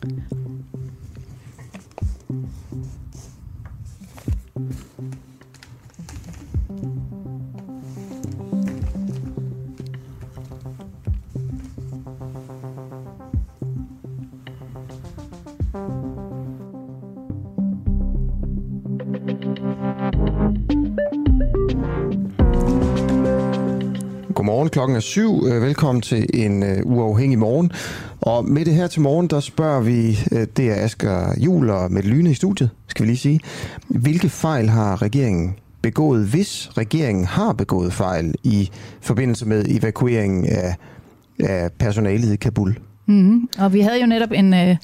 Godmorgen, klokken er syv. Øh, velkommen til en uh, uafhængig morgen. Og med det her til morgen, der spørger vi, øh, det er Asger Jul og Mette Lyne i studiet, skal vi lige sige. Hvilke fejl har regeringen begået, hvis regeringen har begået fejl i forbindelse med evakueringen af, af personalet i Kabul? Mm-hmm. Og vi havde jo netop en øh,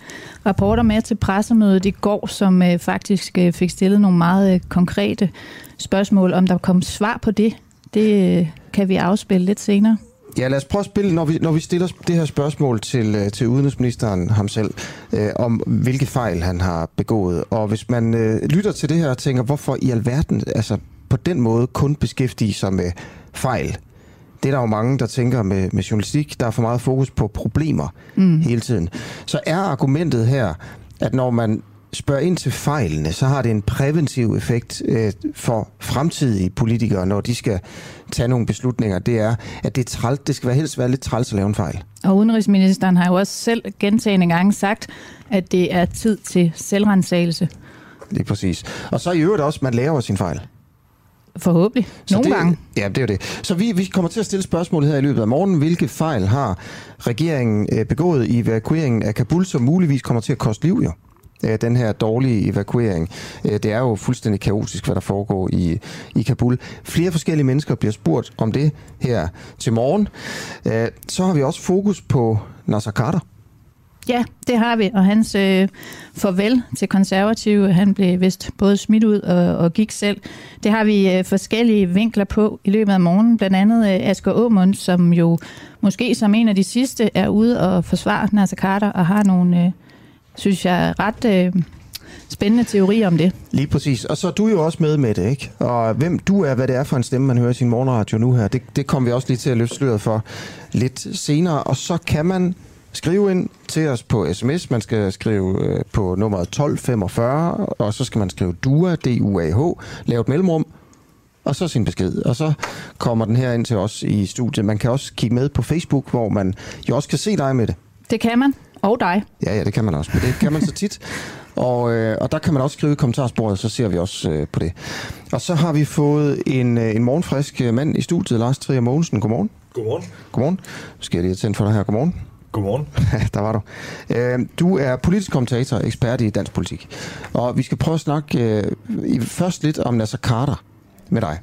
rapporter med til pressemødet i går, som øh, faktisk øh, fik stillet nogle meget øh, konkrete spørgsmål, om der kom svar på det. Det øh, kan vi afspille lidt senere. Ja, lad os prøve at spille, når vi, når vi stiller det her spørgsmål til, til udenrigsministeren ham selv, øh, om hvilke fejl han har begået. Og hvis man øh, lytter til det her og tænker, hvorfor i alverden, altså på den måde kun beskæftige sig med fejl, det er der jo mange, der tænker med, med journalistik, der er for meget fokus på problemer mm. hele tiden. Så er argumentet her, at når man spørger ind til fejlene, så har det en præventiv effekt øh, for fremtidige politikere, når de skal tage nogle beslutninger. Det er, at det, er trælt, det skal være helst være lidt træls at lave en fejl. Og udenrigsministeren har jo også selv gentagende gange sagt, at det er tid til selvrensagelse. Det er præcis. Og så i øvrigt også, man laver sin fejl. Forhåbentlig. Nogle det, gange. Ja, det er det. Så vi, vi kommer til at stille spørgsmålet her i løbet af morgenen. Hvilke fejl har regeringen øh, begået i evakueringen af Kabul, som muligvis kommer til at koste liv jo? Øh, den her dårlige evakuering. Øh, det er jo fuldstændig kaotisk, hvad der foregår i, i Kabul. Flere forskellige mennesker bliver spurgt om det her til morgen. Øh, så har vi også fokus på Nasser Carter. Ja, det har vi, og hans øh, farvel til konservative, han blev vist både smidt ud og, og gik selv. Det har vi øh, forskellige vinkler på i løbet af morgenen, blandt andet øh, Asger Aumund, som jo måske som en af de sidste er ude og forsvare Nasser Carter og har nogle, øh, synes jeg, ret øh, spændende teorier om det. Lige præcis, og så er du jo også med med det, ikke? Og hvem du er, hvad det er for en stemme, man hører i sin morgenradio nu her, det, det kommer vi også lige til at løfte sløret for lidt senere, og så kan man Skriv ind til os på sms. Man skal skrive øh, på nummeret 1245, og så skal man skrive DUA, D-U-A-H, lave et mellemrum, og så sin besked. Og så kommer den her ind til os i studiet. Man kan også kigge med på Facebook, hvor man jo også kan se dig med det. Det kan man. Og dig. Ja, ja, det kan man også. Men det kan man så tit. Og, øh, og der kan man også skrive i kommentarsporet, så ser vi også øh, på det. Og så har vi fået en, øh, en morgenfrisk mand i studiet, Lars Trier Mogensen. Godmorgen. Godmorgen. Godmorgen. Skal jeg lige tænde for dig her. Godmorgen. Godmorgen. Der var du. Du er politisk kommentator ekspert i dansk politik. Og vi skal prøve at snakke først lidt om Nasser Carter med dig.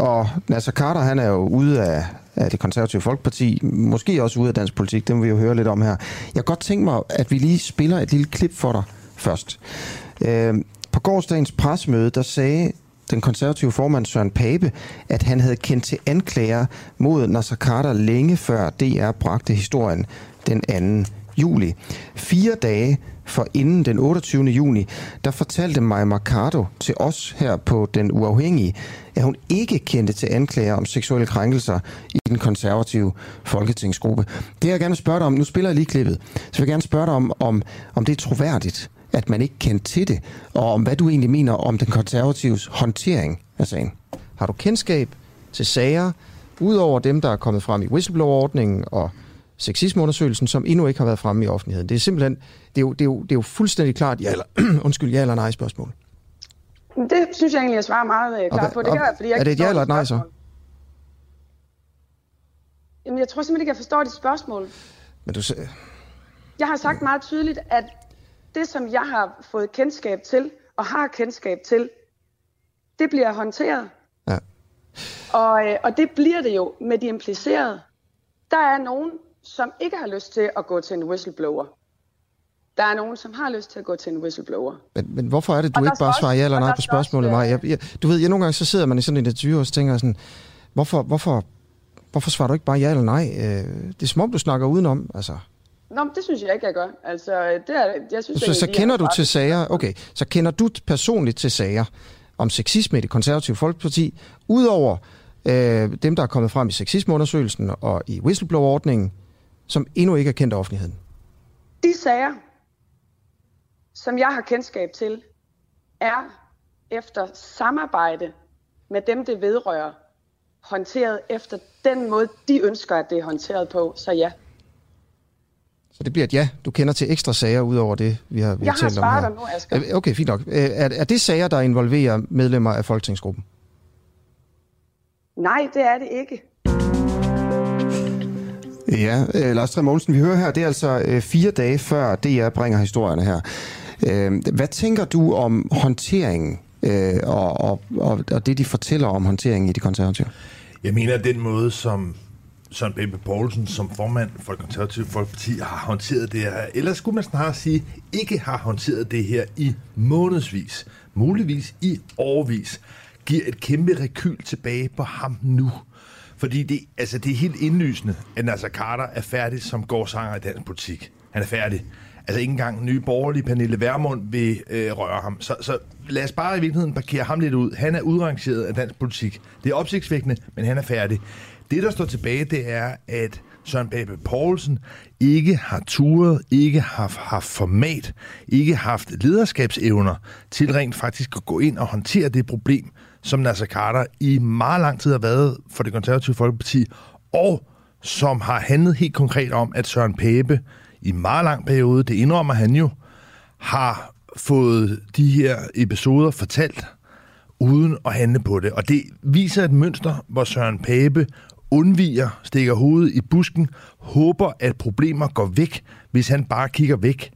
Og Nasser Carter, han er jo ude af, af det konservative Folkeparti, måske også ude af dansk politik, det må vi jo høre lidt om her. Jeg kan godt tænke mig, at vi lige spiller et lille klip for dig først. Øh, på gårdsdagens pressemøde, der sagde den konservative formand Søren Pape, at han havde kendt til anklager mod Nasser Carter længe før DR bragte historien den 2 juli. Fire dage for inden den 28. juni, der fortalte Maja Mercado til os her på Den Uafhængige, at hun ikke kendte til anklager om seksuelle krænkelser i den konservative folketingsgruppe. Det jeg gerne spørge dig om, nu spiller jeg lige klippet, så vil jeg gerne spørge dig om, om, om det er troværdigt, at man ikke kendte til det, og om hvad du egentlig mener om den konservatives håndtering af sagen. Har du kendskab til sager, udover dem, der er kommet frem i whistleblower-ordningen og sexismeundersøgelsen, som endnu ikke har været fremme i offentligheden? Det er simpelthen, det er jo, det er jo, det er jo fuldstændig klart, ja eller, undskyld, ja eller nej spørgsmål. Det synes jeg egentlig, jeg svarer meget øh, klart på. Det kan være, fordi jeg er det et ja eller et nej så? Jamen, jeg tror simpelthen ikke, jeg forstår dit spørgsmål. Men du Jeg har sagt meget tydeligt, at det, som jeg har fået kendskab til, og har kendskab til, det bliver håndteret. Ja. Og, øh, og det bliver det jo med de implicerede. Der er nogen, som ikke har lyst til at gå til en whistleblower. Der er nogen, som har lyst til at gå til en whistleblower. Men, men hvorfor er det, du og ikke bare svarer ja eller nej på spørgsmålet, mig? Jeg, jeg, du ved, jeg nogle gange så sidder man i sådan en interview og tænker sådan, hvorfor, hvorfor, hvorfor svarer du ikke bare ja eller nej? Øh, det er som om, du snakker udenom, altså. Nå, det synes jeg ikke, jeg gør. Altså, det er, jeg synes, så, jeg, så kender du til sager, okay, så kender du personligt til sager om sexisme i det konservative folkeparti, udover øh, dem, der er kommet frem i sexismeundersøgelsen og i whistleblower-ordningen, som endnu ikke er kendt af offentligheden? De sager, som jeg har kendskab til, er efter samarbejde med dem, det vedrører, håndteret efter den måde, de ønsker, at det er håndteret på. Så ja. Så det bliver et ja. Du kender til ekstra sager ud over det, vi har, vi Jeg har har talt om her. svaret dig nu, Asger. Okay, fint nok. Øh, Er, er det sager, der involverer medlemmer af Folketingsgruppen? Nej, det er det ikke. Ja, øh, Lars Trier Mogensen, vi hører her, det er altså øh, fire dage før DR bringer historierne her. Øh, hvad tænker du om håndteringen øh, og, og, og, og det, de fortæller om håndteringen i de konservative? Jeg mener, at den måde, som Søren Pape Poulsen som formand for det konservative Folkeparti har håndteret det her, eller skulle man snarere sige, ikke har håndteret det her i månedsvis, muligvis i årvis, giver et kæmpe rekyl tilbage på ham nu. Fordi det, altså det er helt indlysende, at Nasser Carter er færdig som gårdsanger i dansk politik. Han er færdig. Altså ikke engang nye borgerlige Pernille Vermund vil øh, røre ham. Så, så lad os bare i virkeligheden parkere ham lidt ud. Han er udrangeret af dansk politik. Det er opsigtsvækkende, men han er færdig. Det, der står tilbage, det er, at Søren Pape Poulsen ikke har turet, ikke har haft format, ikke haft lederskabsevner til rent faktisk at gå ind og håndtere det problem, som Nasser Carter i meget lang tid har været for det konservative Folkeparti, og som har handlet helt konkret om, at Søren Pape i en meget lang periode, det indrømmer han jo, har fået de her episoder fortalt, uden at handle på det. Og det viser et mønster, hvor Søren Pape undviger, stikker hovedet i busken, håber, at problemer går væk, hvis han bare kigger væk.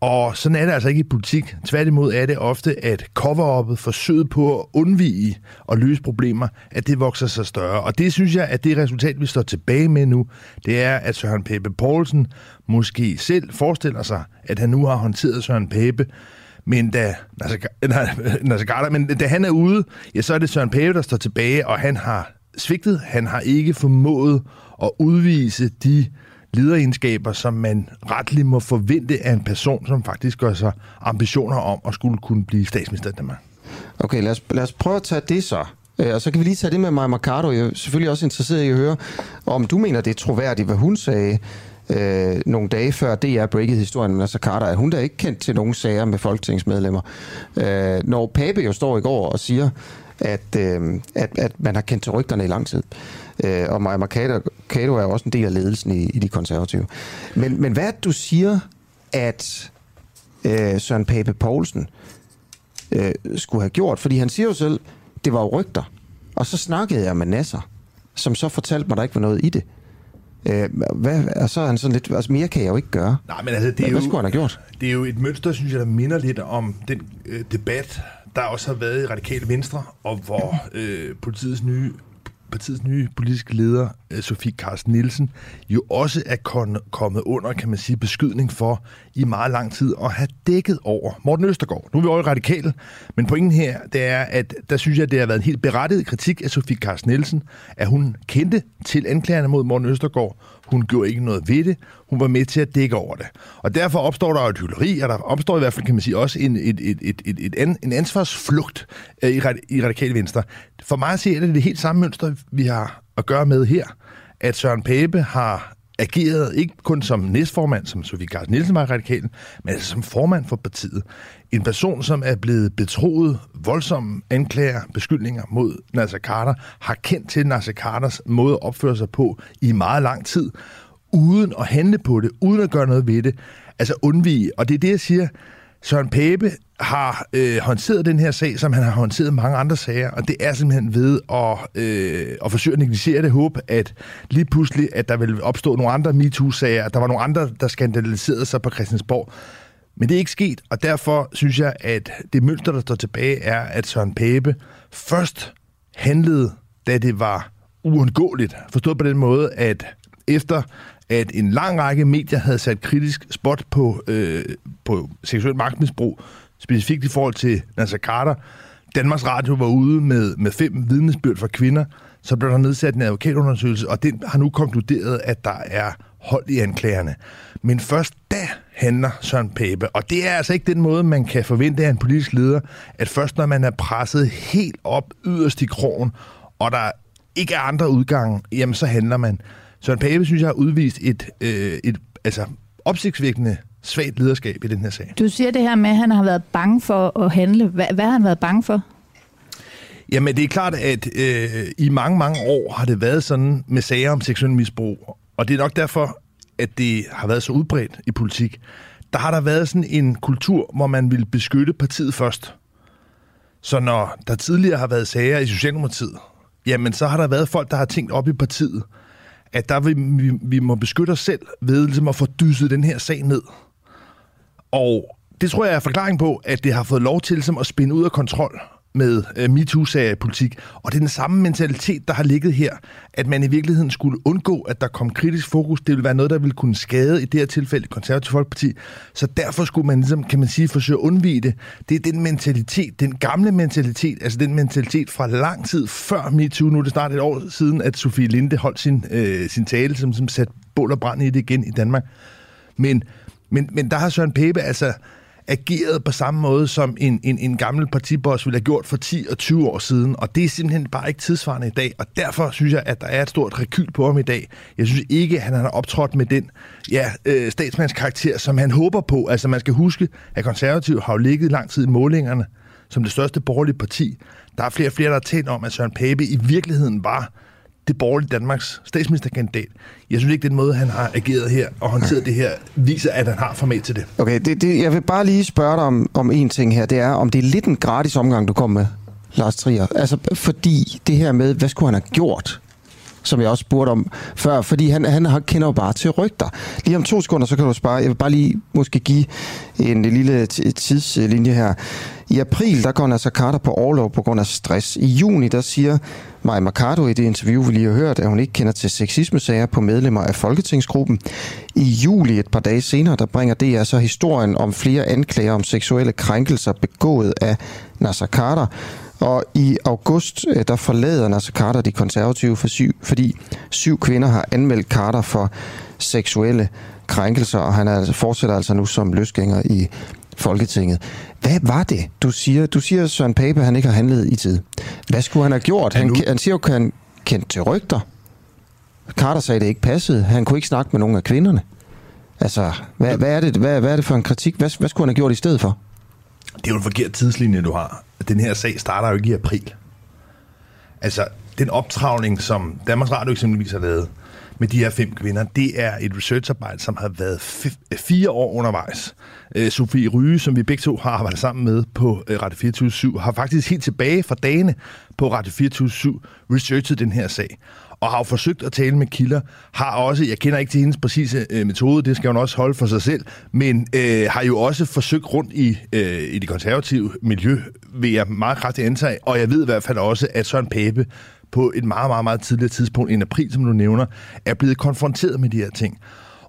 Og sådan er det altså ikke i politik. Tværtimod er det ofte, at cover-uppet, forsøget på at undvige og løse problemer, at det vokser sig større. Og det synes jeg, at det resultat, vi står tilbage med nu, det er, at Søren Pape Poulsen måske selv forestiller sig, at han nu har håndteret Søren Pape, men da, Nasser Carter, men da han er ude, ja, så er det Søren Pape, der står tilbage, og han har svigtet. Han har ikke formået at udvise de lederegenskaber, som man retligt må forvente af en person, som faktisk gør sig ambitioner om at skulle kunne blive statsminister i Danmark. Okay, lad os, lad os prøve at tage det så. Øh, og så kan vi lige tage det med Maja Mercado. Jeg er selvfølgelig også interesseret i at høre, om du mener, det er troværdigt, hvad hun sagde øh, nogle dage før DR breakede historien med Nasser Carter. Er hun da ikke kendt til nogen sager med folketingsmedlemmer? Øh, når Pape jo står i går og siger, at, øh, at, at man har kendt til rygterne i lang tid. Øh, og Maja Mercado Mercado er også en del af ledelsen i, i de konservative. Men, men hvad du siger, at øh, Søren Pape Poulsen øh, skulle have gjort? Fordi han siger jo selv, det var jo rygter. Og så snakkede jeg med Nasser, som så fortalte mig, at der ikke var noget i det. Øh, hvad, og så er han sådan lidt, altså mere kan jeg jo ikke gøre. Nej, men altså, det er Hvad, jo, hvad skulle han have gjort? Det er jo et mønster, synes jeg, der minder lidt om den øh, debat, der også har været i Radikale Venstre, og hvor øh, politiets nye partiets nye politiske leder, øh, Sofie Carsten Nielsen, jo også er kommet under, kan man sige, beskydning for i meget lang tid at have dækket over Morten Østergaard. Nu er vi over i radikale, men pointen her, det er, at der synes jeg, det har været en helt berettiget kritik af Sofie Carsten Nielsen, at hun kendte til anklagerne mod Morten Østergaard. Hun gjorde ikke noget ved det. Hun var med til at dække over det. Og derfor opstår der jo et hylleri, og der opstår i hvert fald, kan man sige, også en, et, et, et, et, et an, en ansvarsflugt øh, i, i radikale venstre. For mig at se, er det det helt samme mønster, vi har at gøre med her. At Søren Pape har ageret ikke kun som næstformand, som Sofie Carsten Nielsen var radikalen, men altså som formand for partiet. En person, som er blevet betroet voldsomme anklager, beskyldninger mod Nasser Carter, har kendt til Nasser Carters måde at opføre sig på i meget lang tid, uden at handle på det, uden at gøre noget ved det. Altså undvige. Og det er det, jeg siger. Søren Pape har øh, håndteret den her sag, som han har håndteret mange andre sager, og det er simpelthen ved at, øh, at forsøge at negligere det håb, at lige pludselig, at der vil opstå nogle andre MeToo-sager, at der var nogle andre, der skandaliserede sig på Christiansborg. Men det er ikke sket, og derfor synes jeg, at det mønster, der står tilbage, er, at Søren Pape først handlede, da det var uundgåeligt. Forstået på den måde, at efter at en lang række medier havde sat kritisk spot på, øh, på seksuel magtmisbrug, specifikt i forhold til Nasser Carter. Danmarks Radio var ude med, med fem vidnesbyrd fra kvinder, så blev der nedsat en advokatundersøgelse, og den har nu konkluderet, at der er hold i anklagerne. Men først da handler Søren Pape, og det er altså ikke den måde, man kan forvente af en politisk leder, at først når man er presset helt op yderst i krogen, og der ikke er andre udgange, jamen så handler man. Søren Pape, synes jeg, har udvist et, øh, et altså, opsigtsvækkende svagt lederskab i den her sag. Du siger det her med, at han har været bange for at handle. Hvad, hvad har han været bange for? Jamen, det er klart, at øh, i mange, mange år har det været sådan med sager om seksuel misbrug. Og det er nok derfor, at det har været så udbredt i politik. Der har der været sådan en kultur, hvor man vil beskytte partiet først. Så når der tidligere har været sager i Socialdemokratiet, jamen så har der været folk, der har tænkt op i partiet, at der vi, vi, vi må beskytte os selv ved ligesom at få dysset den her sag ned. Og det tror jeg er forklaring på, at det har fået lov til som at spinde ud af kontrol med øh, MeToo-sager i politik. Og det er den samme mentalitet, der har ligget her, at man i virkeligheden skulle undgå, at der kom kritisk fokus. Det ville være noget, der ville kunne skade i det her tilfælde konservative folkeparti. Så derfor skulle man, ligesom, kan man sige, forsøge at undvige det. Det er den mentalitet, den gamle mentalitet, altså den mentalitet fra lang tid før MeToo. Nu er det snart et år siden, at Sofie Linde holdt sin, øh, sin tale, som, som satte bål og brand i det igen i Danmark. Men, men, men der har Søren Pape altså ageret på samme måde, som en, en, en gammel partiboss ville have gjort for 10 og 20 år siden, og det er simpelthen bare ikke tidsvarende i dag, og derfor synes jeg, at der er et stort rekyl på ham i dag. Jeg synes ikke, at han har optrådt med den ja, øh, statsmandskarakter, som han håber på. Altså man skal huske, at konservativ har jo ligget lang tid i målingerne som det største borgerlige parti. Der er flere og flere, der har talt om, at Søren Pape i virkeligheden var det borgerlige Danmarks statsministerkandidat. Jeg synes ikke, den måde, han har ageret her og håndteret det her, viser, at han har format til det. Okay, det, det, jeg vil bare lige spørge dig om, om en ting her. Det er, om det er lidt en gratis omgang, du kom med, Lars Trier. Altså, fordi det her med, hvad skulle han have gjort? Som jeg også spurgte om før, fordi han, han kender jo bare til rygter. Lige om to sekunder, så kan du spare. Jeg vil bare lige måske give en lille tidslinje her. I april, der går Nasser Carter på overlov på grund af stress. I juni, der siger Maja Mercado i det interview, vi lige har hørt, at hun ikke kender til sexismesager på medlemmer af Folketingsgruppen. I juli, et par dage senere, der bringer DR så historien om flere anklager om seksuelle krænkelser begået af Nasser Carter. Og i august, øh, der forlader Nasser Carter de konservative, for syv, fordi syv kvinder har anmeldt Carter for seksuelle krænkelser, og han er, altså, fortsætter altså nu som løsgænger i Folketinget. Hvad var det? Du siger, du siger Søren Pape, han ikke har handlet i tid. Hvad skulle han have gjort? Han, han siger jo, at han kendte til rygter. Carter sagde, at det ikke passede. Han kunne ikke snakke med nogen af kvinderne. Altså, hvad, hvad, er, det, hvad, hvad er det for en kritik? Hvad, hvad skulle han have gjort i stedet for? Det er jo en forkert tidslinje, du har. Den her sag starter jo ikke i april. Altså, den optravning, som Danmarks Radio eksempelvis har lavet med de her fem kvinder, det er et researcharbejde, som har været fire år undervejs. Øh, Sofie Ryge, som vi begge to har arbejdet sammen med på øh, Radio 24 har faktisk helt tilbage fra dagene på Radio 24 researchet den her sag og har jo forsøgt at tale med kilder, har også, jeg kender ikke til hendes præcise øh, metode, det skal hun også holde for sig selv, men øh, har jo også forsøgt rundt i, øh, i det konservative miljø, vil jeg meget kraftigt antage, og jeg ved i hvert fald også, at Søren Pape på et meget, meget, meget tidligere tidspunkt, en april, som du nævner, er blevet konfronteret med de her ting.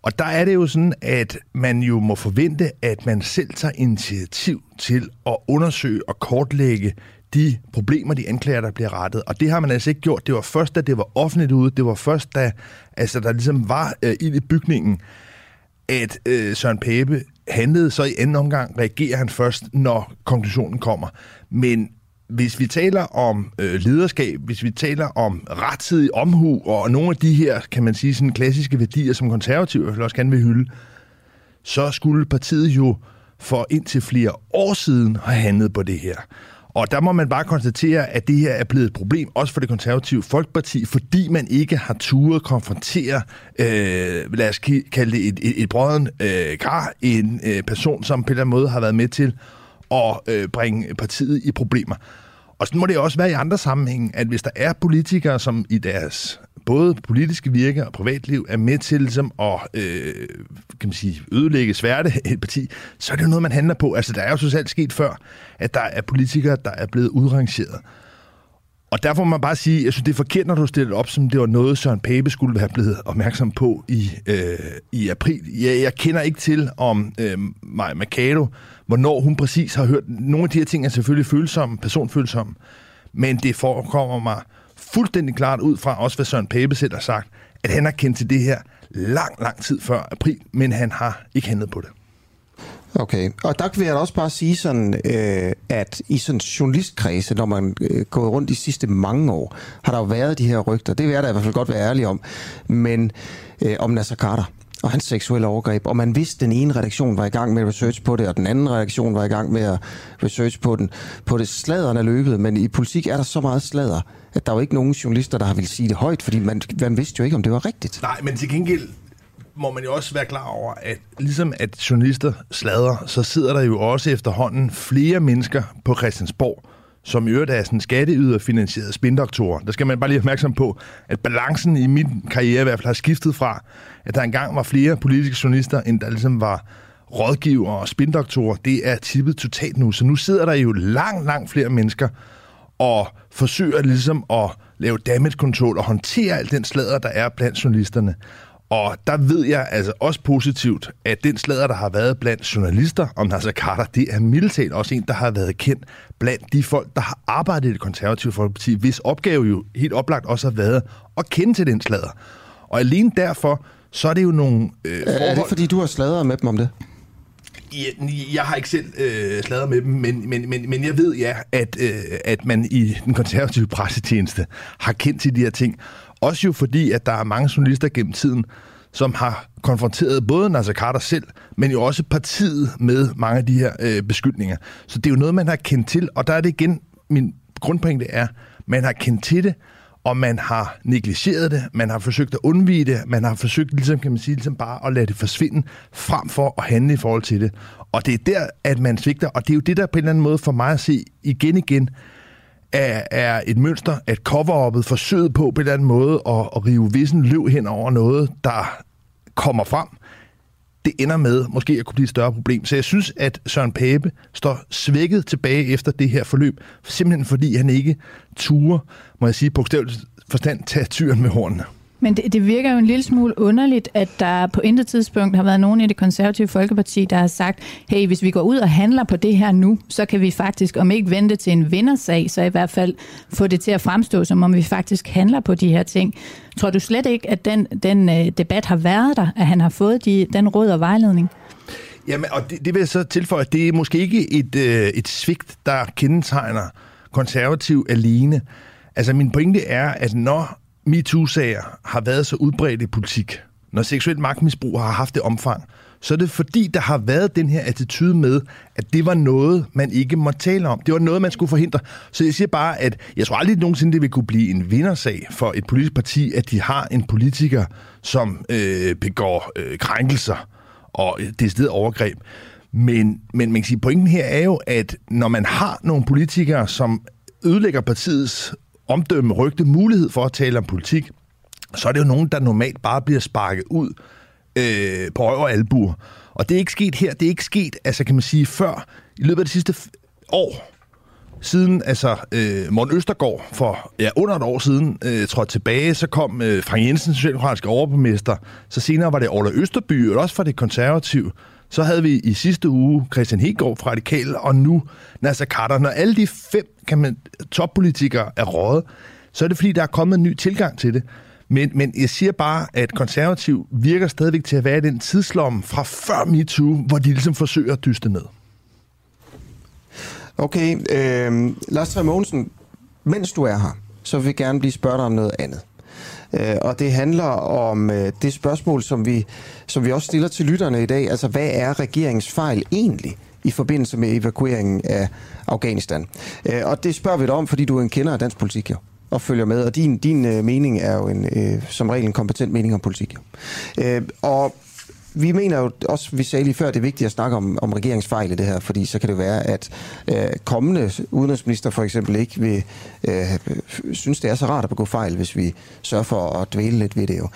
Og der er det jo sådan, at man jo må forvente, at man selv tager initiativ til at undersøge og kortlægge de problemer, de anklager, der bliver rettet. Og det har man altså ikke gjort. Det var først, da det var offentligt ude, det var først, da altså, der ligesom var øh, i bygningen, at øh, Søren Pape handlede, så i anden omgang reagerer han først, når konklusionen kommer. Men hvis vi taler om øh, lederskab, hvis vi taler om rettidig omhu og nogle af de her, kan man sige, sådan klassiske værdier, som konservative også gerne vil hylde, så skulle partiet jo for indtil flere år siden have handlet på det her. Og der må man bare konstatere, at det her er blevet et problem, også for det konservative Folkeparti, fordi man ikke har turet konfrontere, øh, lad os kalde det et, et, et brøden øh, kar, en øh, person, som på en eller anden måde har været med til at øh, bringe partiet i problemer. Og sådan må det også være i andre sammenhænge, at hvis der er politikere, som i deres både politiske virke og privatliv er med til ligesom, at øh, kan man sige, ødelægge sværte et parti, så er det jo noget, man handler på. Altså, der er jo så selv sket før, at der er politikere, der er blevet udrangeret. Og derfor må man bare sige, jeg synes, det er forkert, når du stiller op, som det var noget, Søren Pape skulle have blevet opmærksom på i, øh, i april. Jeg, jeg kender ikke til, om øh, Maja Mercado, hvornår hun præcis har hørt. Nogle af de her ting er selvfølgelig følsomme, personfølsomme, men det forekommer mig fuldstændig klart ud fra, også hvad Søren Pape selv har sagt, at han har kendt til det her lang, lang tid før april, men han har ikke handlet på det. Okay, og der vil jeg også bare sige sådan, øh, at i sådan journalistkredse, når man øh, går rundt de sidste mange år, har der jo været de her rygter. Det vil jeg da i hvert fald godt være ærlig om. Men øh, om Nasser Carter og hans seksuelle overgreb, og man vidste, at den ene redaktion var i gang med research på det, og den anden redaktion var i gang med at research på den. På det sladeren er løbet, men i politik er der så meget sladder, at der er jo ikke nogen journalister, der har vil sige det højt, fordi man, man vidste jo ikke, om det var rigtigt. Nej, men til gengæld må man jo også være klar over, at ligesom at journalister slader, så sidder der jo også efterhånden flere mennesker på Christiansborg, som i øvrigt er sådan skatteyderfinansierede spindoktorer. Der skal man bare lige opmærksom på, at balancen i min karriere i hvert fald har skiftet fra, at der engang var flere politiske journalister, end der ligesom var rådgiver og spindoktorer. Det er tippet totalt nu. Så nu sidder der jo langt, langt flere mennesker og forsøger ligesom at lave damage control og håndtere alt den slader, der er blandt journalisterne. Og der ved jeg altså også positivt, at den slader, der har været blandt journalister om Nasser Carter, det er mildt også en, der har været kendt blandt de folk, der har arbejdet i det konservative folkeparti, hvis opgave jo helt oplagt også har været at kende til den slader. Og alene derfor, så er det jo nogle øh, forhold... Er det fordi, du har sladret med dem om det? Jeg, jeg har ikke selv øh, sladret med dem, men, men, men, men jeg ved ja, at, øh, at man i den konservative pressetjeneste har kendt til de her ting. Også jo fordi, at der er mange journalister gennem tiden, som har konfronteret både Nasser Carter selv, men jo også partiet med mange af de her øh, beskyldninger. Så det er jo noget, man har kendt til, og der er det igen, min grundpointe er, man har kendt til det, og man har negligeret det, man har forsøgt at undvige det, man har forsøgt, ligesom kan man sige, ligesom bare at lade det forsvinde, frem for at handle i forhold til det. Og det er der, at man svigter, og det er jo det, der på en eller anden måde for mig at se igen igen, er, er et mønster, at cover-uppet forsøget på på en eller anden måde at, at rive vissen løv hen over noget, der kommer frem, det ender med måske at kunne blive et større problem. Så jeg synes, at Søren Pape står svækket tilbage efter det her forløb, simpelthen fordi han ikke turer, må jeg sige, på forstand, tage tyren med hornene. Men det, det virker jo en lille smule underligt, at der på intet tidspunkt har været nogen i det konservative Folkeparti, der har sagt, hey, hvis vi går ud og handler på det her nu, så kan vi faktisk, om ikke vente til en vindersag, så i hvert fald få det til at fremstå, som om vi faktisk handler på de her ting. Tror du slet ikke, at den, den øh, debat har været der, at han har fået de, den råd og vejledning? Jamen, og det, det vil jeg så tilføje, at det er måske ikke et, øh, et svigt, der kendetegner konservativ alene. Altså, min pointe er, at når MeToo-sager har været så udbredt i politik, når seksuel magtmisbrug har haft det omfang, så er det fordi, der har været den her attitude med, at det var noget, man ikke må tale om. Det var noget, man skulle forhindre. Så jeg siger bare, at jeg tror aldrig nogensinde, det vil kunne blive en vindersag for et politisk parti, at de har en politiker, som øh, begår øh, krænkelser og decideret overgreb. Men, men man kan sige, pointen her er jo, at når man har nogle politikere, som ødelægger partiets omdømme, rygte, mulighed for at tale om politik, så er det jo nogen, der normalt bare bliver sparket ud øh, på røv og albuer. Og det er ikke sket her. Det er ikke sket, altså kan man sige, før i løbet af de sidste år, siden altså øh, Morten Østergaard for ja, under et år siden øh, trådte tilbage, så kom øh, Frank Jensen, socialdemokratiske overborgmester, så senere var det Orla Østerby, og også fra det konservative. Så havde vi i sidste uge Christian Hegård fra Radikal, og nu Nasser Carter. Når alle de fem kan man, toppolitikere er rådet, så er det fordi, der er kommet en ny tilgang til det. Men, men jeg siger bare, at konservativ virker stadigvæk til at være i den tidslomme fra før MeToo, hvor de ligesom forsøger at dyste ned. Okay, øh, Lars Mogensen, mens du er her, så vil jeg gerne blive spurgt om noget andet. Øh, og det handler om øh, det spørgsmål, som vi, som vi også stiller til lytterne i dag. Altså, hvad er regeringens fejl egentlig? i forbindelse med evakueringen af Afghanistan. Øh, og det spørger vi dig om, fordi du er en kender af dansk politik, jo og følger med, og din, din øh, mening er jo en, øh, som regel en kompetent mening om politik. Jo. Øh, og vi mener jo også, vi sagde lige før, det er vigtigt at snakke om, om regeringsfejl i det her, fordi så kan det være, at øh, kommende udenrigsminister for eksempel ikke vil øh, synes, det er så rart at begå fejl, hvis vi sørger for at dvæle lidt ved det jo.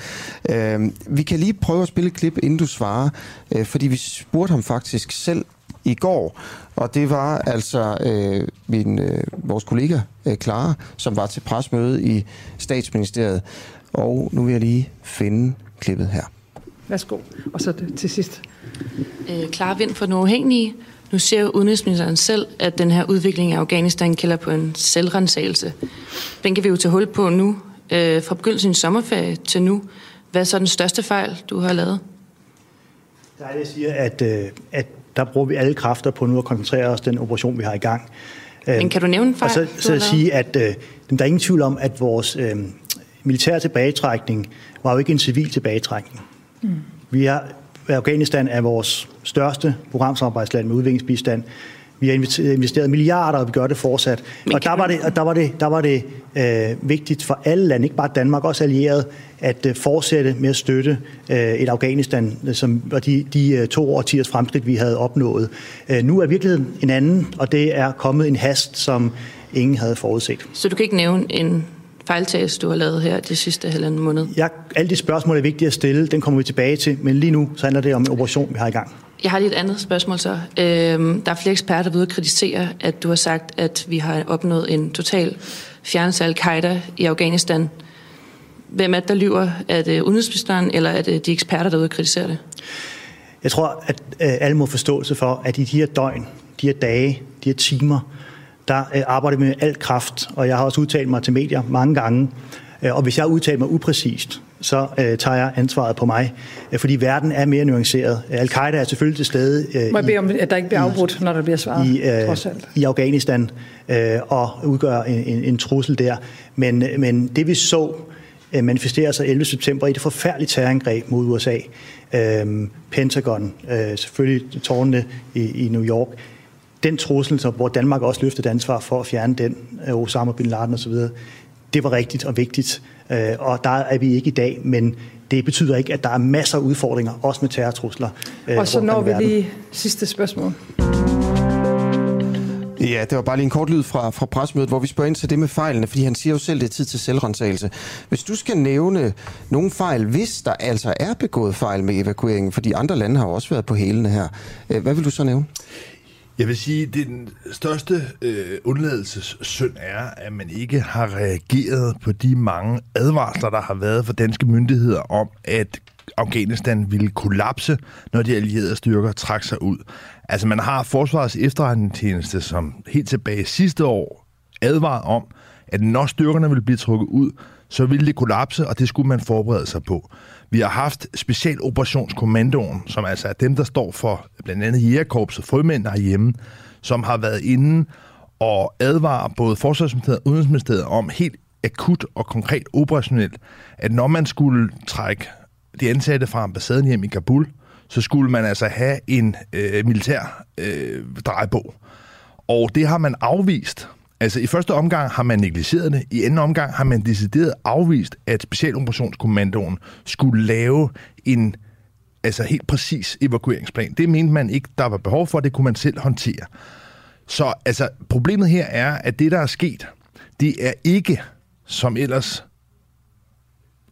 Øh, vi kan lige prøve at spille et klip, inden du svarer, øh, fordi vi spurgte ham faktisk selv i går, og det var altså øh, min, øh, vores kollega øh, Clara, som var til presmøde i statsministeriet. Og nu vil jeg lige finde klippet her. Værsgo. Og så til sidst. Øh, klar vind for den uafhængige. Nu ser udenrigsministeren selv, at den her udvikling af Afghanistan kalder på en selvrensagelse. Den kan vi jo tage hul på nu. Øh, fra begyndelsen af sommerferie til nu. Hvad er så den største fejl, du har lavet? Der er det, jeg siger, at, øh, at der bruger vi alle kræfter på nu at koncentrere os den operation, vi har i gang. Men kan du nævne en fejl? Og så, så at sige, at øh, der er ingen tvivl om, at vores øh, militære tilbagetrækning var jo ikke en civil tilbagetrækning. Mm. Vi er, Afghanistan er vores største programsamarbejdsland med udviklingsbistand. Vi har investeret milliarder, og vi gør det fortsat. og der var det, og der var det, der var det øh, vigtigt for alle lande, ikke bare Danmark, også allieret, at øh, fortsætte med at støtte øh, et Afghanistan, som var de, de øh, to årtiers fremskridt, vi havde opnået. Øh, nu er virkeligheden en anden, og det er kommet en hast, som ingen havde forudset. Så du kan ikke nævne en fejltagelse, du har lavet her de sidste halvanden måned? Ja, alle de spørgsmål er vigtige at stille, den kommer vi tilbage til, men lige nu så handler det om en operation, vi har i gang. Jeg har lige et andet spørgsmål så. Øhm, der er flere eksperter, der ved at kritisere, at du har sagt, at vi har opnået en total fjernelse af al-Qaida i Afghanistan. Hvem er det, der lyver? Er det udenrigsministeren, eller er det de eksperter, der ved at kritisere det? Jeg tror, at øh, alle må forståelse for, at i de her døgn, de her dage, de her timer, der øh, arbejder vi med al kraft, og jeg har også udtalt mig til medier mange gange, øh, og hvis jeg udtaler mig upræcist, så øh, tager jeg ansvaret på mig, øh, fordi verden er mere nuanceret. Al-Qaida er selvfølgelig til stede øh, Må jeg bede om, at der ikke bliver afbrudt, når der bliver svaret, i, øh, i Afghanistan, øh, og udgør en, en, en trussel der. Men, men det vi så øh, manifestere sig 11. september i det forfærdelige terrorangreb mod USA, øh, Pentagon, øh, selvfølgelig tårnene i, i New York, den trussel, så, hvor Danmark også løftede ansvar for at fjerne den, øh, Osama bin Laden osv., det var rigtigt og vigtigt. Øh, og der er vi ikke i dag, men det betyder ikke, at der er masser af udfordringer, også med terrortrusler. Øh, og så når vi lige sidste spørgsmål. Ja, det var bare lige en kort lyd fra, fra presmødet, hvor vi spørger ind til det med fejlene, fordi han siger jo selv, det er tid til selvrensagelse. Hvis du skal nævne nogle fejl, hvis der altså er begået fejl med evakueringen, fordi andre lande har jo også været på hælene her, hvad vil du så nævne? Jeg vil sige, at den største øh, undladelsessynd er, at man ikke har reageret på de mange advarsler, der har været fra danske myndigheder om, at Afghanistan ville kollapse, når de allierede styrker trak sig ud. Altså man har Forsvarets efterretningstjeneste, som helt tilbage sidste år advaret om, at når styrkerne ville blive trukket ud, så ville det kollapse, og det skulle man forberede sig på. Vi har haft Specialoperationskommandoen, som altså er dem, der står for blandt andet Jægerkorpset, frømænd herhjemme, som har været inde og advarer både Forsvarsministeriet og Udenrigsministeriet om helt akut og konkret operationelt, at når man skulle trække de ansatte fra ambassaden hjem i Kabul, så skulle man altså have en øh, militær øh, drejebog. Og det har man afvist. Altså i første omgang har man negligeret det, i anden omgang har man decideret afvist, at Specialoperationskommandoen skulle lave en altså helt præcis evakueringsplan. Det mente man ikke, der var behov for, det kunne man selv håndtere. Så altså, problemet her er, at det, der er sket, det er ikke, som ellers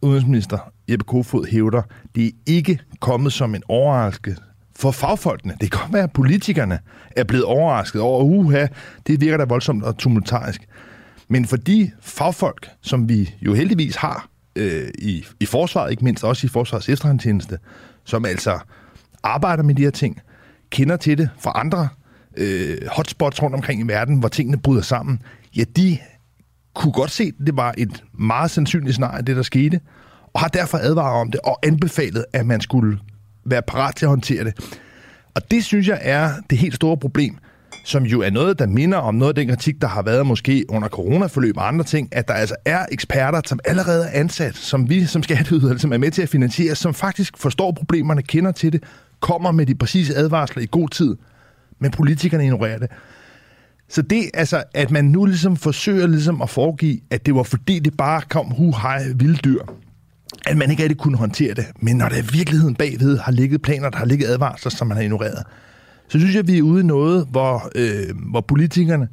udenrigsminister Jeppe Kofod hævder, det er ikke kommet som en overraskelse for fagfolkene. Det kan godt være, at politikerne er blevet overrasket over, uha, det virker da voldsomt og tumultarisk. Men for de fagfolk, som vi jo heldigvis har øh, i, i forsvaret, ikke mindst også i forsvarets efterretningstjeneste, som altså arbejder med de her ting, kender til det fra andre øh, hotspots rundt omkring i verden, hvor tingene bryder sammen, ja, de kunne godt se, at det var et meget sandsynligt scenarie, det der skete, og har derfor advaret om det, og anbefalet, at man skulle være parat til at håndtere det. Og det synes jeg er det helt store problem, som jo er noget, der minder om noget af den kritik, der har været måske under coronaforløb og andre ting, at der altså er eksperter, som allerede er ansat, som vi som skatteydere, som er med til at finansiere, som faktisk forstår problemerne, kender til det, kommer med de præcise advarsler i god tid, men politikerne ignorerer det. Så det, altså, at man nu ligesom forsøger ligesom at foregive, at det var fordi, det bare kom hu hej vilde dyr, at man ikke rigtig kunne håndtere det. Men når der i virkeligheden bagved har ligget planer, der har ligget advarsler, som man har ignoreret, så synes jeg, at vi er ude i noget, hvor, øh, hvor politikerne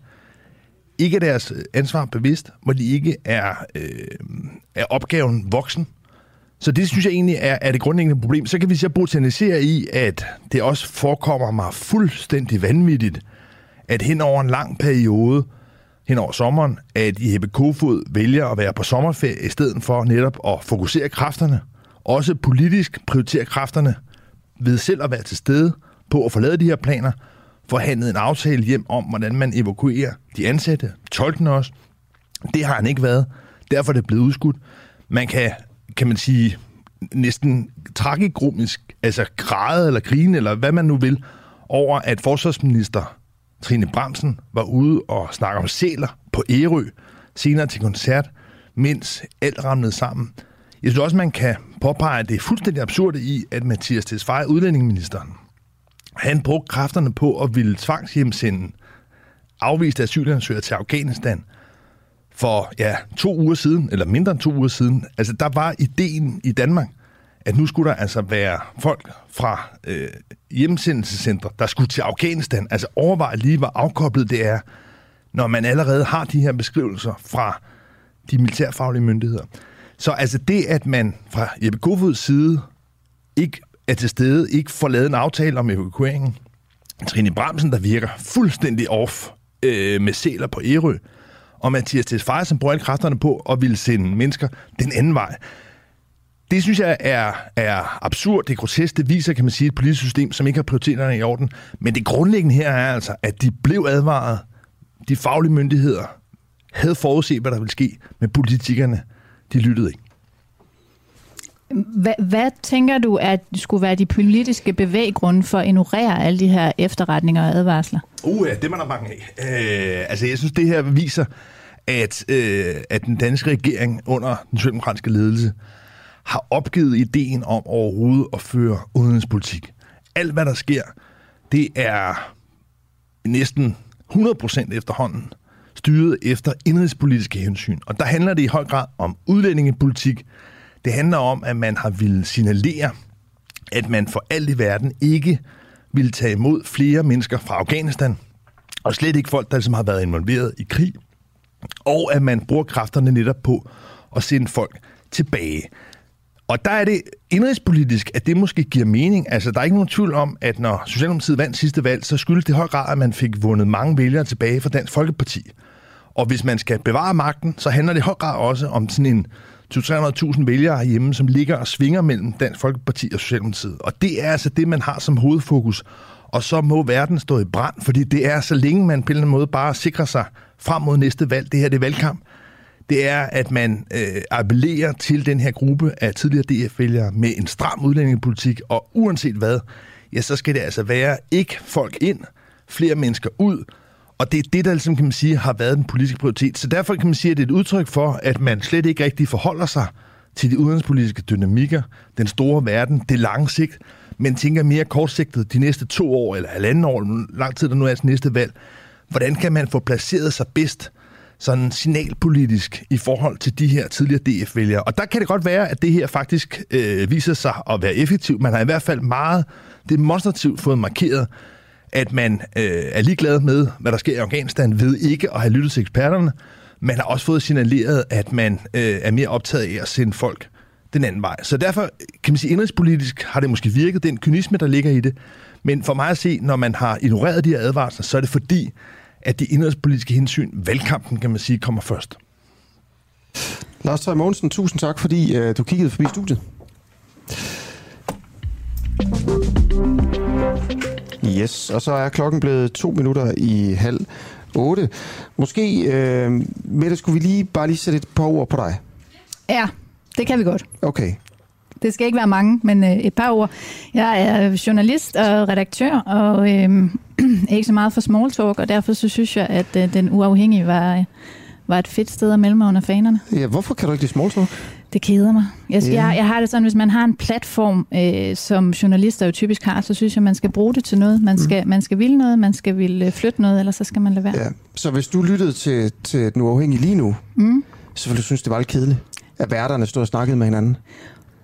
ikke er deres ansvar bevidst, hvor de ikke er, øh, er opgaven voksen. Så det synes jeg egentlig er, er det grundlæggende problem. Så kan vi så botanisere i, at det også forekommer mig fuldstændig vanvittigt, at hen over en lang periode, hen over sommeren, at Jeppe Kofod vælger at være på sommerferie, i stedet for netop at fokusere kræfterne, også politisk prioritere kræfterne, ved selv at være til stede på at forlade de her planer, forhandlet en aftale hjem om, hvordan man evakuerer de ansatte, tolkene også. Det har han ikke været. Derfor er det blevet udskudt. Man kan, kan man sige, næsten tragikomisk, altså græde eller grine, eller hvad man nu vil, over at forsvarsminister Trine Bramsen var ude og snakke om sæler på Ærø, senere til koncert, mens alt ramlede sammen. Jeg synes også, man kan påpege, at det er fuldstændig absurde i, at Mathias Tesfaye, udlændingeministeren, han brugte kræfterne på at ville tvangshjemsende afviste asylansøgere til Afghanistan for ja, to uger siden, eller mindre end to uger siden. Altså, der var ideen i Danmark, at nu skulle der altså være folk fra øh, hjemsendelsescentre, der skulle til Afghanistan. Altså overvej lige, hvor afkoblet det er, når man allerede har de her beskrivelser fra de militærfaglige myndigheder. Så altså det, at man fra Jeppe Kofods side ikke er til stede, ikke får lavet en aftale om evakueringen, Trine Bramsen, der virker fuldstændig off øh, med sæler på Ærø, og Mathias Tesfaye, som bruger alle kræfterne på at ville sende mennesker den anden vej. Det synes jeg er, er absurd, det er grotesk, det viser, kan man sige, et politisk system, som ikke har prioriteterne i orden. Men det grundlæggende her er altså, at de blev advaret, de faglige myndigheder havde forudset, hvad der ville ske, men politikerne, de lyttede ikke. Hvad, hvad tænker du, at skulle være de politiske bevæggrunde for at ignorere alle de her efterretninger og advarsler? Uh, ja, det man har mange af. Øh, altså, jeg synes, det her viser, at, øh, at den danske regering under den socialdemokratiske ledelse har opgivet ideen om overhovedet at føre udenrigspolitik. Alt, hvad der sker, det er næsten 100% efterhånden styret efter indrigspolitiske hensyn. Og der handler det i høj grad om udlændingepolitik. Det handler om, at man har ville signalere, at man for alt i verden ikke ville tage imod flere mennesker fra Afghanistan, og slet ikke folk, der ligesom har været involveret i krig, og at man bruger kræfterne netop på at sende folk tilbage. Og der er det indrigspolitisk, at det måske giver mening. Altså, der er ikke nogen tvivl om, at når Socialdemokratiet vandt sidste valg, så skyldes det i høj grad, at man fik vundet mange vælgere tilbage fra Dansk Folkeparti. Og hvis man skal bevare magten, så handler det i høj grad også om sådan en 200-300.000 vælgere herhjemme, som ligger og svinger mellem Dansk Folkeparti og Socialdemokratiet. Og det er altså det, man har som hovedfokus. Og så må verden stå i brand, fordi det er så længe man på en eller anden måde bare sikrer sig frem mod næste valg. Det her det er valgkamp det er, at man øh, appellerer til den her gruppe af tidligere DF-vælgere med en stram udlændingepolitik, og uanset hvad, ja, så skal det altså være ikke folk ind, flere mennesker ud, og det er det, der ligesom, kan man sige, har været den politiske prioritet. Så derfor kan man sige, at det er et udtryk for, at man slet ikke rigtig forholder sig til de udenrigspolitiske dynamikker, den store verden, det lange sigt, men tænker mere kortsigtet de næste to år eller halvanden år, lang tid der nu er til næste valg. Hvordan kan man få placeret sig bedst sådan signalpolitisk i forhold til de her tidligere DF-vælgere. Og der kan det godt være, at det her faktisk øh, viser sig at være effektivt. Man har i hvert fald meget demonstrativt fået markeret, at man øh, er ligeglad med, hvad der sker i Afghanistan, ved ikke at have lyttet til eksperterne. Man har også fået signaleret, at man øh, er mere optaget af at sende folk den anden vej. Så derfor kan man sige, indrigspolitisk har det måske virket, den kynisme, der ligger i det. Men for mig at se, når man har ignoreret de her advarsler, så er det fordi, at de indrigspolitiske hensyn, valgkampen kan man sige, kommer først. Lars Tøj Mogensen, tusind tak, fordi uh, du kiggede forbi studiet. Yes, og så er klokken blevet to minutter i halv otte. Måske, uh, Mette, skulle vi lige bare lige sætte et par ord på dig? Ja, det kan vi godt. Okay. Det skal ikke være mange, men øh, et par ord. Jeg er journalist og redaktør, og øh, ikke så meget for small talk, og derfor så synes jeg, at øh, den uafhængige var, var et fedt sted at melde mig under fanerne. Ja, hvorfor kan du ikke lide small talk? Det keder mig. Jeg, yeah. jeg, jeg har det sådan, hvis man har en platform, øh, som journalister jo typisk har, så synes jeg, man skal bruge det til noget. Man skal, mm. man skal ville noget, man skal ville øh, flytte noget, eller så skal man lade være. Ja. Så hvis du lyttede til, til den uafhængige lige nu, mm. så ville du synes, det var lidt kedeligt, at værterne stod og snakkede med hinanden?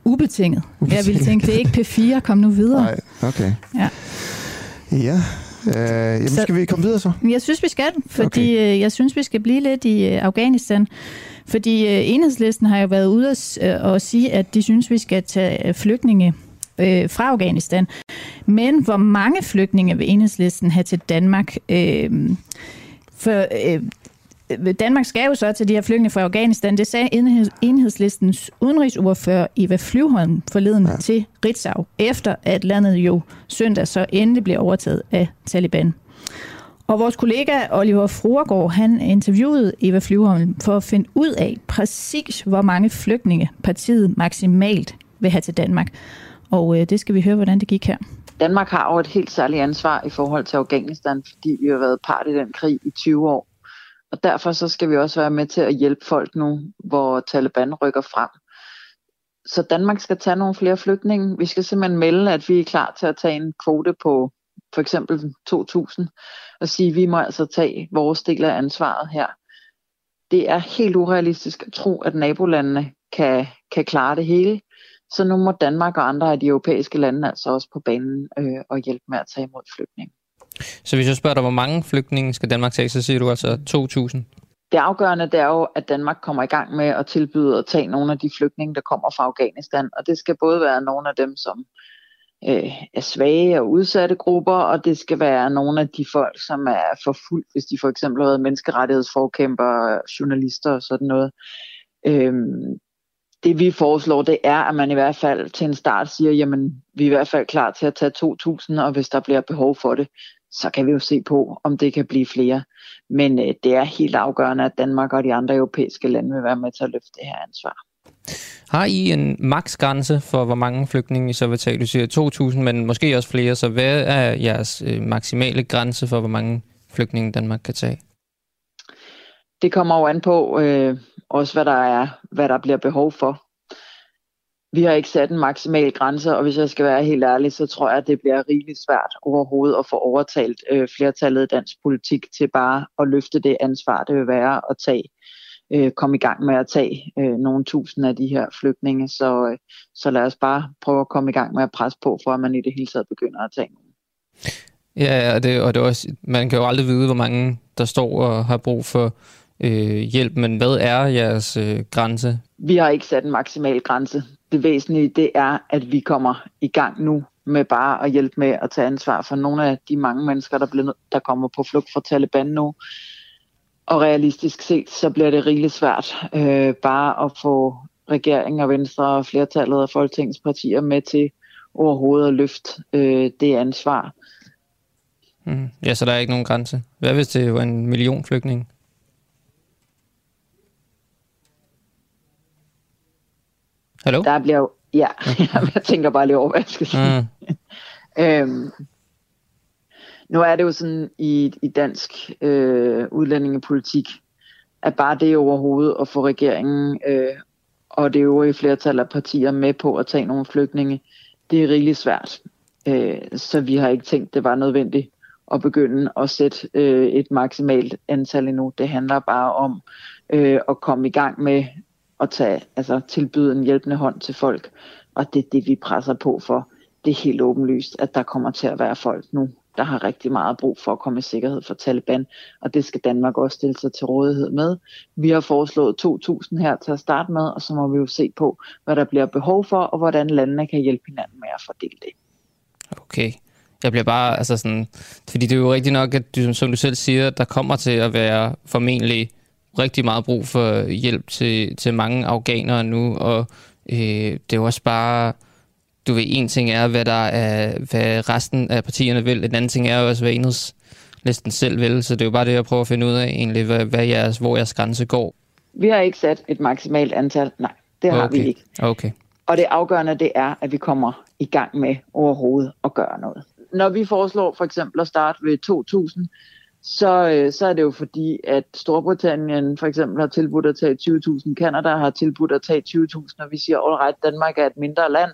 Ubetinget. Ubetinget. Jeg ville tænke, det er ikke P4, kom nu videre. Nej, okay. Ja. Ja, Øh, jamen, så, skal vi komme videre så? Jeg synes, vi skal, fordi okay. øh, jeg synes, vi skal blive lidt i øh, Afghanistan. Fordi øh, enhedslisten har jo været ude at, øh, og sige, at de synes, vi skal tage flygtninge øh, fra Afghanistan. Men hvor mange flygtninge vil enhedslisten have til Danmark? Øh, for øh, Danmark skal jo så til de her flygtninge fra Afghanistan. Det sagde enhedslistens udenrigsordfører Eva Flyvholm forleden ja. til Ritzau, efter at landet jo søndag så endelig blev overtaget af Taliban. Og vores kollega Oliver Fruergaard, han interviewede Eva Flyvholm for at finde ud af præcis, hvor mange flygtninge partiet maksimalt vil have til Danmark. Og øh, det skal vi høre, hvordan det gik her. Danmark har jo et helt særligt ansvar i forhold til Afghanistan, fordi vi har været part i den krig i 20 år. Og derfor så skal vi også være med til at hjælpe folk nu, hvor Taliban rykker frem. så Danmark skal tage nogle flere flygtninge. Vi skal simpelthen melde, at vi er klar til at tage en kvote på for eksempel 2.000 og sige, at vi må altså tage vores del af ansvaret her. Det er helt urealistisk at tro, at nabolandene kan, kan klare det hele. Så nu må Danmark og andre af de europæiske lande altså også på banen øh, og hjælpe med at tage imod flygtninge. Så hvis jeg spørger dig, hvor mange flygtninge skal Danmark tage, så siger du altså 2.000? Det afgørende det er jo, at Danmark kommer i gang med at tilbyde at tage nogle af de flygtninge, der kommer fra Afghanistan. Og det skal både være nogle af dem, som øh, er svage og udsatte grupper, og det skal være nogle af de folk, som er forfulgt, hvis de for eksempel har været menneskerettighedsforkæmper, journalister og sådan noget. Øhm, det vi foreslår, det er, at man i hvert fald til en start siger, jamen vi er i hvert fald klar til at tage 2.000, og hvis der bliver behov for det, så kan vi jo se på, om det kan blive flere. Men øh, det er helt afgørende, at Danmark og de andre europæiske lande vil være med til at løfte det her ansvar. Har I en maksgrænse for, hvor mange flygtninge I så vil tage? Du siger 2.000, men måske også flere. Så hvad er jeres øh, maksimale grænse for, hvor mange flygtninge Danmark kan tage? Det kommer jo an på øh, også, hvad der, er, hvad der bliver behov for. Vi har ikke sat en maksimal grænse, og hvis jeg skal være helt ærlig, så tror jeg, at det bliver rigeligt svært overhovedet at få overtalt øh, flertallet i dansk politik til bare at løfte det ansvar, det vil være at tage øh, komme i gang med at tage øh, nogle tusind af de her flygtninge. Så, øh, så lad os bare prøve at komme i gang med at presse på, for at man i det hele taget begynder at tage nogen. Ja, og, det, og det er også, man kan jo aldrig vide, hvor mange der står og har brug for øh, hjælp, men hvad er jeres øh, grænse? Vi har ikke sat en maksimal grænse. Det væsentlige det er, at vi kommer i gang nu med bare at hjælpe med at tage ansvar for nogle af de mange mennesker, der, bliver, der kommer på flugt fra Taliban nu. Og realistisk set, så bliver det rigeligt svært øh, bare at få regeringen og Venstre og flertallet af Folketingets partier med til overhovedet at løfte øh, det ansvar. Mm. Ja, så der er ikke nogen grænse. Hvad hvis det var en million flygtninge? Hallo? Der bliver jo... Ja, jeg tænker bare lige over, hvad jeg skal sige. Mm. øhm, nu er det jo sådan i, i dansk øh, udlændingepolitik, at bare det overhovedet at få regeringen øh, og det øvrige flertal af partier med på at tage nogle flygtninge, det er rigtig svært. Øh, så vi har ikke tænkt, det var nødvendigt at begynde at sætte øh, et maksimalt antal endnu. Det handler bare om øh, at komme i gang med at tage, altså tilbyde en hjælpende hånd til folk. Og det er det, vi presser på for. Det er helt åbenlyst, at der kommer til at være folk nu, der har rigtig meget brug for at komme i sikkerhed for Taliban, og det skal Danmark også stille sig til rådighed med. Vi har foreslået 2.000 her til at starte med, og så må vi jo se på, hvad der bliver behov for, og hvordan landene kan hjælpe hinanden med at fordele det. Okay. Jeg bliver bare, altså sådan, fordi det er jo rigtigt nok, at du, som du selv siger, der kommer til at være formentlig rigtig meget brug for hjælp til, til mange afghanere nu, og øh, det er jo også bare, du ved, en ting er, hvad, der er, hvad resten af partierne vil, en anden ting er også, hvad næsten selv vil, så det er jo bare det, jeg prøver at finde ud af egentlig, hvad, hvad jeres, hvor jeres grænse går. Vi har ikke sat et maksimalt antal, nej, det har okay. vi ikke. Okay. Og det afgørende, det er, at vi kommer i gang med overhovedet at gøre noget. Når vi foreslår for eksempel at starte ved 2.000, så, øh, så er det jo fordi, at Storbritannien for eksempel har tilbudt at tage 20.000, Kanada har tilbudt at tage 20.000, og vi siger, all right, Danmark er et mindre land,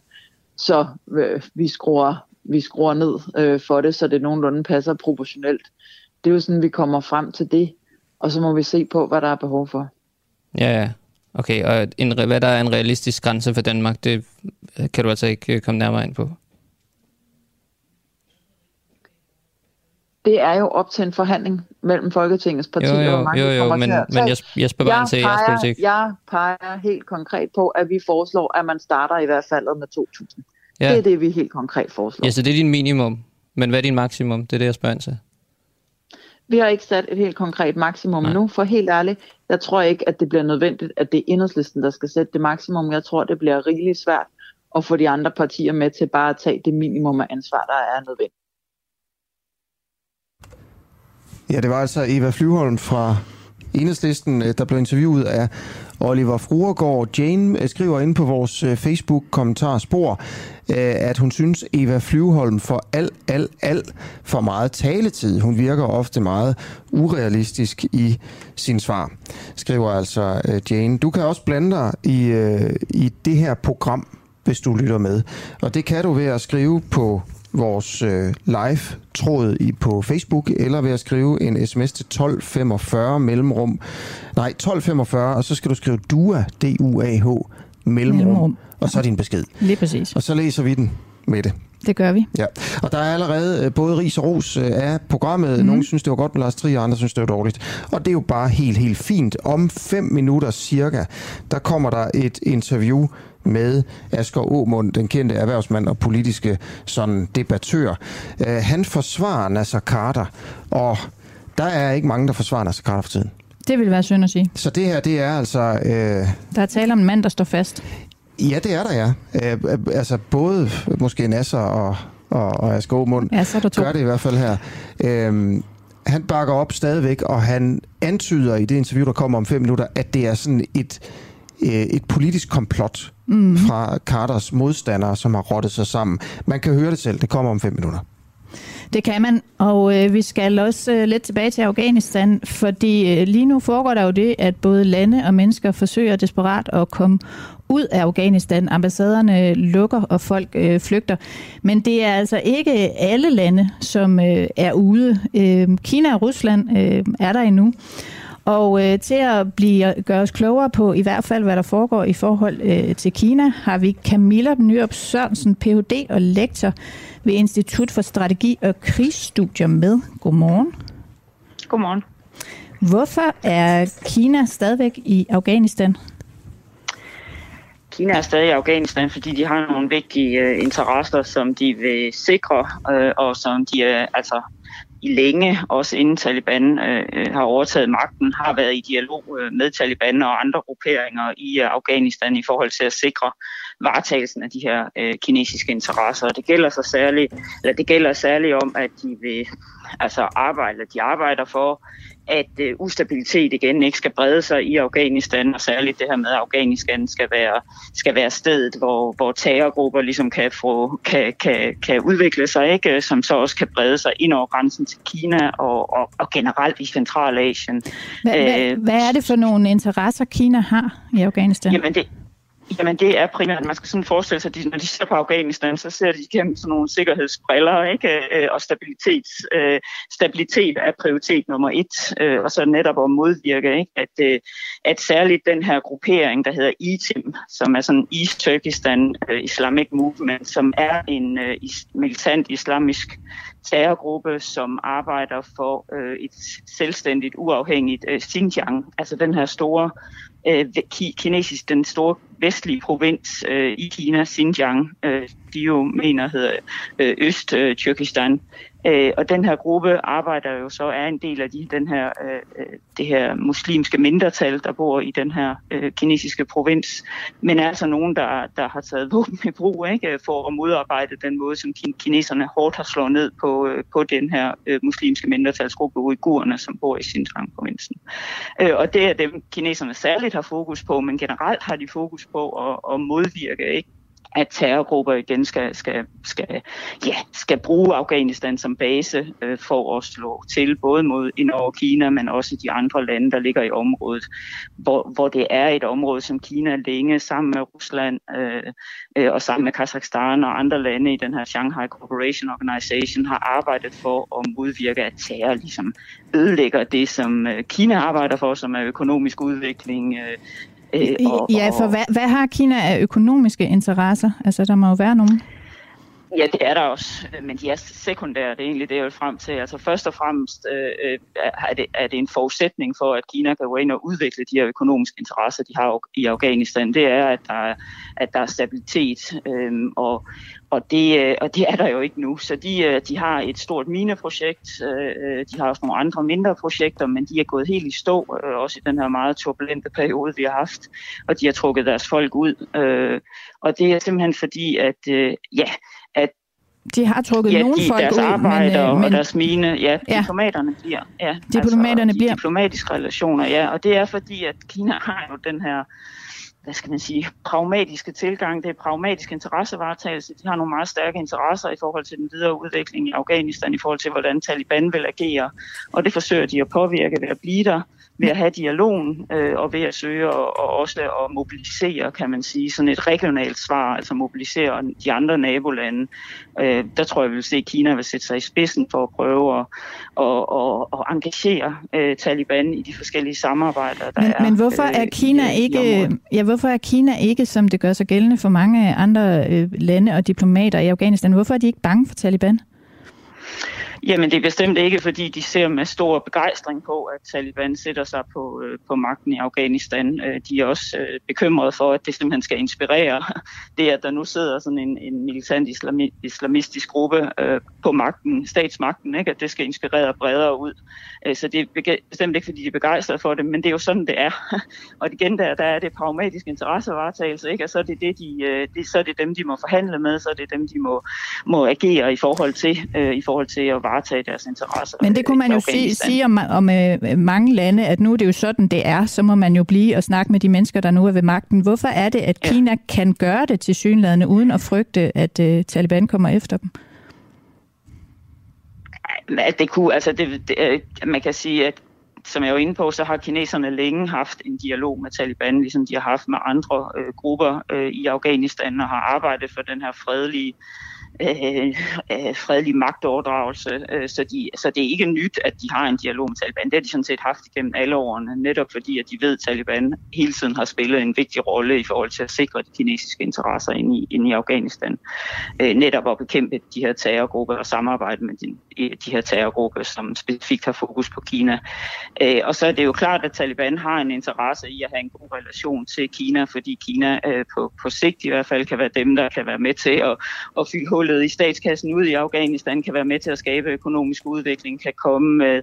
så øh, vi, skruer, vi skruer ned øh, for det, så det nogenlunde passer proportionelt. Det er jo sådan, vi kommer frem til det, og så må vi se på, hvad der er behov for. Ja, ja. Okay, og en, hvad der er en realistisk grænse for Danmark, det kan du altså ikke øh, komme nærmere ind på? Det er jo op til en forhandling mellem Folketingets partier. Jo, jo, jo, jo men, men jeg, jeg spørger bare til jeres politik. Jeg peger helt konkret på, at vi foreslår, at man starter i hvert fald med 2.000. Ja. Det er det, vi helt konkret foreslår. Ja, så det er din minimum. Men hvad er din maksimum? Det er det, jeg spørger ind til. Vi har ikke sat et helt konkret maksimum Nej. nu, for helt ærligt, jeg tror ikke, at det bliver nødvendigt, at det er enhedslisten, der skal sætte det maksimum. Jeg tror, det bliver rigeligt svært at få de andre partier med til bare at tage det minimum af ansvar, der er nødvendigt. Ja, det var altså Eva Flyvholm fra Enhedslisten, øh, der blev interviewet af Oliver Fruergaard. Jane øh, skriver ind på vores øh, Facebook-kommentarspor, at hun synes, Eva Flyvholm får al, al, al for meget taletid. Hun virker ofte meget urealistisk i sin svar, skriver altså Jane. Du kan også blande dig i, i det her program, hvis du lytter med. Og det kan du ved at skrive på vores øh, live-tråd i, på Facebook, eller ved at skrive en sms til 1245 mellemrum. Nej, 1245, og så skal du skrive DUA, D-U-A-H, mellemrum, mellemrum. og så er din besked. Lige præcis. Og så læser vi den med det. Det gør vi. Ja, og der er allerede øh, både ris og ros øh, af programmet. Mm. Nogle synes, det var godt med Lars Trier, andre synes, det var dårligt. Og det er jo bare helt, helt fint. Om fem minutter cirka, der kommer der et interview med Asger Aumund, den kendte erhvervsmand og politiske sådan debattør. Uh, han forsvarer Nasser Carter, og der er ikke mange, der forsvarer Nasser Carter for tiden. Det vil være synd at sige. Så det her, det er altså... Uh, der er tale om en mand, der står fast. Ja, det er der, ja. Uh, altså både måske Nasser og, og, og Asger Aumund ja, så er der to. gør det i hvert fald her. Uh, han bakker op stadigvæk, og han antyder i det interview, der kommer om fem minutter, at det er sådan et, et politisk komplot mm. fra Carters modstandere, som har rottet sig sammen. Man kan høre det selv. Det kommer om fem minutter. Det kan man, og øh, vi skal også øh, lidt tilbage til Afghanistan, fordi øh, lige nu foregår der jo det, at både lande og mennesker forsøger desperat at komme ud af Afghanistan. Ambassaderne lukker, og folk øh, flygter. Men det er altså ikke alle lande, som øh, er ude. Øh, Kina og Rusland øh, er der endnu. Og øh, til at blive, gøre os klogere på i hvert fald, hvad der foregår i forhold øh, til Kina, har vi Camilla Nyrup Sørensen, Ph.D. og lektor ved Institut for Strategi og Krigsstudier med. Godmorgen. Godmorgen. Hvorfor er Kina stadigvæk i Afghanistan? Kina er stadig i Afghanistan, fordi de har nogle vigtige øh, interesser, som de vil sikre, øh, og som de øh, altså i længe, også inden Taliban øh, øh, har overtaget magten, har været i dialog øh, med Taliban og andre grupperinger i øh, Afghanistan i forhold til at sikre varetagelsen af de her øh, kinesiske interesser. Det gælder så særligt, eller det gælder særligt om, at de vil altså arbejde, de arbejder for at øh, ustabilitet igen ikke skal brede sig i Afghanistan, og særligt det her med, at Afghanistan skal være, skal være stedet, hvor, hvor terrorgrupper ligesom kan, få, kan, kan, kan udvikle sig, ikke? som så også kan brede sig ind over grænsen til Kina og, og, og generelt i Centralasien. Hvad, Æh, hvad, øh, hvad er det for nogle interesser, Kina har i Afghanistan? Jamen det, Jamen det er primært, man skal sådan forestille sig, at når de ser på Afghanistan, så ser de igennem sådan nogle sikkerhedsbriller, ikke? Øh, og stabilitet, øh, stabilitet er prioritet nummer et, øh, og så netop at modvirke, ikke? At, at særligt den her gruppering, der hedder ITIM, som er sådan East Turkestan Islamic Movement, som er en militant islamisk terrorgruppe, som arbejder for øh, et selvstændigt, uafhængigt øh, Xinjiang, altså den her store øh, kinesisk, den store vestlige provins øh, i Kina, Xinjiang, øh, de jo mener hedder øh, Øst-Tyrkistan. Øh, Øh, og den her gruppe arbejder jo så, er en del af de, den her, øh, øh, det her muslimske mindretal, der bor i den her øh, kinesiske provins. Men er altså nogen, der, der har taget våben i brug ikke, for at modarbejde den måde, som kineserne hårdt har slået ned på, øh, på den her øh, muslimske mindretalsgruppe, uigurerne, som bor i Xinjiang-provinsen. Øh, og det er dem, kineserne særligt har fokus på, men generelt har de fokus på at, at modvirke ikke, at terrorgrupper igen skal, skal, skal, ja, skal bruge Afghanistan som base øh, for at slå til, både mod ind over Kina, men også de andre lande, der ligger i området, hvor, hvor det er et område, som Kina længe sammen med Rusland øh, øh, og sammen med Kazakhstan og andre lande i den her Shanghai Cooperation Organization har arbejdet for at modvirke, at terror ligesom ødelægger det, som øh, Kina arbejder for, som er økonomisk udvikling, øh, Øh, og, ja, for hvad, hvad har Kina af økonomiske interesser? Altså, der må jo være nogen. Ja, det er der også, men de er sekundære, det er egentlig det, jeg vil frem til. Altså først og fremmest øh, er, det, er det en forudsætning for, at Kina kan gå ind og udvikle de her økonomiske interesser, de har i Afghanistan. Det er, at der er, at der er stabilitet, øh, og, og, det, øh, og det er der jo ikke nu. Så de, øh, de har et stort mineprojekt, øh, de har også nogle andre mindre projekter, men de er gået helt i stå, også i den her meget turbulente periode, vi har haft, og de har trukket deres folk ud. Og det er simpelthen fordi, at ja, at de har trukket ja, nogle de, folk deres ud, arbejder men, øh, og men deres mine, ja, Ja. diplomaterne bliver. Ja, Diplomaterne altså, bliver. diplomatiske relationer, ja, og det er fordi, at Kina har jo den her hvad skal man sige, pragmatiske tilgang, det er pragmatisk interessevaretagelse. De har nogle meget stærke interesser i forhold til den videre udvikling i Afghanistan, i forhold til, hvordan Taliban vil agere. Og det forsøger de at påvirke ved at blive der, ved at have dialogen øh, og ved at søge og, og også at mobilisere, kan man sige, sådan et regionalt svar, altså mobilisere de andre nabolande. Øh, der tror jeg, vi vil se, at Kina vil sætte sig i spidsen for at prøve at, at, at, at engagere øh, Taliban i de forskellige samarbejder, der men, er. men hvorfor øh, er Kina i ikke, ja, hvorfor er Kina ikke, som det gør sig gældende for mange andre øh, lande og diplomater i Afghanistan, hvorfor er de ikke bange for Taliban? Jamen det er bestemt ikke, fordi de ser med stor begejstring på, at Taliban sætter sig på, øh, på magten i Afghanistan. Øh, de er også øh, bekymrede for, at det simpelthen skal inspirere det, at der nu sidder sådan en, en militant islami, islamistisk gruppe på magten, statsmagten, ikke? at det skal inspirere bredere ud. Så det er bestemt ikke, fordi de er begejstrede for det, men det er jo sådan, det er. Og igen, der, der er det pragmatisk interessevaretagelse, ikke? og så er det, det, de, det, så er det dem, de må forhandle med, så er det dem, de må, må agere i forhold til, i forhold til at varetage deres interesser. Men det kunne man jo sige, sige om, om øh, mange lande, at nu er det jo sådan, det er, så må man jo blive og snakke med de mennesker, der nu er ved magten. Hvorfor er det, at Kina kan gøre det til synlædende, uden at frygte, at øh, Taliban kommer efter dem? at det kunne, altså det, det, øh, man kan sige, at som jeg var inde på, så har kineserne længe haft en dialog med Taliban, ligesom de har haft med andre øh, grupper øh, i Afghanistan, og har arbejdet for den her fredelige øh, øh, fredelig magtoverdragelse. Øh, så, de, så det er ikke nyt, at de har en dialog med Taliban. Det har de sådan set haft igennem alle årene, netop fordi, at de ved, at Taliban hele tiden har spillet en vigtig rolle i forhold til at sikre de kinesiske interesser inde i, inde i Afghanistan. Øh, netop at bekæmpe de her terrorgrupper og samarbejde med de, de her terrorgrupper, som specifikt har fokus på Kina. Øh, og så er det jo klart, at Taliban har en interesse i at have en god relation til Kina, fordi Kina øh, på, på sigt i hvert fald kan være dem, der kan være med til at, at fylde hullet i statskassen ud i Afghanistan, kan være med til at skabe økonomisk udvikling, kan komme med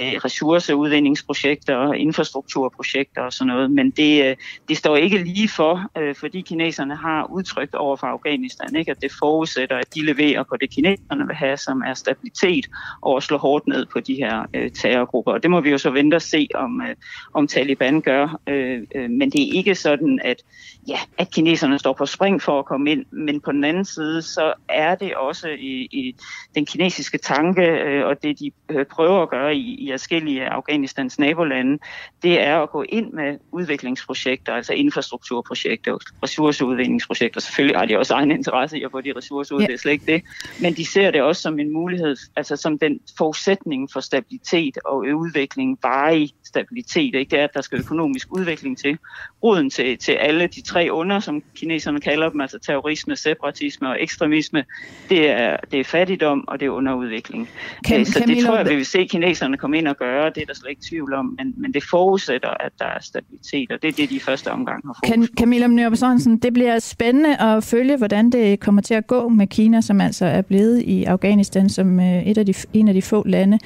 Øh, ressourceudvindingsprojekter ressourceudvindingsprojekter, infrastrukturprojekter og sådan noget. Men det, øh, det står ikke lige for, øh, fordi kineserne har udtrykt over for Afghanistan, ikke, at det forudsætter, at de leverer på det, kineserne vil have, som er stabilitet, og slå hårdt ned på de her øh, terrorgrupper. Og det må vi jo så vente og se, om, øh, om Taliban gør. Øh, øh, men det er ikke sådan, at, ja, at kineserne står på spring for at komme ind. Men på den anden side, så er det også i, i den kinesiske tanke, øh, og det de prøver at gøre i, i forskellige af Afghanistans nabolande, det er at gå ind med udviklingsprojekter, altså infrastrukturprojekter, ressourceudvindingsprojekter. Selvfølgelig har de også egen interesse i at få de ressourcer ud, Ja. det er slet ikke det. Men de ser det også som en mulighed, altså som den forudsætning for stabilitet og udvikling, varig stabilitet. Ikke? Det er, at der skal økonomisk udvikling til. Roden til, til alle de tre under, som kineserne kalder dem, altså terrorisme, separatisme og ekstremisme, det er, det er fattigdom og det er underudvikling. Kan- Øh, så det Camilla, tror jeg, vi vil se kineserne komme ind og gøre, det er der slet ikke tvivl om, men, men det forudsætter, at der er stabilitet, og det er det, de første omgang har fokus Kan, Camilla Mnørp Sørensen, det bliver spændende at følge, hvordan det kommer til at gå med Kina, som altså er blevet i Afghanistan som øh, et af de, en af de få lande.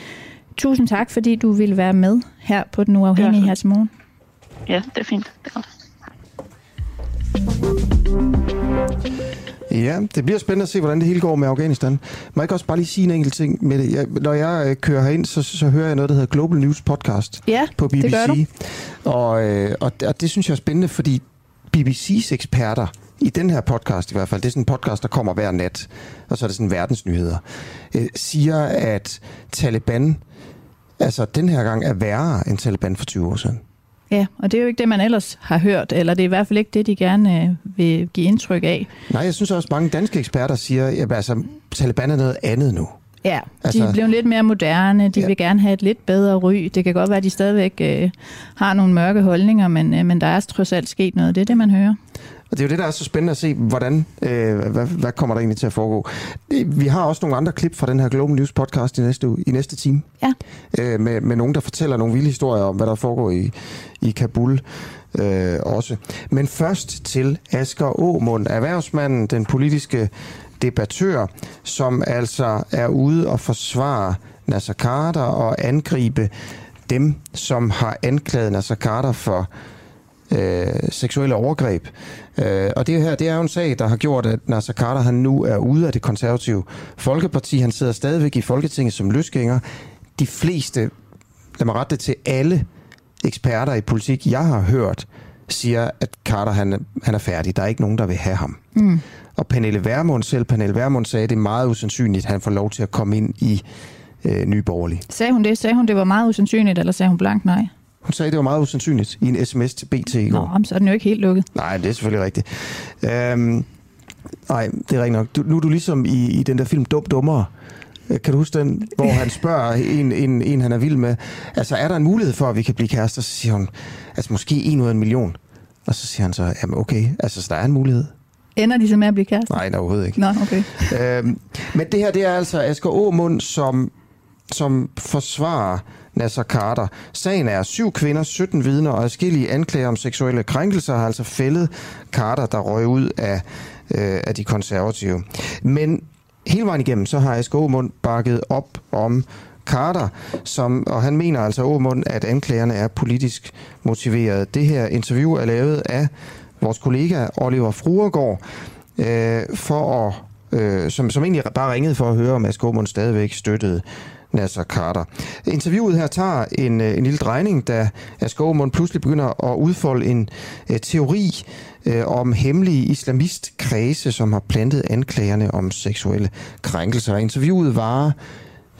Tusind tak, fordi du ville være med her på Den Uafhængige her til morgen. Ja, det er fint. Det er godt. Ja, det bliver spændende at se, hvordan det hele går med Afghanistan. Må jeg ikke også bare lige sige en enkelt ting med det? Jeg, når jeg øh, kører herind, så, så hører jeg noget, der hedder Global News Podcast Ja, på BBC. det gør du. Og, øh, og, og det synes jeg er spændende, fordi BBC's eksperter, i den her podcast i hvert fald, det er sådan en podcast, der kommer hver nat, og så er det sådan verdensnyheder, øh, siger, at Taliban, altså den her gang, er værre end Taliban for 20 år siden. Ja, og det er jo ikke det, man ellers har hørt, eller det er i hvert fald ikke det, de gerne øh, vil give indtryk af. Nej, jeg synes også, mange danske eksperter siger, at altså, Taliban er noget andet nu. Ja, de Altså- er blevet lidt mere moderne, de Ja. vil gerne have et lidt bedre ry. Det kan godt være, at de stadigvæk øh, har nogle mørke holdninger, men, øh, men der er trods alt sket noget. Det er det, man hører. Og det er jo det, der er så spændende at se, hvordan, øh, hvad, hvad kommer der egentlig til at foregå. Vi har også nogle andre klip fra den her Global News podcast i næste, uge, i næste time. Ja. Øh, med, med nogen, der fortæller nogle vilde historier om, hvad der foregår i, i Kabul øh, også. Men først til Asger Aamund, erhvervsmanden, den politiske debattør, som altså er ude og forsvare Nasser Carter og angribe dem, som har anklaget Nasser Carter for øh, seksuelle overgreb. Øh, og det her, det er jo en sag, der har gjort, at Nasser Carter han nu er ude af det konservative Folkeparti. Han sidder stadigvæk i Folketinget som løsgænger. De fleste, lad mig rette det til alle eksperter i politik, jeg har hørt, siger, at Carter han, han er færdig. Der er ikke nogen, der vil have ham. Mm. Og Pernille Vermund selv, Pernille Vermund sagde, at det er meget usandsynligt, at han får lov til at komme ind i øh, Nye Borgerlige. Sagde hun det? Sagde hun, det var meget usandsynligt, eller sagde hun blank nej? Hun sagde, det var meget usandsynligt i en sms til BT i går. Nå, så er den jo ikke helt lukket. Nej, det er selvfølgelig rigtigt. Øhm, nej, det er rigtigt nok. Du, nu er du ligesom i, i den der film Dum Dummere. Øh, kan du huske den, hvor han spørger en, en, en, han er vild med, altså er der en mulighed for, at vi kan blive kærester? Så siger hun, altså måske en ud af en million. Og så siger han så, jamen okay, altså så der er en mulighed. Ender de så med at blive kærester? Nej, overhovedet ikke. Nå, okay. øhm, men det her, det er altså Asger Aumund, som, som forsvarer Nasser Carter. Sagen er syv kvinder, 17 vidner og adskillige anklager om seksuelle krænkelser har altså fældet Carter, der røg ud af, øh, af de konservative. Men hele vejen igennem, så har Asger Aumund bakket op om Carter, som, og han mener altså Aumund, at anklagerne er politisk motiveret. Det her interview er lavet af vores kollega Oliver Fruergaard, øh, for at, øh, som, som egentlig bare ringede for at høre, om Asger Aumund stadigvæk støttede Nasser Carter. Interviewet her tager en, øh, en lille drejning, da Asger Aumund pludselig begynder at udfolde en uh, teori uh, om hemmelige islamistkredse, som har plantet anklagerne om seksuelle krænkelser. Interviewet varer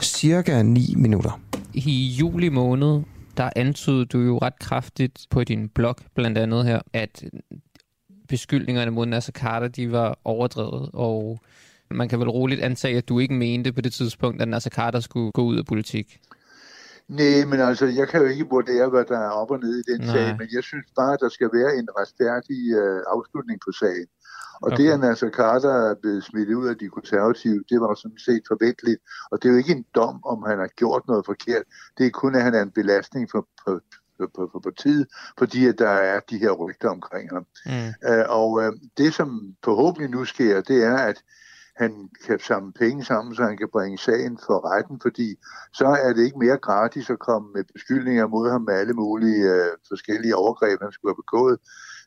cirka 9 minutter. I juli måned, der antydede du jo ret kraftigt på din blog, blandt andet her, at beskyldningerne mod Nasser Carter, de var overdrevet, og man kan vel roligt antage, at du ikke mente på det tidspunkt, at Nasser Carter skulle gå ud af politik. Nej, men altså, jeg kan jo ikke vurdere, hvad der er op og ned i den Nej. sag, men jeg synes bare, at der skal være en retfærdig uh, afslutning på sagen. Og okay. det, at Nasser Carter er blevet smidt ud af de konservative, det var sådan set forventeligt. Og det er jo ikke en dom, om han har gjort noget forkert. Det er kun, at han er en belastning for, for, på, på partiet, fordi at der er de her rygter omkring ham. Mm. Uh, og uh, det, som forhåbentlig nu sker, det er, at han kan samle penge sammen, så han kan bringe sagen for retten, fordi så er det ikke mere gratis at komme med beskyldninger mod ham med alle mulige øh, forskellige overgreb, han skulle have begået.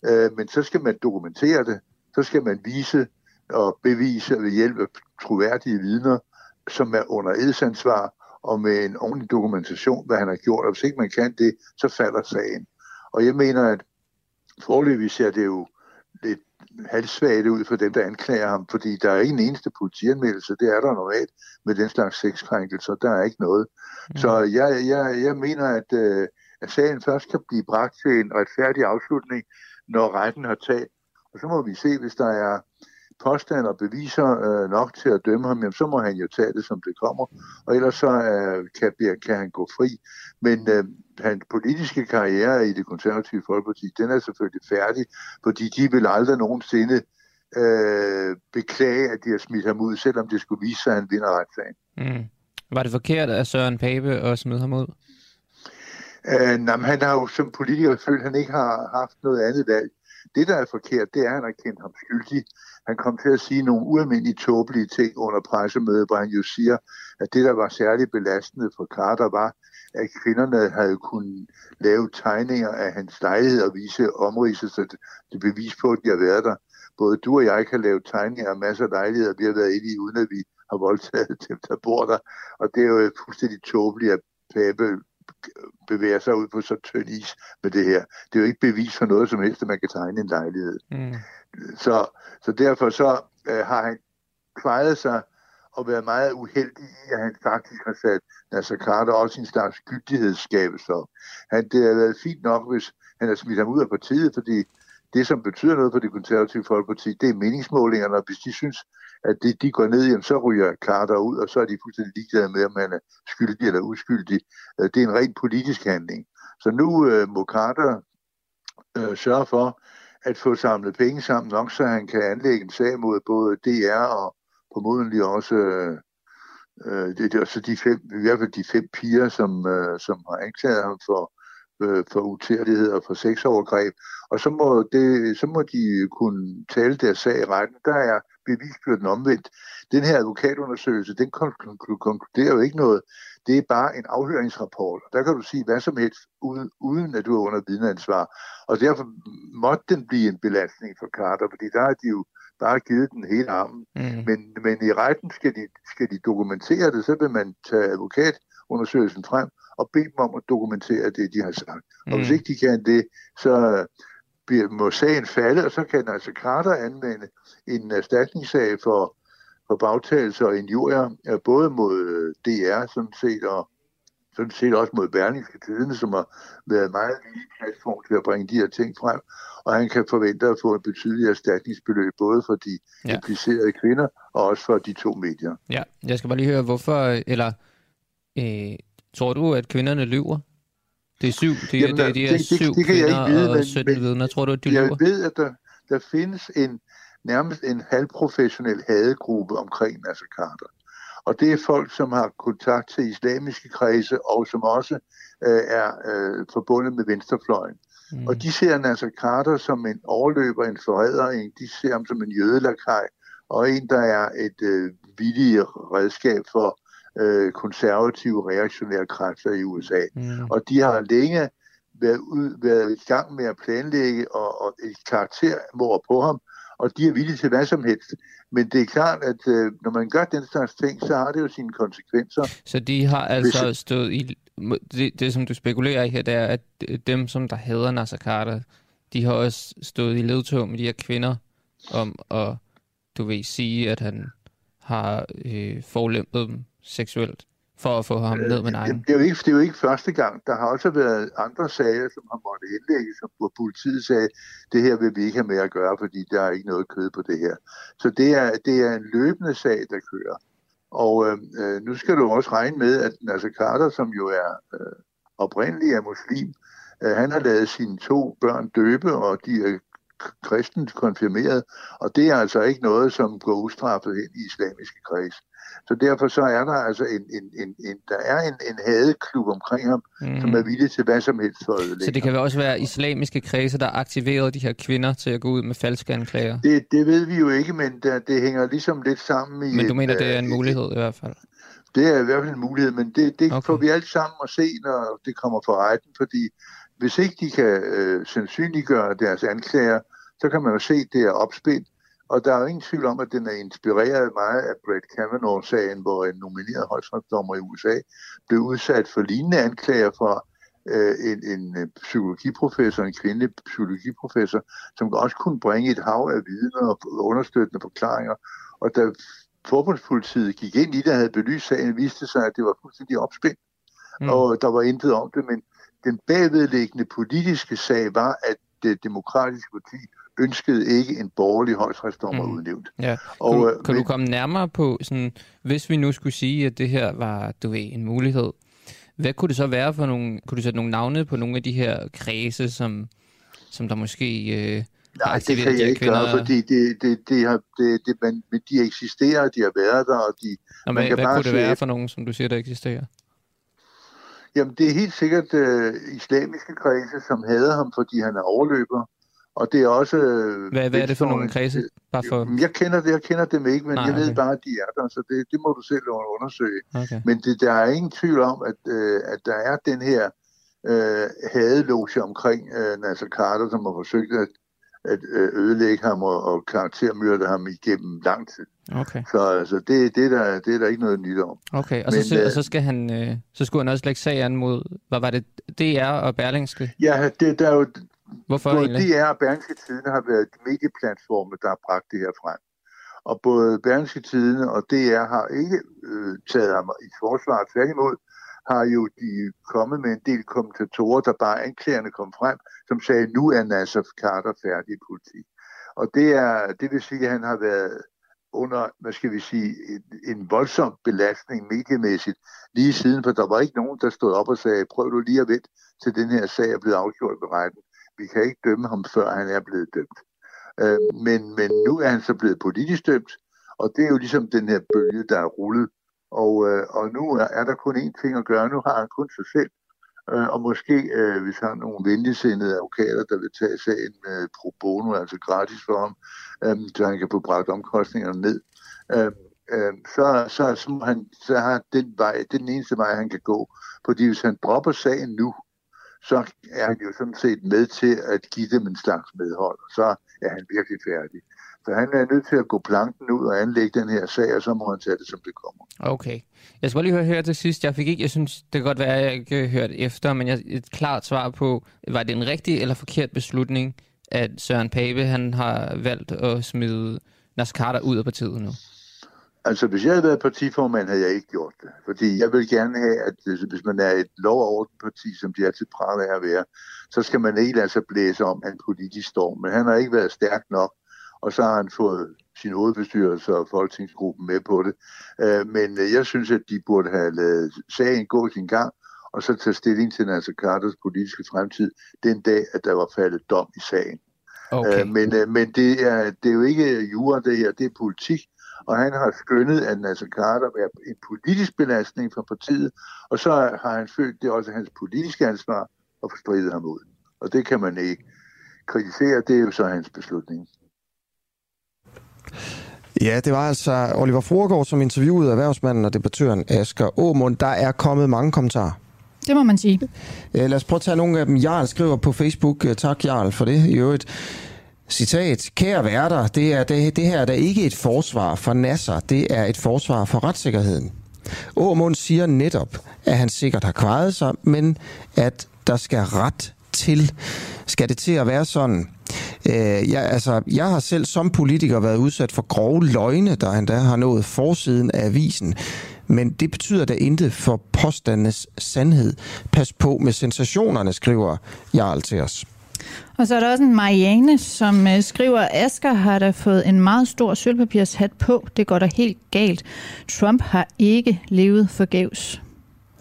Øh, men så skal man dokumentere det så skal man vise og bevise ved hjælp af troværdige vidner, som er under edsansvar og med en ordentlig dokumentation, hvad han har gjort. Og hvis ikke man kan det, så falder sagen. Og jeg mener, at forløbig ser det jo halvsvagt ud for dem, der anklager ham, fordi der er ikke en eneste politianmeldelse, det er der normalt med den slags sexkrænkelser, der er ikke noget. Mm. Så jeg, jeg, jeg mener, at, øh, at sagen først kan blive bragt til en retfærdig afslutning, når retten har taget og så må vi se, hvis der er påstand og beviser øh, nok til at dømme ham, jamen, så må han jo tage det, som det kommer. Og ellers så øh, kan, kan han gå fri. Men øh, hans politiske karriere i det konservative folkeparti, den er selvfølgelig færdig, fordi de vil aldrig nogensinde øh, beklage, at de har smidt ham ud, selvom det skulle vise sig, at han vinder retssagen. Mm. Var det forkert at Søren Pape at smide ham ud? Øh, nej, han har jo som politiker følt, at han ikke har haft noget andet valg. Det, der er forkert, det er, at han har kendt ham skyldig. Han kom til at sige nogle ualmindeligt tåbelige ting under pressemødet, hvor han jo siger, at det, der var særligt belastende for Carter, var, at kvinderne havde kunnet lave tegninger af hans lejlighed og vise omridset, så det, det bevis på, at de har været der. Både du og jeg kan lave tegninger af masser af lejligheder, vi har været inde i, uden at vi har voldtaget dem, der bor der. Og det er jo fuldstændig tåbeligt, at Pape bevæger sig ud på så tynd is med det her. Det er jo ikke bevis for noget som helst, at man kan tegne en lejlighed. Mm. Så, så derfor så øh, har han kvejet sig og været meget uheldig i, at han faktisk har sat Nasser Carter også en slags gyldighedsskabelse op. Han, det har været fint nok, hvis han har smidt ham ud af partiet, fordi det, som betyder noget for det konservative folkeparti, det er meningsmålingerne, og hvis de synes, at det, de går ned jamen, så ryger Carter ud, og så er de fuldstændig ligeglade med, om han er skyldig eller uskyldig. Øh, det er en rent politisk handling. Så nu øh, må Carter øh, sørge for at få samlet penge sammen nok, så han kan anlægge en sag mod både DR og formodentlig også øh, øh, det, det er de fem, i hvert fald de fem piger, som, øh, som har anklaget ham for, øh, for utærlighed og for sexovergreb. Og så må, det, så må de kunne tale deres sag i retten. Der er bevisbyrden omvendt. Den her advokatundersøgelse, den konkluderer jo ikke noget. det er bare en afhøringsrapport. Der kan du sige hvad som helst, uden, uden at du er under vidneansvar. Og derfor måtte den blive en belastning for Carter, fordi der har de jo bare givet den hele armen. Mm. Men, men i retten skal de, skal de dokumentere det, så vil man tage advokatundersøgelsen frem og bede dem om at dokumentere det, de har sagt. Mm. Og hvis ikke de kan det, så bliver, må sagen falde, og så kan altså Carter anvende en erstatningssag for, for bagtagelse og injurier, både mod øh, DR sådan set, og sådan set også mod Berlingske Tidene, som har været meget lille platform til at bringe de her ting frem. Og han kan forvente at få en betydelig erstatningsbeløb, både for de ja. implicerede kvinder, og også for de to medier. Ja, jeg skal bare lige høre, hvorfor, eller øh, tror du, at kvinderne lyver? Det er syv, det, Jamen, det, det er det, syv det, det kan kvinder jeg ikke vide, og 17 men, vidner. Tror du, at de jeg? Jeg ved, at der, der findes en nærmest en halvprofessionel hadegruppe omkring Nasser Carter. Og det er folk, som har kontakt til islamiske kredse, og som også øh, er øh, forbundet med venstrefløjen. Mm. Og de ser Nasser Carter som en overløber, en forræder, en, de ser ham som en jødelakaj, og en, der er et øh, vildt redskab for øh, konservative reaktionære kræfter i USA. Mm. Og de har længe været, ud, været i gang med at planlægge og, og et karaktermord på ham, og de er villige til hvad som helst. Men det er klart, at øh, når man gør den slags ting, så har det jo sine konsekvenser. Så de har altså Hvis... stået i... Det, det, som du spekulerer i her, det er, at dem, som der hedder Nasser Carter, de har også stået i ledtog med de her kvinder om at, du vil sige, at han har øh, forlæmpet dem seksuelt for at få ham ned med nakken? Det, det, er jo ikke, det er jo ikke første gang. Der har også været andre sager, som har måttet som hvor politiet sagde, det her vil vi ikke have med at gøre, fordi der er ikke noget kød på det her. Så det er, det er en løbende sag, der kører. Og øh, øh nu skal du også regne med, at Nasser Carter, som jo er øh, oprindelig er muslim, øh, han har lavet sine to børn døbe, og de er kristent konfirmeret, og det er altså ikke noget, som går ustraffet ind i islamiske kreds. Så derfor så er der altså en, en, en, en der er en, en hadeklub omkring ham, mm. som er villig til hvad som helst for at ødelægge Så det kan vel også være islamiske kredse, der aktiverer de her kvinder til at gå ud med falske anklager? Det, det ved vi jo ikke, men der, det hænger ligesom lidt sammen i... Men du mener, et, det er en øh, mulighed i hvert fald? Det er i hvert fald en mulighed, men det, det okay. får vi alt sammen at se, når det kommer for retten, fordi hvis ikke de kan øh, sandsynliggøre deres anklager, så kan man jo se, at det er opspændt, og der er jo ingen tvivl om, at den er inspireret meget af Brett Kavanaugh-sagen, hvor en nomineret højstrætsdommer i USA blev udsat for lignende anklager for øh, en, en øh, psykologiprofessor, en kvindelig psykologiprofessor, som også kunne bringe et hav af vidner og understøttende forklaringer. Og da forbundspolitiet gik ind i det og havde belyst sagen, viste sig, at det var fuldstændig opspændt, mm. og der var intet om det, men den bagvedliggende politiske sag var, at det demokratiske parti ønskede ikke en borgerlig højstrætsdommer mm. udnævnt. Ja. Og, kan, du, øh, kan men, du komme nærmere på, sådan, hvis vi nu skulle sige, at det her var du ved, en mulighed, hvad kunne det så være for nogle, kunne du sætte nogle navne på nogle af de her kredse, som, som der måske øh, Nej, det kan jeg ikke kvinder... gøre, fordi det, det, det har, det, det, man, de eksisterer, de har været der, og de... Nå, men, hvad kunne det være for nogen, som du siger, der eksisterer? Jamen, det er helt sikkert øh, islamiske kredse, som hader ham, fordi han er overløber. Og det er også... Øh, hvad, hvad er det for nogle kredse? Bare for... Jeg kender det, jeg kender dem ikke, men Nej, jeg ved bare, at de er der, så det, det må du selv undersøge. Okay. Men det, der er ingen tvivl om, at, øh, at der er den her øh, hadeloge omkring øh, Nasser Carter, som har forsøgt at, at øh, ødelægge ham og, og karaktermyrde ham igennem lang tid. Okay. Så altså, det, det, er der, det er der ikke noget nyt om. Okay, og, Men, så, øh, og så, skal han, øh, så skulle han også lægge sag an mod, hvad var det, DR og Berlingske? Ja, det, der er jo, Hvorfor både egentlig? DR og Berlingske Tidene har været medieplatforme, der har bragt det her frem. Og både Berlingske Tidene og DR har ikke øh, taget ham i forsvar. Tværtimod har jo de kommet med en del kommentatorer, der bare anklagerne kom frem, som sagde, nu er Nasser Carter færdig i politik. Og det, er, det vil sige, at han har været under, hvad skal vi sige, en, en voldsom belastning mediemæssigt lige siden, for der var ikke nogen, der stod op og sagde, prøv du lige at vente til den her sag er blevet afgjort ved retten. Vi kan ikke dømme ham, før han er blevet dømt. Øh, men, men nu er han så blevet politisk dømt, og det er jo ligesom den her bølge, der er rullet. Og, øh, og nu er, er der kun én ting at gøre. Nu har han kun sig selv. Øh, og måske, øh, hvis han har nogle venligsindede advokater, der vil tage sagen øh, pro bono, altså gratis for ham, øh, så han kan få bragt omkostningerne ned. Øh, øh, så, så, så, han, så har den vej, det er den eneste vej, han kan gå. Fordi hvis han dropper sagen nu, så er han jo sådan set med til at give dem en slags medhold, og så er han virkelig færdig. Så han er nødt til at gå planken ud og anlægge den her sag, og så må han tage det, som det kommer. Okay. Jeg skal lige høre her til sidst. Jeg fik ikke, jeg synes, det kan godt være, at jeg ikke hørt efter, men jeg, et klart svar på, var det en rigtig eller forkert beslutning, at Søren Pape han har valgt at smide Nasser Carter ud af partiet nu? Altså, hvis jeg havde været partiformand, havde jeg ikke gjort det. Fordi jeg vil gerne have, at hvis man er et lov- og ordenparti, som de altid praler af at være, så skal man ikke lade sig blæse om en politisk storm. Men han har ikke været stærk nok, og så har han fået sin hovedbestyrelse og folketingsgruppen med på det. Øh, men øh, jeg synes, at de burde have lavet sagen gå sin gang, og så tage stilling til Nasser Carters politiske fremtid den dag, at der var faldet dom i sagen. Okay. Øh, men men det, er, det er jo ikke jura, det her, det er politik, og han har skønnet, at Nasser Carter er en politisk belastning for partiet, og så har han følt, det er også hans politiske ansvar at få stridet ham ud. Og det kan man ikke kritisere, det er jo så hans beslutning. Ja, det var altså Oliver Frogaard, som interviewede erhvervsmanden og debattøren Asger Åmund. Der er kommet mange kommentarer. Det må man sige. Lad os prøve at tage nogle af dem. Jarl skriver på Facebook, tak Jarl for det i øvrigt. Citat, kære værter, det, er, det, det her er ikke et forsvar for Nasser, det er et forsvar for retssikkerheden. Åmund siger netop, at han sikkert har kvejet sig, men at der skal ret til. Skal det til at være sådan? Øh, jeg, altså, jeg har selv som politiker været udsat for grove løgne, der endda har nået forsiden af avisen. Men det betyder da intet for påstandenes sandhed. Pas på med sensationerne, skriver Jarl til os. Og så er der også en Marianne, som øh, skriver, at Asger har da fået en meget stor sølvpapirshat på. Det går da helt galt. Trump har ikke levet forgæves.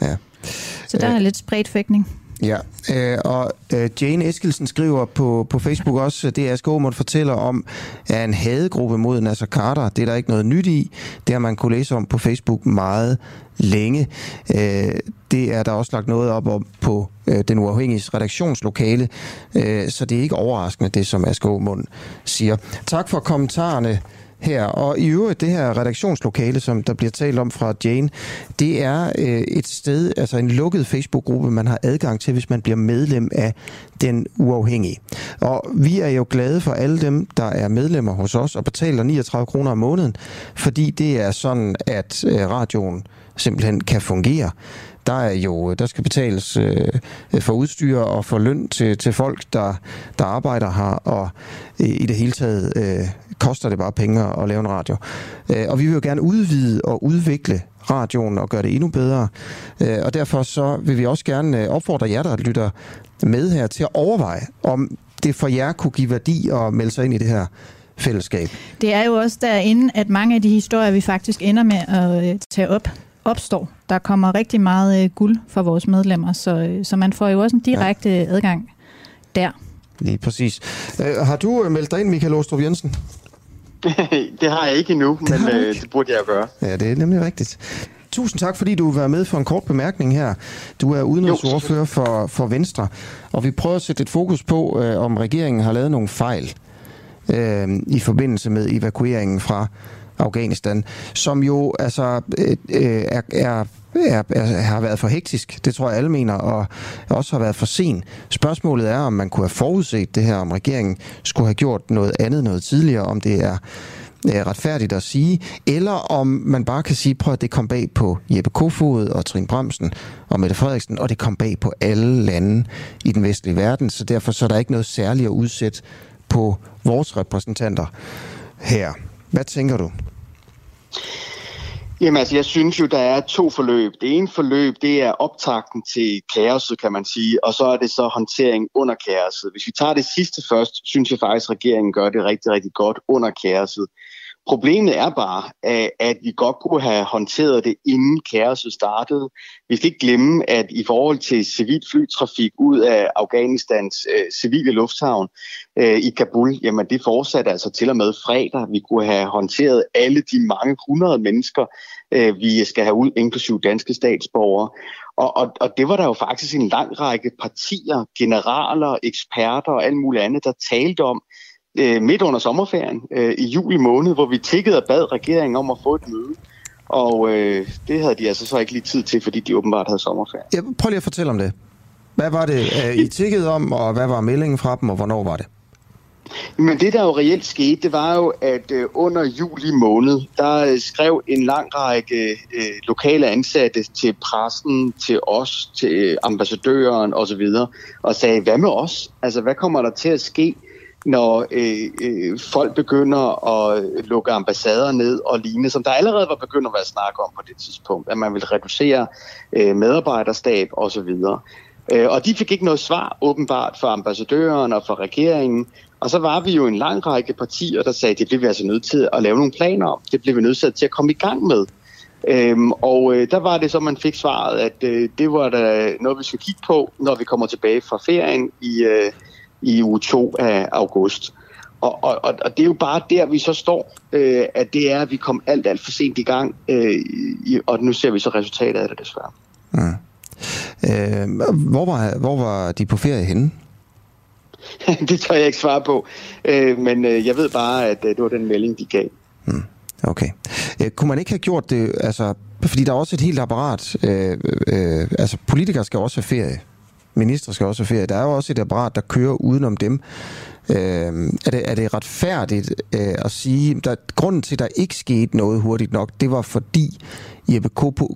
Ja. Så der er lidt spredt fægtning. Ja, øh, og øh, Jane Eskelsen skriver på, på Facebook også, det er Skåmund fortæller om, er en hadegruppe mod Nasser Carter. Det er der ikke noget nyt i. Det har man kunne læse om på Facebook meget længe. Øh, det er der også lagt noget op om på øh, den uafhængige redaktionslokale, øh, så det er ikke overraskende, det som Aske Mund siger. Tak for kommentarerne her. Og i øvrigt, det her redaktionslokale, som der bliver talt om fra Jane, det er øh, et sted, altså en lukket Facebook-gruppe, man har adgang til, hvis man bliver medlem af den uafhængige. Og vi er jo glade for alle dem, der er medlemmer hos os og betaler 39 kroner om måneden, fordi det er sådan, at øh, radioen simpelthen kan fungere der er jo der skal betales øh, for udstyr og for løn til, til folk, der, der arbejder her, og øh, i det hele taget øh, koster det bare penge at lave en radio. Øh, og vi vil jo gerne udvide og udvikle radioen og gøre det endnu bedre. Øh, og derfor så vil vi også gerne øh, opfordre jer, der lytter med her, til at overveje, om det for jer kunne give værdi at melde sig ind i det her fællesskab. Det er jo også derinde, at mange af de historier, vi faktisk ender med at øh, tage op, opstår. Der kommer rigtig meget guld for vores medlemmer, så, så man får jo også en direkte ja. adgang der. Lige præcis. Uh, har du meldt dig ind, Michael Åstrup Jensen? det har jeg ikke endnu, det men øh, det burde jeg gøre. Ja, det er nemlig rigtigt. Tusind tak, fordi du være med for en kort bemærkning her. Du er udenrigsordfører for, for Venstre, og vi prøver at sætte et fokus på, øh, om regeringen har lavet nogle fejl øh, i forbindelse med evakueringen fra Afghanistan, som jo altså øh, øh, er, er er, er, har været for hektisk. Det tror jeg alle mener, og også har været for sen. Spørgsmålet er, om man kunne have forudset det her, om regeringen skulle have gjort noget andet noget tidligere, om det er retfærdigt at sige, eller om man bare kan sige, prøv at det kom bag på Jeppe Kofod og Trine Bremsen og Mette Frederiksen, og det kom bag på alle lande i den vestlige verden, så derfor så er der ikke noget særligt at udsætte på vores repræsentanter her. Hvad tænker du? Jamen altså, jeg synes jo, der er to forløb. Det ene forløb, det er optakten til kaoset, kan man sige, og så er det så håndtering under kaoset. Hvis vi tager det sidste først, synes jeg faktisk, at regeringen gør det rigtig, rigtig godt under kaoset. Problemet er bare, at vi godt kunne have håndteret det, inden kaoset startede. Vi skal ikke glemme, at i forhold til civil flytrafik ud af Afghanistans øh, civile lufthavn øh, i Kabul, jamen det fortsatte altså til og med fredag. Vi kunne have håndteret alle de mange hundrede mennesker, øh, vi skal have ud, inklusive danske statsborgere. Og, og, og det var der jo faktisk en lang række partier, generaler, eksperter og alt muligt andet, der talte om, øh, midt under sommerferien øh, i juli måned, hvor vi tikkede og bad regeringen om at få et møde. Og øh, det havde de altså så ikke lige tid til, fordi de åbenbart havde sommerferie. Ja, prøv lige at fortælle om det. Hvad var det, øh, I tikkede om, og hvad var meldingen fra dem, og hvornår var det? Men det, der jo reelt skete, det var jo, at øh, under juli måned, der øh, skrev en lang række øh, lokale ansatte til pressen, til os, til øh, ambassadøren osv., og sagde, hvad med os? Altså, hvad kommer der til at ske, når øh, øh, folk begynder at lukke ambassader ned og lignende, som der allerede var begyndt at være snak om på det tidspunkt, at man vil reducere øh, medarbejderstab osv., Øh, og de fik ikke noget svar, åbenbart, fra ambassadøren og fra regeringen. Og så var vi jo en lang række partier, der sagde, at det bliver vi altså nødt til at lave nogle planer om. Det bliver vi nødt til at komme i gang med. Øhm, og øh, der var det så, man fik svaret, at øh, det var da noget, vi skulle kigge på, når vi kommer tilbage fra ferien i, øh, i uge 2 af august. Og, og, og det er jo bare der, vi så står, øh, at det er, at vi kom alt, alt for sent i gang, øh, i, og nu ser vi så resultatet af det desværre. Mm. Øh, hvor, var, hvor var de på ferie henne? det tør jeg ikke svare på, øh, men øh, jeg ved bare, at øh, det var den melding, de gav. Hmm. Okay. Øh, kunne man ikke have gjort det, altså, fordi der er også et helt apparat, øh, øh, altså politikere skal også have ferie, ministre skal også have ferie, der er jo også et apparat, der kører udenom dem. Øh, er, det, er det retfærdigt øh, at sige, at grunden til, at der ikke skete noget hurtigt nok, det var fordi Jeppe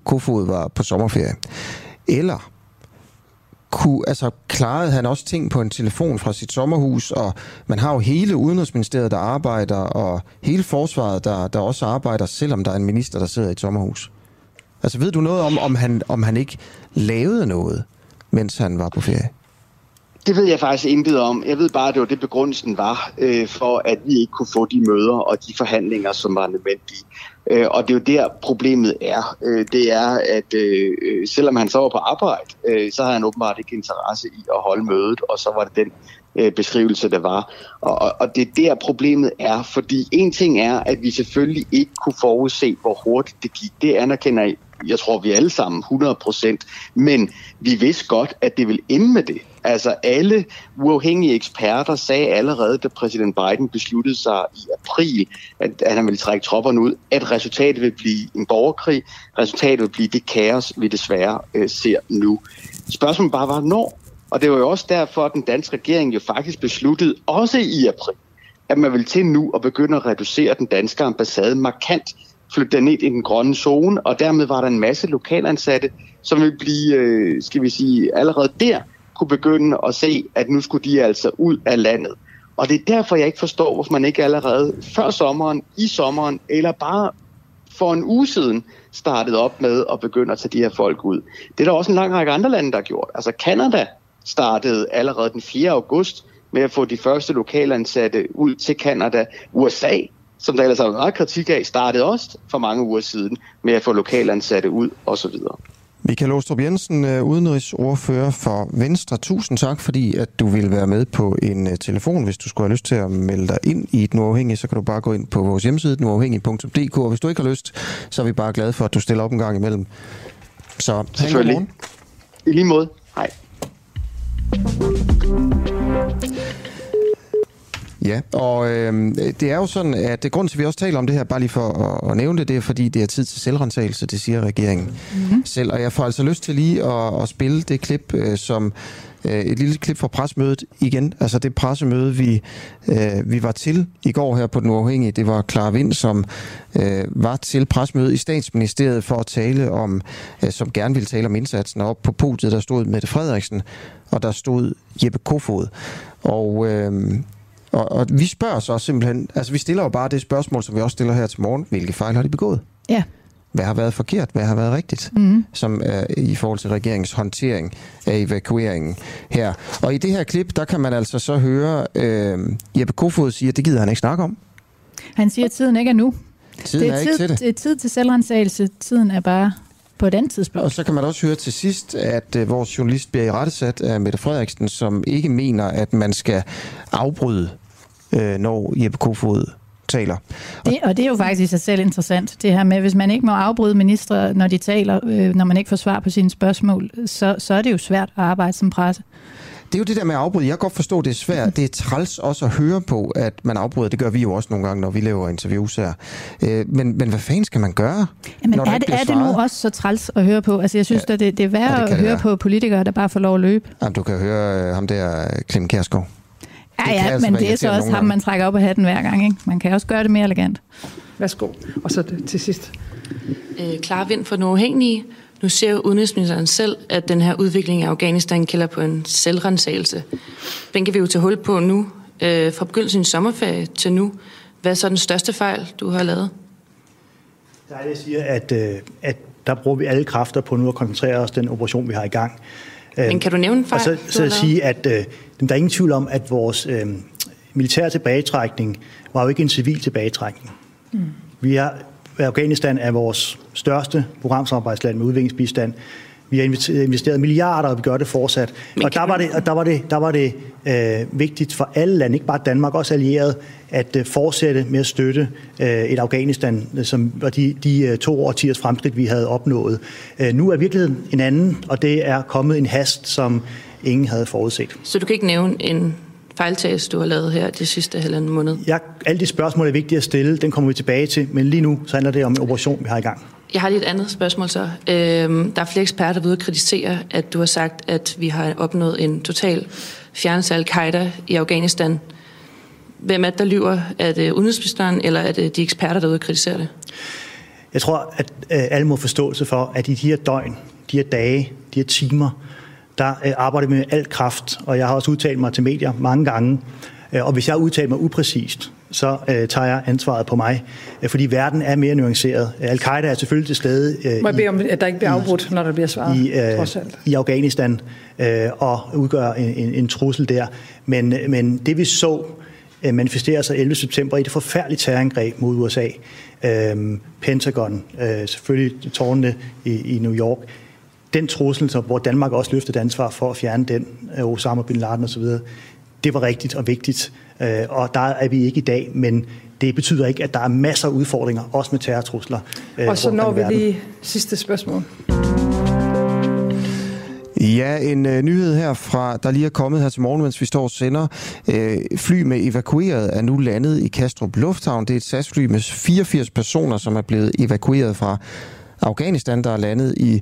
Kofod var på sommerferie? Eller kunne, altså, klarede han også ting på en telefon fra sit sommerhus, og man har jo hele Udenrigsministeriet, der arbejder, og hele forsvaret, der, der også arbejder, selvom der er en minister, der sidder i et sommerhus. Altså, ved du noget om, om han, om han ikke lavede noget, mens han var på ferie? Det ved jeg faktisk intet om. Jeg ved bare, at det var det begrundelsen var, øh, for at vi ikke kunne få de møder og de forhandlinger, som var nødvendige. Øh, og det er jo der, problemet er. Øh, det er, at øh, øh selvom han så var på arbejde, øh, så havde han åbenbart ikke interesse i at holde mødet, og så var det den øh, beskrivelse, der var. Og, og, og det er der, problemet er, fordi en ting er, at vi selvfølgelig ikke kunne forudse, hvor hurtigt det gik. Det anerkender jeg tror, vi alle sammen 100 procent, men vi vidste godt, at det ville ende med det. Altså alle uafhængige eksperter sagde allerede, da præsident Biden besluttede sig i april, at, at han ville trække tropperne ud, at resultatet vil blive en borgerkrig. Resultatet vil blive det kaos, vi desværre øh, ser nu. Spørgsmålet bare var, når? Og det var jo også derfor, at den danske regering jo faktisk besluttede, også i april, at man vil til nu at begynde at reducere den danske ambassade markant flytte den ned i den grønne zone, og dermed var der en masse lokalansatte, som vil blive, øh, skal vi sige, allerede der kunne begynde at se, at nu skulle de altså ud af landet. Og det er derfor, jeg ikke forstår, hvorfor man ikke allerede før sommeren, i sommeren, eller bare for en uge siden startede op med at begynde at tage de her folk ud. Det er der også en lang række andre lande, der har gjort. Altså Canada startede allerede den 4. august med at få de første lokalansatte ud til Canada. USA som der ellers er meget kritik af, startede også for mange uger siden med at få lokalansatte ud osv. Michael Ostrup Jensen, øh, udenrigsordfører for Venstre. Tusind tak, fordi at du vil være med på en øh, telefon. Hvis du skulle have lyst til at melde dig ind i et uafhængig, så kan du bare gå ind på vores hjemmeside, nuafhængig.dk. Og hvis du ikke har lyst, så er vi bare glade for, at du stiller op en gang imellem. Så Selvfølgelig. I lige måde. Hej. Ja, og øh, det er jo sådan, at det grund til, at vi også taler om det her, bare lige for at, at nævne det, det er fordi, det er tid til selvrensagelse, det siger regeringen mm-hmm. selv. Og jeg får altså lyst til lige at, at spille det klip, øh, som Øh, et lille klip fra presmødet igen. Altså det pressemøde, vi, øh, vi var til i går her på Den Uafhængige. Det var Clara Vind, som øh, var til presmødet i statsministeriet for at tale om, som gerne ville tale om indsatsen. op på podiet, der stod Mette Frederiksen, og der stod Jeppe Kofod. Og... Øh, og, og vi spørger så simpelthen, altså vi stiller jo bare det spørgsmål, som vi også stiller her til morgen. Hvilke fejl har de begået? Ja. Hvad har været forkert? Hvad har været rigtigt? Mm. Som er i forhold til regeringens håndtering af evakueringen her. Og i det her klip, der kan man altså så høre øh, Jeppe Kofod sige, at det gider han ikke snakke om. Han siger, at tiden ikke er nu. Tiden det er, er tid, ikke til det. det er tid til selvrensagelse. Tiden er bare på et andet tidspunkt. Og så kan man også høre til sidst, at uh, vores journalist bliver i rettesat af Mette Frederiksen, som ikke mener, at man skal afbryde, uh, når Jeppe Kofod taler. Det, og det er jo faktisk i sig selv interessant, det her med, hvis man ikke må afbryde ministre, når de taler, øh, når man ikke får svar på sine spørgsmål, så, så er det jo svært at arbejde som presse. det er jo det der med at afbryde. Jeg kan godt forstå, det er svært. Det er træls også at høre på, at man afbryder. Det gør vi jo også nogle gange, når vi laver interviews her. Øh, men, men hvad fanden skal man gøre, Jamen, når er, det, er det nu også så træls at høre på? Altså, jeg synes, ja, at det, det er værd Ja, det at høre være. på politikere, der bare får lov at løbe. Jamen, du kan høre øh, ham der, Clem Kjærsgaard. Ja, ja, altså men det er så også ham, man trækker op af hatten hver gang. Ikke? Man kan også gøre det mere elegant. Værsgo. Og så til sidst. øh, klar vind for den uafhængige. Nu ser jo udenrigsministeren selv, at den her udvikling i Afghanistan kalder på en selvrensagelse. Den kan vi jo tage hul på nu. Øh, fra begyndelsen af sommerferie til nu. Hvad er så den største fejl, du har lavet? Der er det, jeg siger, at, øh, at der bruger vi alle kræfter på nu at koncentrere os den operation, vi har i gang. Men kan du nævne fejl, Og så, så at sige, at øh, der er ingen tvivl om, at vores øh, militære tilbagetrækning var jo ikke en civil tilbagetrækning. Mm. Vi har, Afghanistan er vores største programsamarbejdsland med udviklingsbistand. Vi har investeret- milliarder, og vi gør det fortsat. Og der var det, og der var det, der var det øh, vigtigt for alle lande, ikke bare Danmark, også allieret, at øh, fortsætte med at støtte øh, et Afghanistan, øh, som var de, de øh, to årtiers fremskridt, vi havde opnået. Øh, nu er virkeligheden en anden, og det er kommet en hast, som ingen havde forudset. Så du kan ikke nævne en fejltagelse, du har lavet her de sidste halvanden måned? Jeg, alle de spørgsmål er vigtige at stille, den kommer vi tilbage til, men lige nu så handler det om en operation, vi har i gang. Jeg har lige et andet spørgsmål så. Øhm, der er flere eksperter, der ved at kritisere, at du har sagt, at vi har opnået en total fjernelse af al-Qaida i Afghanistan. Hvem er det, der lyver? Er det udenrigsministeren, eller er det de eksperter, der er ude at kritisere det? Jeg tror, at øh, alle må forståelse for, at i de her døgn, de her dage, de her timer, der øh, arbejder vi med al kraft, og jeg har også udtalt mig til medier mange gange, øh, og hvis jeg har udtalt mig upræcist, så øh, tager jeg ansvaret på mig, øh, fordi verden er mere nuanceret. Al-Qaida er selvfølgelig til stede øh, Må jeg i, bede om, at der ikke bliver afbrudt, når der bliver svaret, i, øh, trods alt. i Afghanistan øh, og udgør en, en, en trussel der. Men, men det vi så øh, manifestere sig 11. september i det forfærdelige terrorangreb mod USA, øh, Pentagon, øh, selvfølgelig tårnene i, i New York, den trussel, så, hvor Danmark også løftede ansvar for at fjerne den, Osama bin Laden osv., det var rigtigt og vigtigt, øh, og der er vi ikke i dag, men det betyder ikke, at der er masser af udfordringer, også med terrortrusler. øh, Og så når vi lige sidste spørgsmål. Ja, en øh, nyhed her fra, der lige er kommet her til morgen, mens vi står og sender. Øh, fly med evakueret er nu landet i Kastrup Lufthavn. Det er et SAS-fly med 84 personer, som er blevet evakueret fra Afghanistan, der er landet i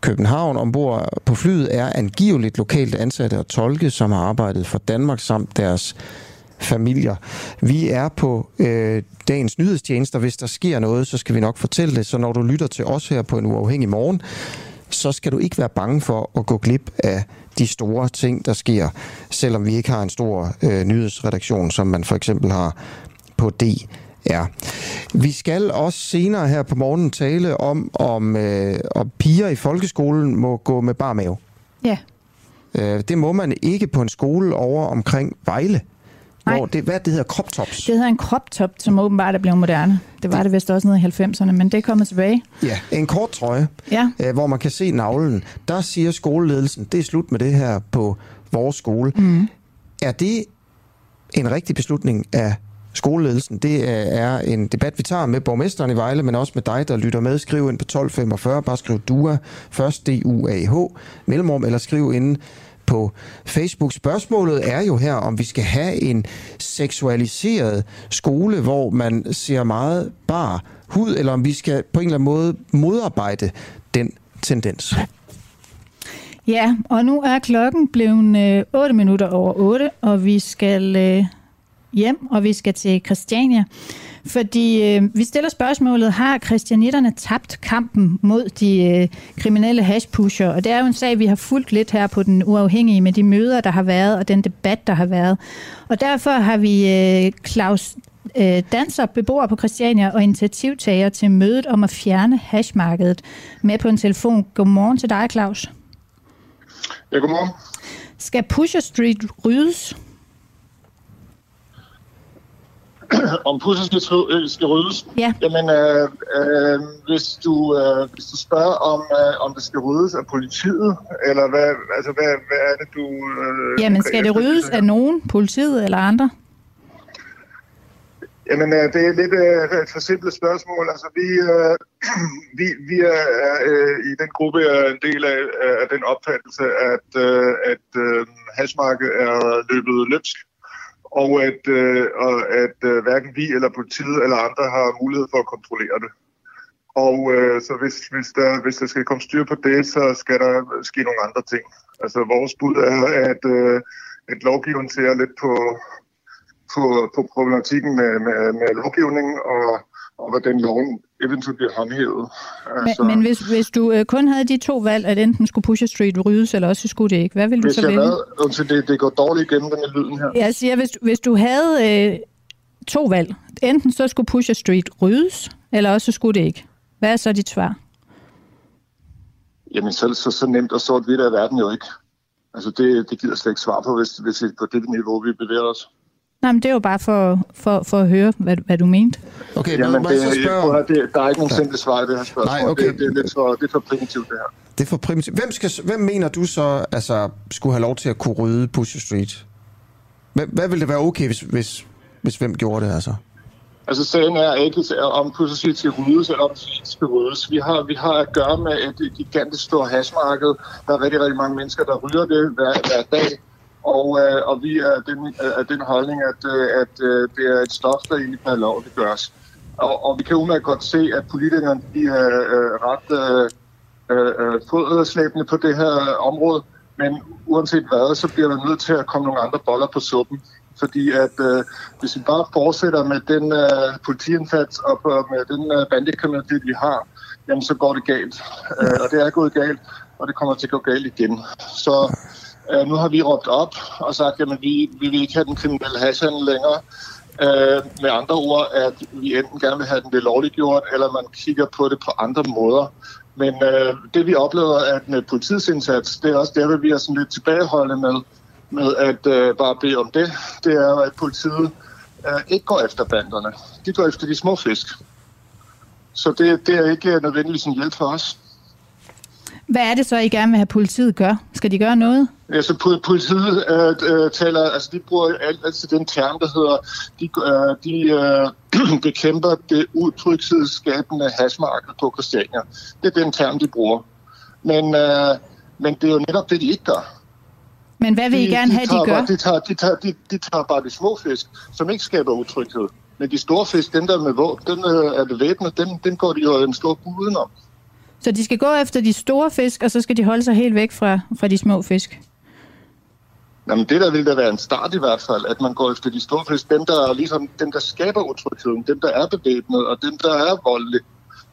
København. Ombord på flyet er angiveligt lokalt ansatte og tolke, som har arbejdet for Danmark samt deres familier. Vi er på øh, dagens nyhedstjenester. Hvis der sker noget, så skal vi nok fortælle det. Så når du lytter til os her på en uafhængig morgen, så skal du ikke være bange for at gå glip af de store ting, der sker, selvom vi ikke har en stor øh, nyhedsredaktion, som man for eksempel har på DR. Vi skal også senere her på morgenen tale om, om, øh, om piger i folkeskolen må gå med bar mave. Ja. Øh, det må man ikke på en skole over omkring Vejle. Nej. Hvor det, hvad det hedder, crop tops. Det hedder en crop top, som åbenbart er blevet moderne. Det var det vist også nede i 90'erne, men det er kommet tilbage. Ja, en kort trøje, Ja. øh, hvor man kan se navlen. Der siger skoleledelsen, det er slut med det her på vores skole. Mm. Er det en rigtig beslutning af skoleledelsen? Det er- en debat, vi tager med borgmesteren i Vejle, men også med dig, der lytter med. Skriv ind på 1245, bare skriv DUA, først D-U-A-H, mellemrum, eller skriv ind på Facebook. Spørgsmålet er jo her, om vi skal have en seksualiseret skole, hvor man ser meget bar hud, eller om vi skal på en eller anden måde modarbejde den tendens. Ja, og nu er klokken blevet øh, 8 minutter over 8, og vi skal øh, hjem, og vi skal til Christiania. Fordi øh, vi stiller spørgsmålet, har christianitterne tabt kampen mod de øh, kriminelle hashpusher? Og det er jo en sag, vi har fulgt lidt her på den uafhængige med de møder, der har været, og den debat, der har været. Og derfor har vi øh, Claus øh, Danser, beboer på Christiania og initiativtager til mødet om at fjerne hashmarkedet med på en telefon. Godmorgen til dig, Claus. Ja, godmorgen. Skal Pusher Street ryddes? om Pusher skal, øh, skal ryddes. Ja. Jamen, øh, øh, hvis, du, øh, hvis du spørger om, øh, om det skal ryddes af politiet, eller hvad, altså, hvad, hvad er det, du... Øh, Jamen, skal det ryddes af nogen, politiet eller andre? Jamen, øh, det er lidt øh, et forsimplet spørgsmål. Altså, vi, øh, vi, vi er øh, i den gruppe er en del af, af den opfattelse, at, øh, at øh, hashmarked er løbet løbsk, og at, øh, og at øh, hverken vi eller politiet eller andre har mulighed for at kontrollere det. Og øh, så hvis, hvis, der, hvis der skal komme styr på det, så skal der ske nogle andre ting. Altså vores bud er, at, øh, at lovgivningen ser lidt på, på, på problematikken med, med, med lovgivningen, og, og hvordan loven eventuelt bliver håndhævet. Altså, men men hvis, hvis du øh, kun havde de to valg, at enten skulle Pusher Street ryddes, eller også skulle det ikke, hvad ville du hvis så jeg vælge? Havde, undskyld, det, det går dårligt igennem den lyden her. Jeg siger, hvis, hvis du havde øh, to valg, enten så skulle Pusher Street ryddes, eller også så skulle det ikke. Hvad er så dit svar? Jamen, så, så, så nemt og sort-hvidt er verden jo ikke. Altså, det, det giver jeg slet ikke svar på, hvis, hvis vi på det niveau, vi bevæger os. Nej, men det er jo bare for, for, for at høre, hvad, hvad du mente. Okay, Jamen, må jeg det, så spørge... høre, det, der er ikke nogen simple svar i det her spørgsmål. Nej, okay. det, det, er lidt for, det er for primitivt, det her. Det er for primitivt. Hvem, skal, hvem mener du så altså, skulle have lov til at kunne rydde Pusher Street? Hvad, hvad ville det være okay, hvis, hvis, hvis hvem gjorde det, altså? Altså sagen er ikke, om Pusher Street skal ryddes, eller om det skal ryddes. Vi har, vi har at gøre med et gigantisk stort hashmarked. Der er rigtig, rigtig mange mennesker, der rydder det hver, hver dag. Og, øh, og vi er den, øh, er den holdning, at, øh, at øh, det er et stof, der egentlig per lov, det gøres. Og, og vi kan umiddelbart godt se, at politikerne de er øh, ret øh, øh, øh fodslæbende på det her område. Men uanset hvad, så bliver der nødt til at komme nogle andre boller på suppen. Fordi at øh, hvis vi bare fortsætter med den øh, politiindsats og på, med den øh, bandekriminalitet, vi har, jamen så går det galt. Øh, og det er gået galt, og det kommer til at gå galt igen. Så øh, nu har vi råbt op og sagt, at vi, vi vil ikke have den kriminelle hashhandel længere. Øh, med andre ord, at vi enten gerne vil have den det lovligt gjort, eller man kigger på det på andre måder. Men øh, det vi oplever at med politiets indsats, det er også der, vi er sådan lidt tilbageholdende med, med at øh, bare bede om det. Det er jo, at politiet øh, ikke går efter banderne. De går efter de små fisk. Så det, det er ikke nødvendigvis en hjælp for os. Hvad er det så, I gerne vil have politiet gør? Skal de gøre noget? Ja, så politiet øh, øh, taler, altså de bruger alt, altså den term, der hedder, de, øh, de øh, bekæmper det udtrykshedsskabende hashmarked på Christiania. Det er den term, de bruger. Men, øh, men det er jo netop det, de ikke gør. Men hvad vil I gerne de have, de gør? Bare, de, tager, de, tager, de, de tager bare de små fisk, som ikke skaber utryghed. Men de store fisk, dem der med våben, dem øh, er bevæbnet, dem, dem går de jo en stor bud udenom. Så de skal gå efter de store fisk, og så skal de holde sig helt væk fra, fra de små fisk? Jamen det der vil da være en start i hvert fald, at man går efter de store fisk, dem der, er ligesom, dem, der skaber utrygheden, dem der er bevæbnet, og dem der er voldelige.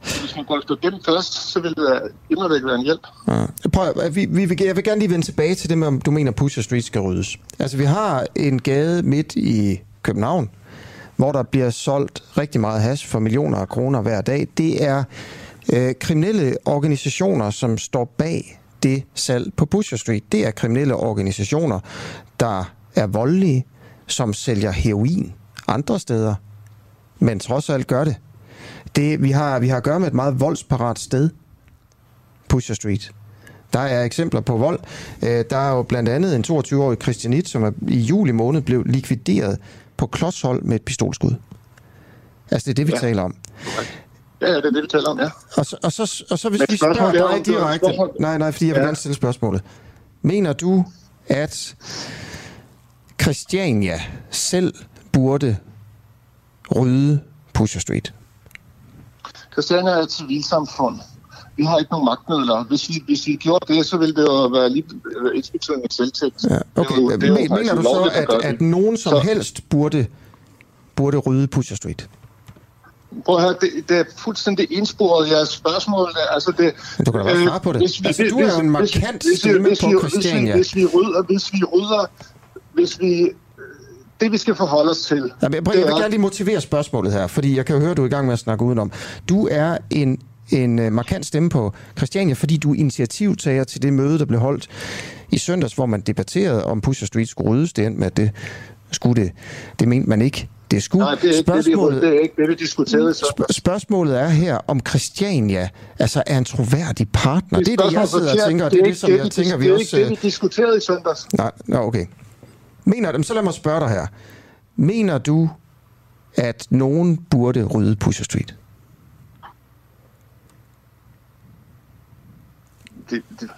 Hvis man går efter dem først, så vil det endnu væk være en hjælp. Ja. Prøv, vi, vi vil, jeg vil gerne lige vende tilbage til det med, om du mener, Pusher Street skal ryddes. Altså, vi har en gade midt i København, hvor der bliver solgt rigtig meget hash for millioner af kroner hver dag. Det er øh, kriminelle organisationer, som står bag det salg på Pusher Street. Det er kriminelle organisationer, der er voldelige, som sælger heroin andre steder, men trods alt gør det. det vi, har, vi har at gøre med et meget voldsparat sted, Pusher Street. Der er eksempler på vold. Der er jo blandt andet en 22-årig Christianit, som i juli måned blev likvideret på klodshold med et pistolskud. Altså, det er det, vi ja. taler om. Ja, det er det, vi taler om, ja. Og så, og så, og så hvis vi spørger dig direkte... Nej, nej, fordi jeg vil ja. gerne stille spørgsmålet. Mener du, at Christiania selv burde rydde Pusher Street? Christiania er et civilsamfund. Vi har ikke nogen magtmidler. Hvis vi, hvis vi gjorde det, så ville det jo være lige et betydende selvtægt. Ja, okay. Det det Men, mener du så, at, at, at nogen som så... helst burde, burde rydde Pusher Street? Prøv at høre, det, det er fuldstændig indsporet jeres spørgsmål. Altså det, du kan da bare svare på det. Hvis vi, altså, du er jo en markant hvis, stemme hvis, på Christiania. Hvis vi, hvis vi rydder, hvis vi rydder, hvis vi det vi skal forholde os til. Ja, men jeg, jeg vil gerne lige motivere spørgsmålet her, fordi jeg kan jo høre, at du er i gang med at snakke udenom. Du er en, en markant stemme på Christiania, fordi du er initiativtager til det møde, der blev holdt i søndags, hvor man debatterede, om Pusher Street skulle ryddes. Det endte med, at det skulle det. Det mente man ikke. Det skulle. Nej, det er, ikke spørgsmålet, det, det er ikke det, vi diskuterede. Sp- spørgsmålet er her, om Christiania altså er en troværdig partner. Det er det, jeg sidder og tænker, og det er det, som jeg tænker, vi også... Det er ikke det, vi diskuterede i søndags. Nej, no, okay. Mener dem, så lad mig spørge dig her. Mener du, at nogen burde rydde Pusher Street? Det, det,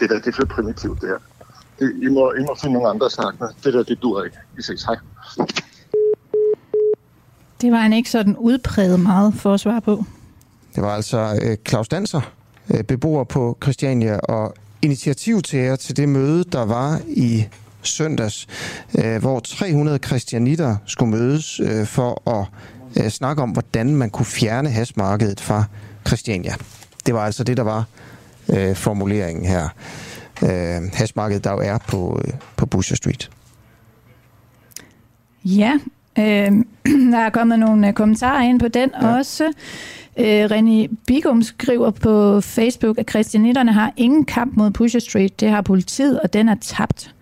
det, der, det er for primitivt, det her. I må, I må finde nogle andre snakke med. Det der, det dur ikke. Vi ses. Hej. Det var han ikke sådan udpræget meget for at svare på. Det var altså øh, Claus Danser, øh, beboer på Christiania, og initiativtager til det møde, der var i søndags, øh, hvor 300 kristianitter skulle mødes øh, for at øh, snakke om, hvordan man kunne fjerne hasmarkedet fra Christiania. Det var altså det, der var øh, formuleringen her. Øh, hasmarkedet, der jo er på, øh, på Busher Street. Ja, øh, der er kommet nogle øh, kommentarer ind på den ja. også. Øh, René Bigum skriver på Facebook, at kristianitterne har ingen kamp mod Pusher Street. Det har politiet, og den er tabt.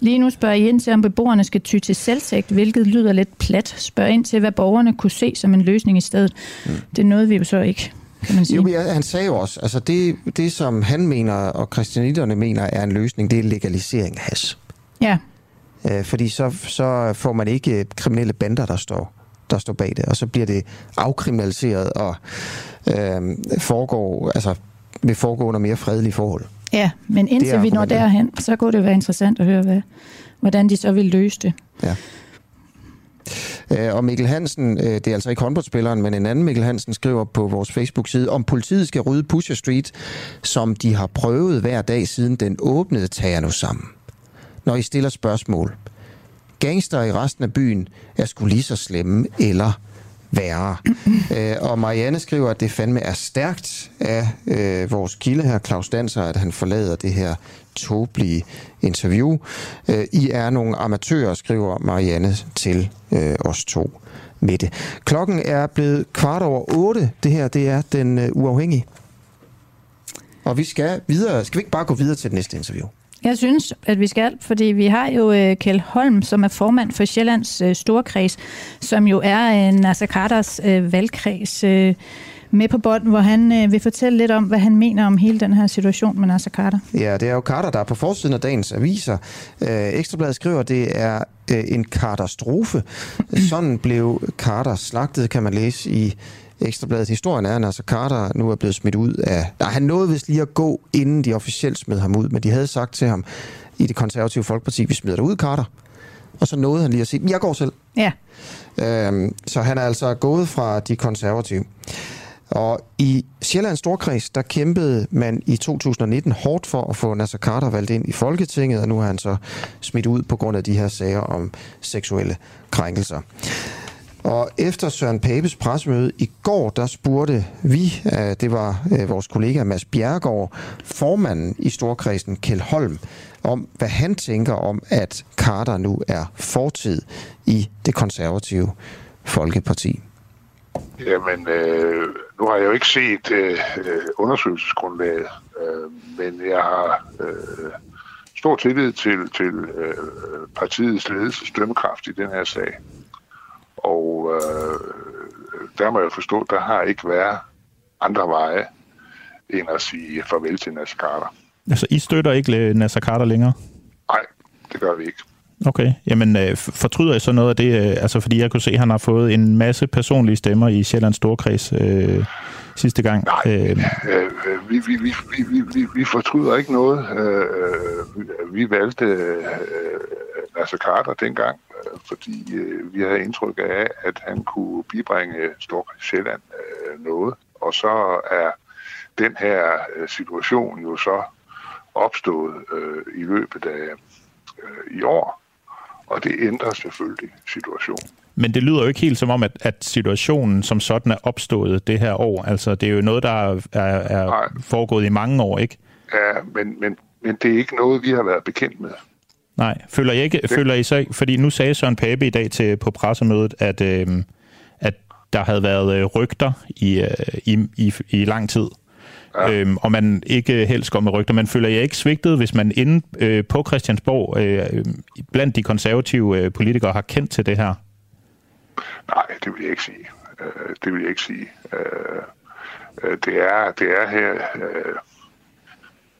Lige nu spørger I ind til, om beboerne skal ty til selvtægt, hvilket lyder lidt plat. Spørg ind til, hvad borgerne kunne se som en løsning i stedet. Mm. Det nåede vi jo så ikke, kan man sige. Jo, ja, han sagde jo også, altså det, det som han mener, og kristianitterne mener er en løsning, det er legalisering af has. Ja. Øh, fordi så, så får man ikke kriminelle bander, der står der står bag det, og så bliver det afkriminaliseret og øh, foregår, altså vil foregå under mere fredelige forhold. Ja, men indtil vi når derhen, så kunne det være interessant at høre, hvad, hvordan de så vil løse det. Ja. Øh, og Mikkel Hansen, øh, det er altså ikke håndboldspilleren, men en anden Mikkel Hansen skriver på vores Facebook-side, om politiet skal rydde Pusher Street, som de har prøvet hver dag siden den åbnede, tager nu sammen. Når I stiller spørgsmål. Gangster i resten af byen er skulle lige så slemme eller værre. øh, og Marianne skriver, at det fandme er stærkt af øh, vores kilde her, Claus Danser, at han forlader det her tåbelige interview. Øh, I er nogle amatører, skriver Marianne til øh, os to med det. Klokken er blevet kvart over otte. Det her, det er den øh, uafhængige. Og vi skal videre. Skal vi ikke bare gå videre til det næste interview? Jeg synes, at vi skal, fordi vi har jo øh, Kjell Holm, som er formand for Sjællands øh, Storkreds, som jo er øh, Nasser Carters øh, valgkreds øh, med på bånd, hvor han øh, vil fortælle lidt om, hvad han mener om hele den her situation med Nasser Carter. Ja, det er jo Carter, der er på forsiden af dagens aviser. Øh, Ekstrabladet skriver, at det er øh, en katastrofe. Sådan blev Carter slagtet, kan man læse i Ekstrabladet. Historien er, at Nasser Carter nu er blevet smidt ud af... Nej, han nåede vist lige at gå, inden de officielt smed ham ud, men de havde sagt til ham i det konservative folkeparti, vi smider dig ud, Carter. Og så nåede han lige at sige, jeg går selv. Ja. Øhm, så han er altså gået fra de konservative. Og i Sjællands Storkreds, der kæmpede man i 2019 hårdt for at få Nasser Carter valgt ind i Folketinget, og nu er han så smidt ud på grund af de her sager om seksuelle krænkelser. Og efter Søren Papes pressemøde i går, der spurgte vi, øh, det var øh, vores kollega Mads Bjergård, formanden i Storkredsen, Kjell Holm, om hvad han tænker om, at Carter nu er fortid i det konservative Folkeparti. Jamen, øh, nu har jeg jo ikke set øh, øh undersøgelsesgrundlaget, øh, men jeg har øh, stor tillid til, til øh, partiets ledelses dømmekraft i den her sag. Og øh, der må jeg forstå, der har ikke været andre veje end at sige farvel til Nasser Carter. Altså, I støtter ikke Nasser Carter længere? Nej, det gør vi ikke. Okay, jamen øh, fortryder I så noget af det? Øh, altså, fordi jeg kunne se, at han har fået en masse personlige stemmer i Sjællands Storkreds øh, sidste gang. Nej, øh, øh, vi, vi, vi, vi, vi, vi fortryder ikke noget. Øh, vi valgte øh, Nasser Carter dengang, øh, fordi øh, vi havde indtryk af, at han kunne bibringe Storkreds Sjælland øh, noget. Og så er den her øh, situation jo så opstået øh, i løbet af øh, i år, og det ændrer selvfølgelig situationen. Men det lyder jo ikke helt som om, at, at situationen som sådan er opstået det her år. Altså, det er jo noget, der er, er, er foregået i mange år, ikke? Ja, men, men, men det er ikke noget, vi har været bekendt med. Nej, føler I, ikke, det... føler I så Fordi nu sagde Søren Pape i dag til, på pressemødet, at, øh, at der havde været øh, rygter i, øh, i, i, i lang tid. Ja. Øhm, og man ikke helst går med rygter. Man føler jeg ikke svigtet, hvis man inde øh, på Christiansborg, øh, blandt de konservative øh, politikere, har kendt til det her? Nej, det vil jeg ikke sige. Øh, det vil jeg ikke sige. Øh, øh det, er, det er her øh,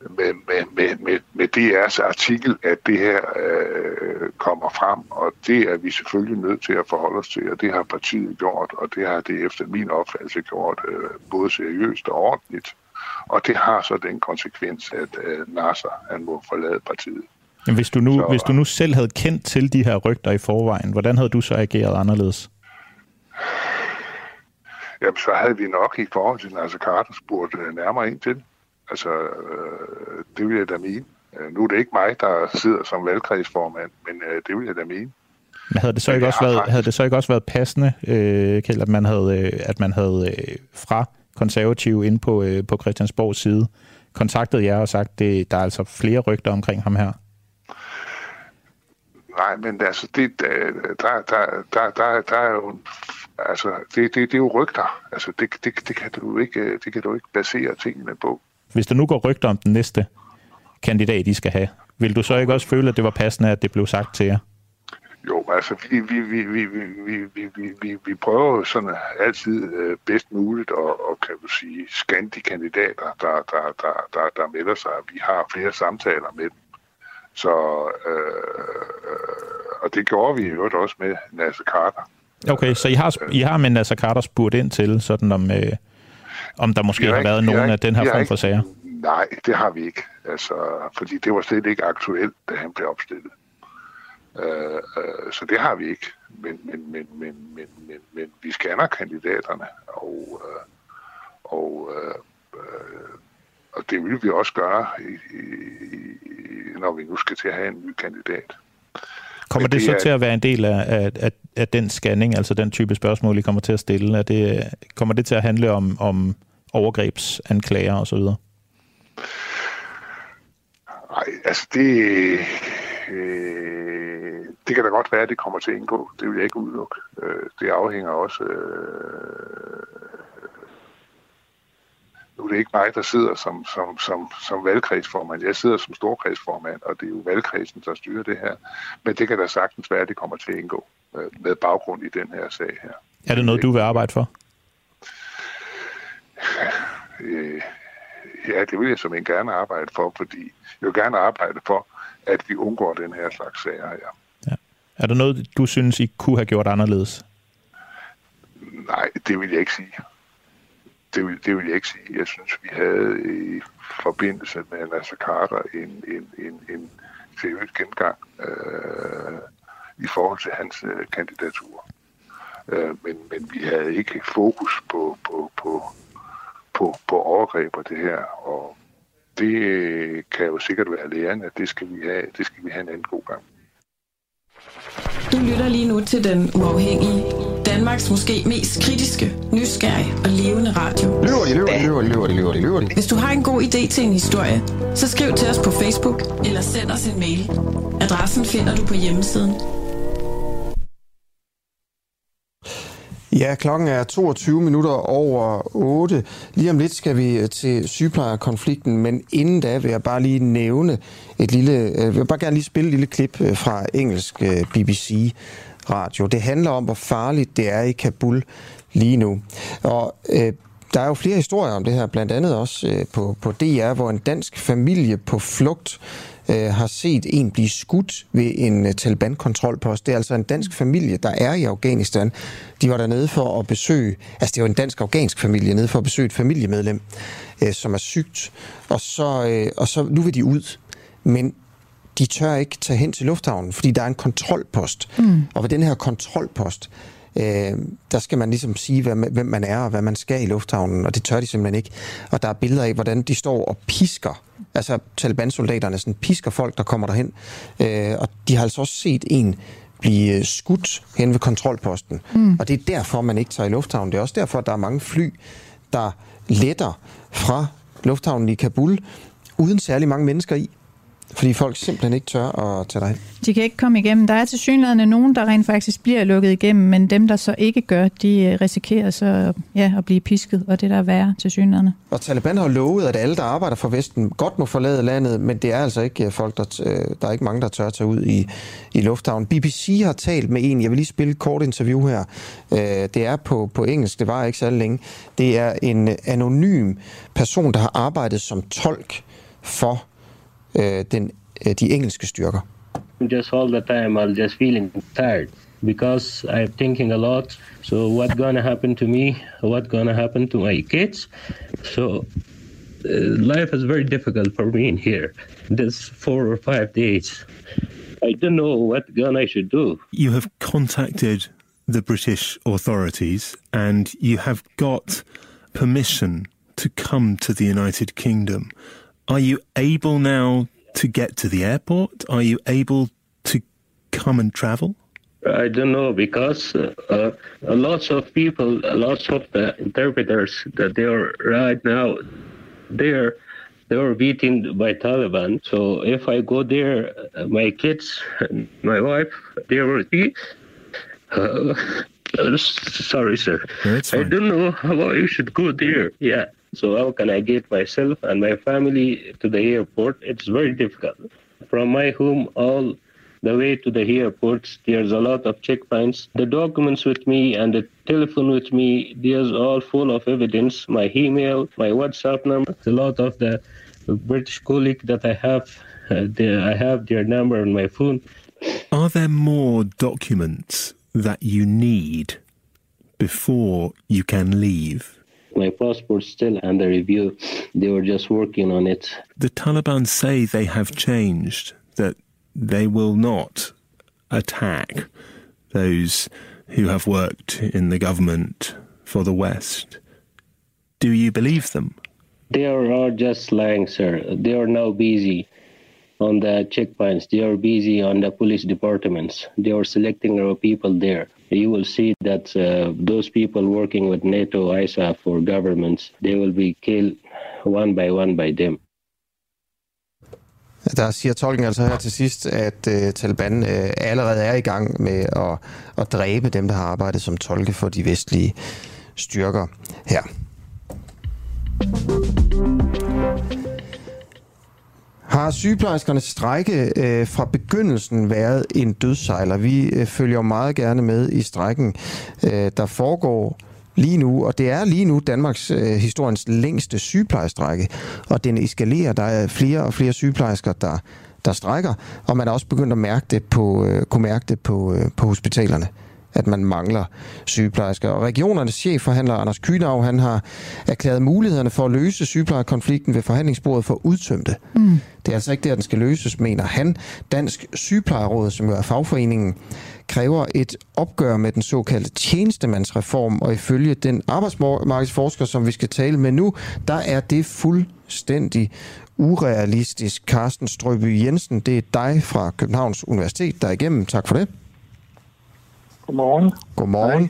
med, med, med, med, med DR's artikel, at det her øh, kommer frem, og det er vi selvfølgelig nødt til at forholde os til, og det har partiet gjort, og det har det efter min opfattelse gjort øh, både seriøst og ordentligt. Og det har så den konsekvens, at øh, Nasser han må forlade partiet. Men hvis du, nu, så, hvis du nu selv havde kendt til de her rygter i forvejen, hvordan havde du så ageret anderledes? Jamen, så havde vi nok i forhold til Nasser Carter spurgt øh, nærmere ind til. Altså, øh, det vil jeg da mene. Øh, nu er det ikke mig, der sidder som valgkredsformand, men øh, det vil jeg da mene. Men havde det så ikke, også været, havde det så ikke også været passende, øh, Kjeld, at man havde, øh, at man havde øh, fra konservative ind på, øh, på Christiansborgs side kontaktet jer og sagt, at der er altså flere rygter omkring ham her? Nej, men altså, det, der, der, der, der, der er jo altså, det, det, det er jo rygter. Altså, det, det, det, kan du ikke, det kan du ikke basere tingene på. Hvis der nu går rygter om den næste kandidat, I skal have, vil du så ikke også føle, at det var passende, at det blev sagt til jer? Jo, altså vi, vi, vi, vi, vi, vi, vi, vi, vi prøver sådan altid øh, bedst muligt og, og kan du sige scanne de kandidater, der, der, der, der, der melder sig. Vi har flere samtaler med dem. Så, øh, og det gjorde vi jo også med Nasser Carter. Okay, så I har, I har med Nasser Carter spurgt ind til, sådan om, øh, om der måske har, har været nogen af den her form for sager? Nej, det har vi ikke. Altså, fordi det var slet ikke aktuelt, da han blev opstillet. Øh, øh, så det har vi ikke. Men, men, men, men, men, men, men vi scanner kandidaterne, og, øh, og, øh, øh, og det vil vi også gøre, i, i, når vi nu skal til at have en ny kandidat. Kommer det, det så er... til at være en del af, af, af, den scanning, altså den type spørgsmål, I kommer til at stille? Er det, kommer det til at handle om, om overgrebsanklager osv.? Nej, altså det, øh, det kan da godt være, at det kommer til at indgå. Det vil jeg ikke udelukke. Øh, det afhænger også... Øh, nu er det ikke mig, der sidder som, som, som, som valgkredsformand. Jeg sidder som storkredsformand, og det er jo valgkredsen, der styrer det her. Men det kan da sagtens være, at det kommer til at indgå øh, med baggrund i den her sag her. Er det noget, du vil arbejde for? Øh, ja, det vil jeg som en gerne arbejde for, fordi jeg vil gerne arbejde for, at vi undgår den her slags sager her. Ja. Er der noget, du synes, I kunne have gjort anderledes? Nej, det vil jeg ikke sige. Det vil, det vil jeg ikke sige. Jeg synes, vi havde i forbindelse med Nasser Carter en, en, en, en seriøs gengang øh, i forhold til hans øh, kandidatur. Øh, men, men vi havde ikke fokus på, på, på, på, på overgreb og det her, og det øh, kan jo sikkert være lærende, at det skal vi have, det skal vi have en anden god gang. Du lytter lige nu til Den Uafhængige. Danmarks måske mest kritiske, nysgerrige og levende radio. Løver de, løver de, løver de, løver de, løver de, løver de. Hvis du har en god idé til en historie, så skriv til os på Facebook eller send os en mail. Adressen finder du på hjemmesiden Ja, klokken er 22 minutter over 8. Lige om lidt skal vi øh, til sygeplejerkonflikten, men inden da vil jeg bare lige nævne et lille, øh, jeg vil bare gerne lige spille et lille klip øh, fra engelsk BBC radio. Det handler om, hvor farligt det er i Kabul lige nu. Og øh, der er jo flere historier om det her, blandt andet også øh, på, på DR, hvor en dansk familie på flugt øh, har set en blive skudt ved en øh, Taliban-kontrolpost. Det er altså en dansk familie, der er i Afghanistan. De var dernede for at besøge, altså det var en dansk-afghansk familie, nede for at besøge et familiemedlem, øh, som er sygt. Og så, øh, og så nu vil de ud. Men de tør ikke tage hen til lufthavnen, fordi der er en kontrolpost. Mm. Og ved den her kontrolpost, øh, der skal man ligesom sige, hvem man er og hvad man skal i lufthavnen, og det tør de simpelthen ikke. Og der er billeder af, hvordan de står og pisker altså Taliban-soldaterne sådan pisker folk, der kommer derhen. Øh, og de har altså også set en blive skudt hen ved kontrolposten. Mm. Og det er derfor, man ikke tager i lufthavnen. Det er også derfor, at der er mange fly, der letter fra lufthavnen i Kabul, uden særlig mange mennesker i. Fordi folk simpelthen ikke tør at tage dig De kan ikke komme igennem. Der er til synligheden nogen, der rent faktisk bliver lukket igennem, men dem, der så ikke gør, de øh, risikerer så ja, at blive pisket, og det der er værre til synligheden. Og Taliban har lovet, at alle, der arbejder for Vesten, godt må forlade landet, men det er altså ikke øh, folk, der, øh, der er ikke mange, der tør at tage ud i, i lufthavnen. BBC har talt med en, jeg vil lige spille et kort interview her. Det er på, på engelsk, det var ikke så længe. Det er en anonym person, der har arbejdet som tolk for øh, den, øh, de engelske styrker. Just all the time I'm just feeling tired because I'm thinking a lot. So what's gonna happen to me? What's gonna happen to my kids? So uh, life is very difficult for me in here. this four or five days. I don't know what gun I should do. You have contacted the British authorities and you have got permission to come to the United Kingdom. Are you able now to get to the airport? Are you able to come and travel? I don't know because uh, uh, lots of people, lots of the interpreters that they are right now, they're they were beaten by Taliban. So if I go there, uh, my kids, my wife, they will be. Uh, sorry, sir. I don't know how I should go there. Yeah. So how can I get myself and my family to the airport? It's very difficult. From my home all the way to the airport, there's a lot of checkpoints. The documents with me and the telephone with me, there's all full of evidence. My email, my WhatsApp number, a lot of the British colleague that I have, uh, the, I have their number on my phone. Are there more documents that you need before you can leave? My passport's still under review. They were just working on it. The Taliban say they have changed, that they will not attack those who have worked in the government for the West. Do you believe them? They are just lying, sir. They are now busy on the checkpoints. They are busy on the police departments. They are selecting our people there. You will see that uh, those people working with NATO, ISAF, or governments, they will be killed one by one by them. Der siger tolken altså her til sidst, at øh, Taliban øh, allerede er i gang med at, at dræbe dem, der har arbejdet som tolke for de vestlige styrker her. Har sygeplejerskernes strække øh, fra begyndelsen været en dødsejler? Vi øh, følger meget gerne med i strækken, øh, der foregår lige nu, og det er lige nu Danmarks øh, historiens længste sygeplejestrække, og den eskalerer. Der er flere og flere sygeplejersker, der, der strækker, og man er også begyndt at mærke det på, øh, kunne mærke det på, øh, på hospitalerne at man mangler sygeplejersker. Og regionernes chefforhandler Anders Kynav, han har erklæret mulighederne for at løse sygeplejerkonflikten ved forhandlingsbordet for udtømte. Mm. Det er altså ikke der, den skal løses, mener han. Dansk Sygeplejeråd, som jo er fagforeningen, kræver et opgør med den såkaldte tjenestemandsreform, og ifølge den arbejdsmarkedsforsker, som vi skal tale med nu, der er det fuldstændig urealistisk. Carsten Strøby Jensen, det er dig fra Københavns Universitet, der er igennem. Tak for det. Godmorgen. Godmorgen.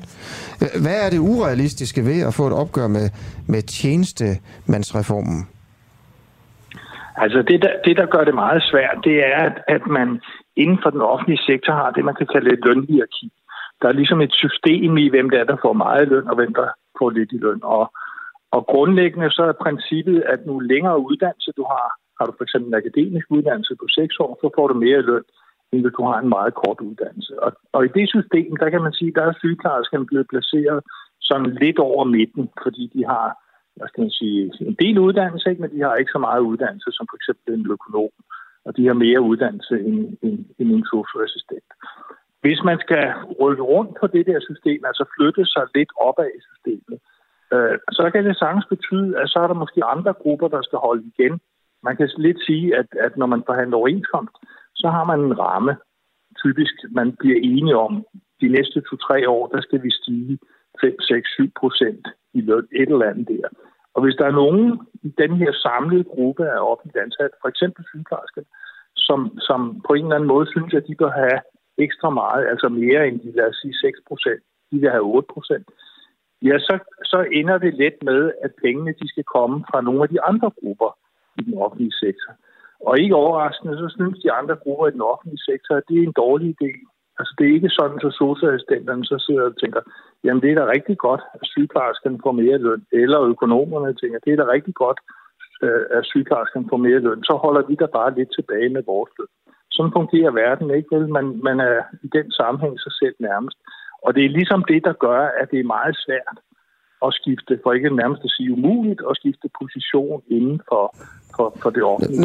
Hej. Hvad er det urealistiske ved at få et opgør med, med tjenestemandsreformen? Altså det der, det, der gør det meget svært, det er, at, at man inden for den offentlige sektor har det, man kan kalde et lønhierarki. Der er ligesom et system i, hvem det er, der får meget løn, og hvem der får lidt i løn. Og, og grundlæggende så er princippet, at nu længere uddannelse du har, har du for eksempel en akademisk uddannelse på 6 år, så får du mere løn, end hvis du har en meget kort uddannelse. Og, og i det system, der kan man sige, der er sygeplejerskerne blevet placeret sådan lidt over midten, fordi de har hvad skal man sige, en del uddannelse, ikke? men de har ikke så meget uddannelse som for eksempel en økonom, og de har mere uddannelse end, end, end en socioassistent. Hvis man skal rykke rundt på det der system, altså flytte sig lidt opad i systemet, øh, så kan det sagtens betyde, at så er der måske andre grupper, der skal holde igen. Man kan lidt sige, at, at når man forhandler overenskomst, så har man en ramme. Typisk, man bliver enige om, de næste to-tre år, der skal vi stige 5, 6, 7 procent i løn, et eller andet der. Og hvis der er nogen i den her samlede gruppe af offentligt ansat, for eksempel sygeplejersker, som, som på en eller anden måde synes, at de bør have ekstra meget, altså mere end de, lad os sige, 6 procent, de vil have 8 procent, ja, så, så ender det let med, at pengene de skal komme fra nogle af de andre grupper i den offentlige sektor. Og ikke overraskende, så synes de andre grupper i den offentlige sektor, at det er en dårlig idé. Altså det er ikke sådan, at socialassistenterne så sidder og tænker, jamen det er da rigtig godt, at sygeplejerskerne får mere løn. Eller økonomerne tænker, det er da rigtig godt, øh, at sygeplejerskerne får mere løn. Så holder vi der bare lidt tilbage med vores løn. Sådan fungerer verden, ikke vel? Man, man er i den sammenhæng sig selv nærmest. Og det er ligesom det, der gør, at det er meget svært at skifte, for ikke nærmest at sige umuligt, at skifte position inden for, for, for det offentlige.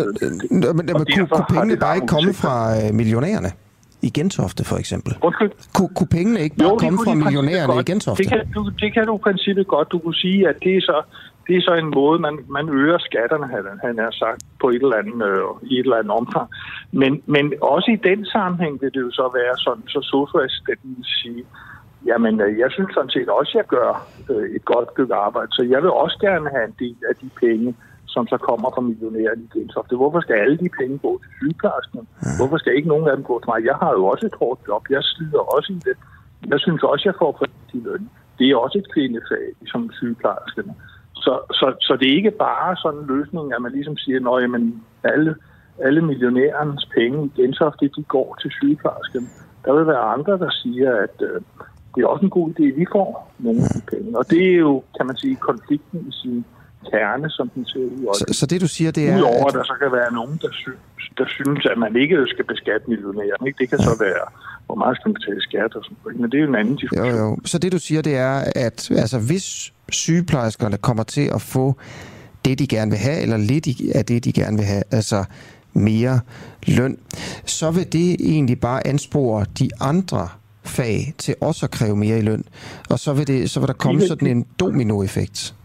Men, men kunne, kunne pengene bare ikke komme fra øh, millionærerne i Gentofte, for eksempel? Undskyld? Kunne, kunne pengene ikke bare Jo, komme fra millionærerne i. Gentofte? Det kan, du, det kan du i princippet godt. Du kunne sige, at det er så, det er så en måde, man, man øger skatterne, han har sagt, på et eller andet, øh, i et eller andet omfang. Men, men også i den sammenhæng vil det jo så være sådan, så socioassistenten vil sige, jamen øh, jeg synes sådan set også, at jeg gør øh, et godt stykke arbejde, så jeg vil også gerne have en del af de penge, som så kommer fra millionæren i Gentofte. Hvorfor skal alle de penge gå til sygeplejersken? Hvorfor skal ikke nogen af dem gå til mig? Jeg har jo også et hårdt job. Jeg slider også i det. Jeg synes også, jeg får for de løn. Det er også et kvindefag, som sygeplejerskerne. Så, så, så det er ikke bare sådan en løsning, at man ligesom siger, at alle, alle millionærens penge i Gentofte, de går til sygeplejersken. Der vil være andre, der siger, at øh, det er også en god idé, at vi får nogle af de penge. Og det er jo, kan man sige, konflikten i sin kerne, som den ser ud. Så, så det du siger, det er... Udover at- der så kan være nogen, der synes, der synes at man ikke skal beskatte millionæren. Ikke? Det kan så være, hvor meget skal man betale skat og sådan noget. Men det er jo en anden diskussion. Jo, jo. Så det du siger, det er, at altså, hvis sygeplejerskerne kommer til at få det, de gerne vil have, eller lidt af det, de gerne vil have, altså mere løn, så vil det egentlig bare anspore de andre fag til også at kræve mere i løn. Og så vil, det, så vil der komme vil- sådan en dominoeffekt.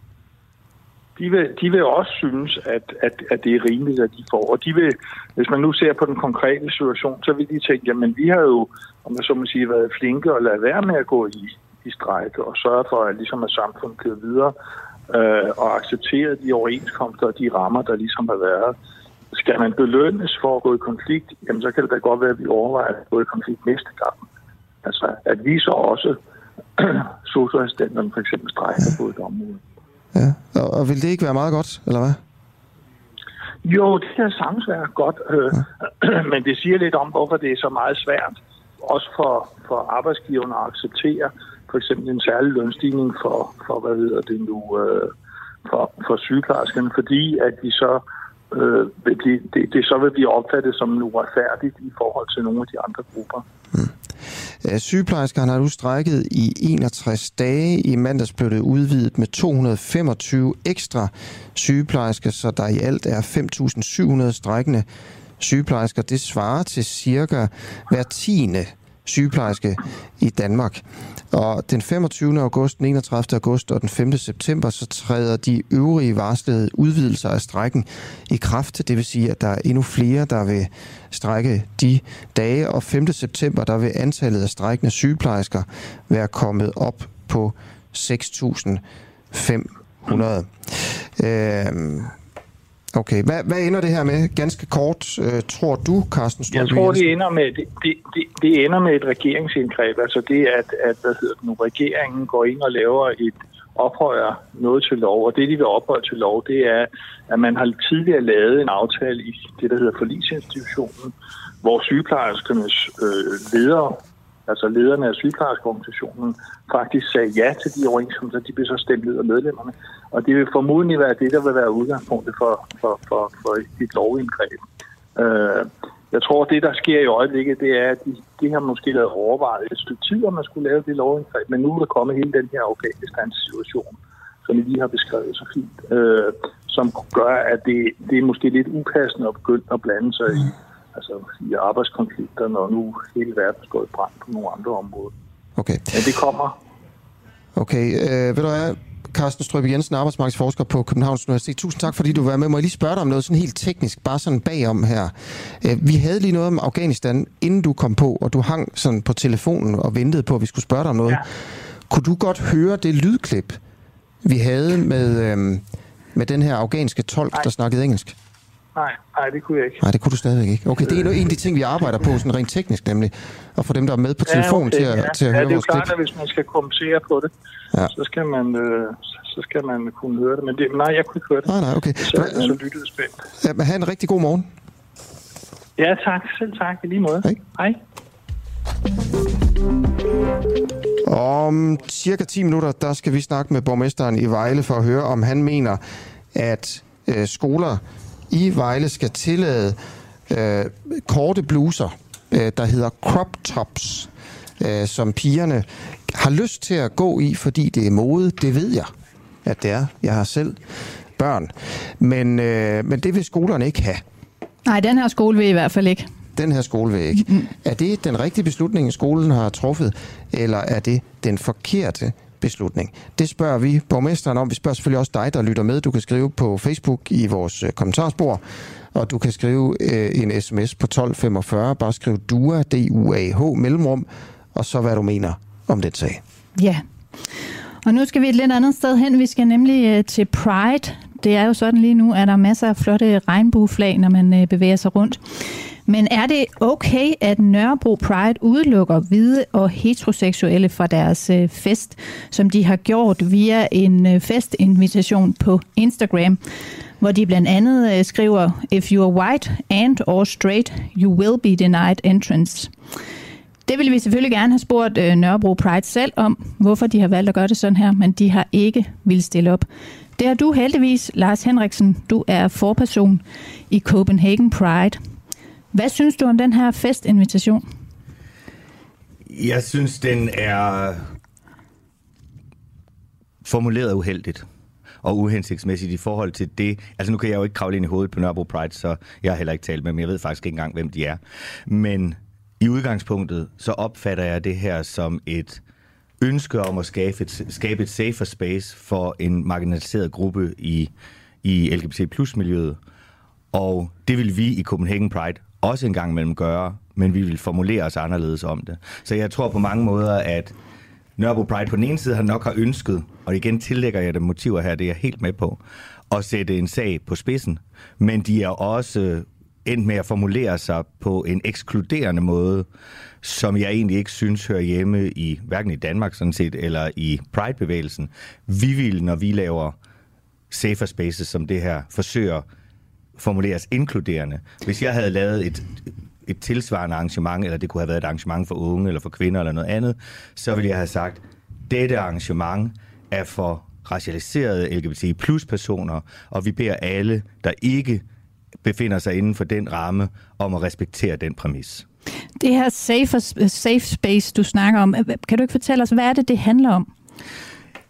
de vil, de vil også synes, at, at, at det er rimeligt, at de får. Og de vil, hvis man nu ser på den konkrete situation, så vil de tænke, jamen vi har jo, om jeg så må sige, været flinke og lade være med at gå i, i strejk og sørge for, at, ligesom, at samfundet kører videre øh, og acceptere de overenskomster og de rammer, der ligesom har været. Skal man belønnes for at gå i konflikt, jamen så kan det da godt være, at vi overvejer at gå i konflikt næste gang. Altså, at vi så også socioassistenterne for eksempel strækker på et område. Ja. Og, og vil det ikke være meget godt, eller hvad? Jo, det kan sagtens være godt, øh, men det siger lidt om, hvorfor det er så meget svært, også for, for arbejdsgiverne at acceptere for eksempel en særlig lønstigning for, for hvad hedder det nu, øh, for, for sygeplejerskerne, fordi at de så øh, vil blive, det, det så vil blive opfattet som uretfærdigt i forhold til nogle af de andre grupper. Øh, Øh, Sygeplejerskerne har nu strækket i 61 dage. I mandags blev det udvidet med 225 ekstra sygeplejersker, så der i alt er 5.700 strækkende sygeplejersker. Det svarer til cirka hver tiende sygeplejerske i Danmark. Og den 25. august, den 31. august og den 5. september, så træder de øvrige varslede udvidelser af strækken i kraft. Det vil sige, at der er endnu flere, der vil strække de dage. Og 5. september, der vil antallet af strækkende sygeplejersker være kommet op på 6.500. Øhm, Okay, hvad, hvad ender det her med? Ganske kort, øh, tror du, Carsten Jeg Strøby tror, det ender med, det, det, det, ender med et regeringsindgreb. Altså det, at, at hvad hedder det nu, regeringen går ind og laver et ophøjer noget til lov. Og det, de vil ophøje til lov, det er, at man har tidligere lavet en aftale i det, der hedder forlisinstitutionen, hvor sygeplejerskernes øh, ledere, altså lederne af sygeplejerskeorganisationen, faktisk sagde ja til de overenskomster, de blev så stemt ned af medlemmerne. Og det vil formodentlig være det, der vil være udgangspunktet for, for, for, for et lovindgreb. Øh, jeg tror, det, der sker i øjeblikket, det er, at de, de har måske lavet overvejet et stykke tid, om man skulle lave det lovindgreb, men nu er der kommet hele den her Afghanistan-situation, som I lige har beskrevet så fint, øh, som gør, at det, det er måske lidt upassende at begynde at blande sig i, altså, i arbejdskonflikter, når nu hele verden står i brand på nogle andre områder. Okay. Men det kommer. Okay, øh, ved du hvad, Carsten Strøbe Jensen, arbejdsmarkedsforsker på Københavns Universitet. Tusind tak, fordi du var med. Må jeg lige spørge dig om noget sådan helt teknisk, bare sådan bagom her. Øh, vi havde lige noget om Afghanistan, inden du kom på, og du hang sådan på telefonen og ventede på, at vi skulle spørge dig om noget. Ja. Kunne du godt høre det lydklip, vi havde med, øh, med den her afghanske tolk, der snakkede engelsk? Nej, nej, det kunne jeg ikke. Nej, det kunne du stadigvæk ikke. Okay, det er en af de ting, vi arbejder på, sådan rent teknisk nemlig, at få dem, der er med på telefon okay, til, at, ja. til at ja, høre det er jo vores klip. klart, at hvis man skal kommentere på det, Ja. så, skal man, øh, så skal man kunne høre det. Men det, nej, jeg kunne ikke høre det. Nej, nej, okay. Så, så lyttede spændt. Ja, men have en rigtig god morgen. Ja, tak. Selv tak. I lige måde. Hej. Hej. Om cirka 10 minutter, der skal vi snakke med borgmesteren i Vejle for at høre, om han mener, at øh, skoler i Vejle skal tillade øh, korte bluser, øh, der hedder crop tops, øh, som pigerne har lyst til at gå i, fordi det er mode. Det ved jeg, at det er. Jeg har selv børn. Men, øh, men det vil skolerne ikke have. Nej, den her skole vil i hvert fald ikke. den her skolevæg. Mm. Er det den rigtige beslutning, skolen har truffet, eller er det den forkerte beslutning? Det spørger vi borgmesteren om. Vi spørger selvfølgelig også dig, der lytter med. Du kan skrive på Facebook i vores øh, kommentarspor, og du kan skrive øh, en sms på 1245. Bare skriv DUA, D-U-A-H, mellemrum, og så hvad du mener om den sag. Ja. Og nu skal vi et lidt andet sted hen. Vi skal nemlig øh, til Pride. Det er jo sådan lige nu, at der er masser af flotte regnbueflag, når man øh, bevæger sig rundt. Men er det okay, at Nørrebro Pride udelukker hvide og heteroseksuelle fra deres øh, fest, som de har gjort via en festinvitation på Instagram, hvor de blandt andet skriver, If you are white and or straight, you will be denied entrance. Det ville vi selvfølgelig gerne have spurgt øh, Nørrebro Pride selv om, hvorfor de har valgt at gøre det sådan her, men de har ikke ville stille op. Det har du heldigvis, Lars Henriksen. Du er forperson i Copenhagen Pride. Hvad synes du om den her festinvitation? Jeg synes, den er formuleret uheldigt og uhensigtsmæssigt i forhold til det. Altså nu kan jeg jo ikke kravle ind i hovedet på Nørrebro Pride, så jeg har heller ikke talt med dem. Jeg ved faktisk ikke engang, hvem de er. Men i udgangspunktet, så opfatter jeg det her som et ønske om at skabe et, skabe et safer space for en marginaliseret gruppe i, i LGBT plus miljøet. Og det vil vi i Copenhagen Pride også en gang imellem gøre, men vi vil formulere os anderledes om det. Så jeg tror på mange måder, at Nørrebro Pride på den ene side har nok har ønsket, og igen tillægger jeg det motiver her, det er jeg helt med på, at sætte en sag på spidsen, men de er også endt med at formulere sig på en ekskluderende måde, som jeg egentlig ikke synes hører hjemme i hverken i Danmark sådan set, eller i Pride-bevægelsen. Vi vil, når vi laver safer spaces som det her, forsøger formuleres inkluderende. Hvis jeg havde lavet et, et tilsvarende arrangement, eller det kunne have været et arrangement for unge, eller for kvinder, eller noget andet, så ville jeg have sagt, dette arrangement er for racialiserede LGBT plus personer, og vi beder alle, der ikke befinder sig inden for den ramme, om at respektere den præmis. Det her safe, safe space, du snakker om, kan du ikke fortælle os, hvad er det, det handler om?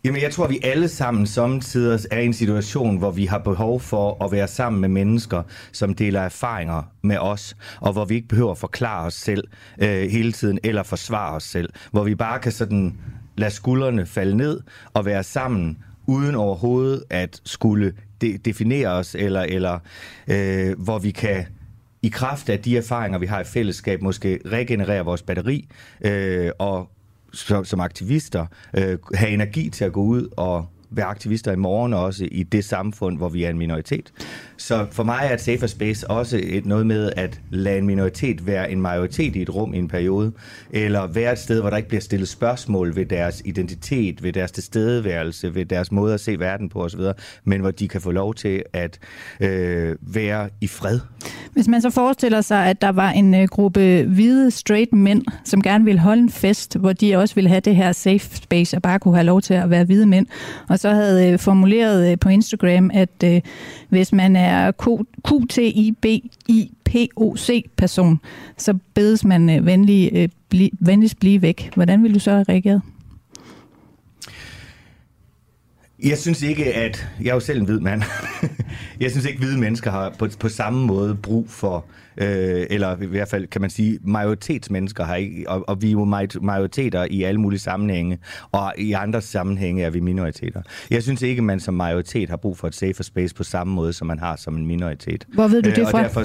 Jamen, jeg tror, vi alle sammen samtidig er i en situation, hvor vi har behov for at være sammen med mennesker, som deler erfaringer med os, og hvor vi ikke behøver at forklare os selv øh, hele tiden, eller forsvare os selv. Hvor vi bare kan sådan lade skuldrene falde ned og være sammen, uden overhovedet at skulle de- definere os, eller, eller øh, hvor vi kan i kraft af de erfaringer, vi har i fællesskab, måske regenerere vores batteri øh, og som aktivister øh, have energi til at gå ud og være aktivister i morgen også i det samfund, hvor vi er en minoritet. Så for mig er et safer space også et noget med at lade en minoritet være en majoritet i et rum i en periode, eller være et sted, hvor der ikke bliver stillet spørgsmål ved deres identitet, ved deres tilstedeværelse, ved deres måde at se verden på osv., men hvor de kan få lov til at øh, være i fred. Hvis man så forestiller sig, at der var en øh, gruppe hvide straight mænd, som gerne ville holde en fest, hvor de også ville have det her safe space og bare kunne have lov til at være hvide mænd, og så havde øh, formuleret øh, på Instagram, at øh, hvis man er QTIBIPOC-person, så bedes man venlig, uh, bli, venligst blive væk. Hvordan vil du så have reageret? Jeg synes ikke, at... Jeg er jo selv en hvid mand. jeg synes ikke, at hvide mennesker har på, på samme måde brug for... Øh, eller i hvert fald kan man sige, majoritetsmennesker har ikke... Og, og vi er jo majoriteter i alle mulige sammenhænge, og i andre sammenhænge er vi minoriteter. Jeg synes ikke, at man som majoritet har brug for et safer space på samme måde, som man har som en minoritet. Hvor ved du det øh, fra? Derfor,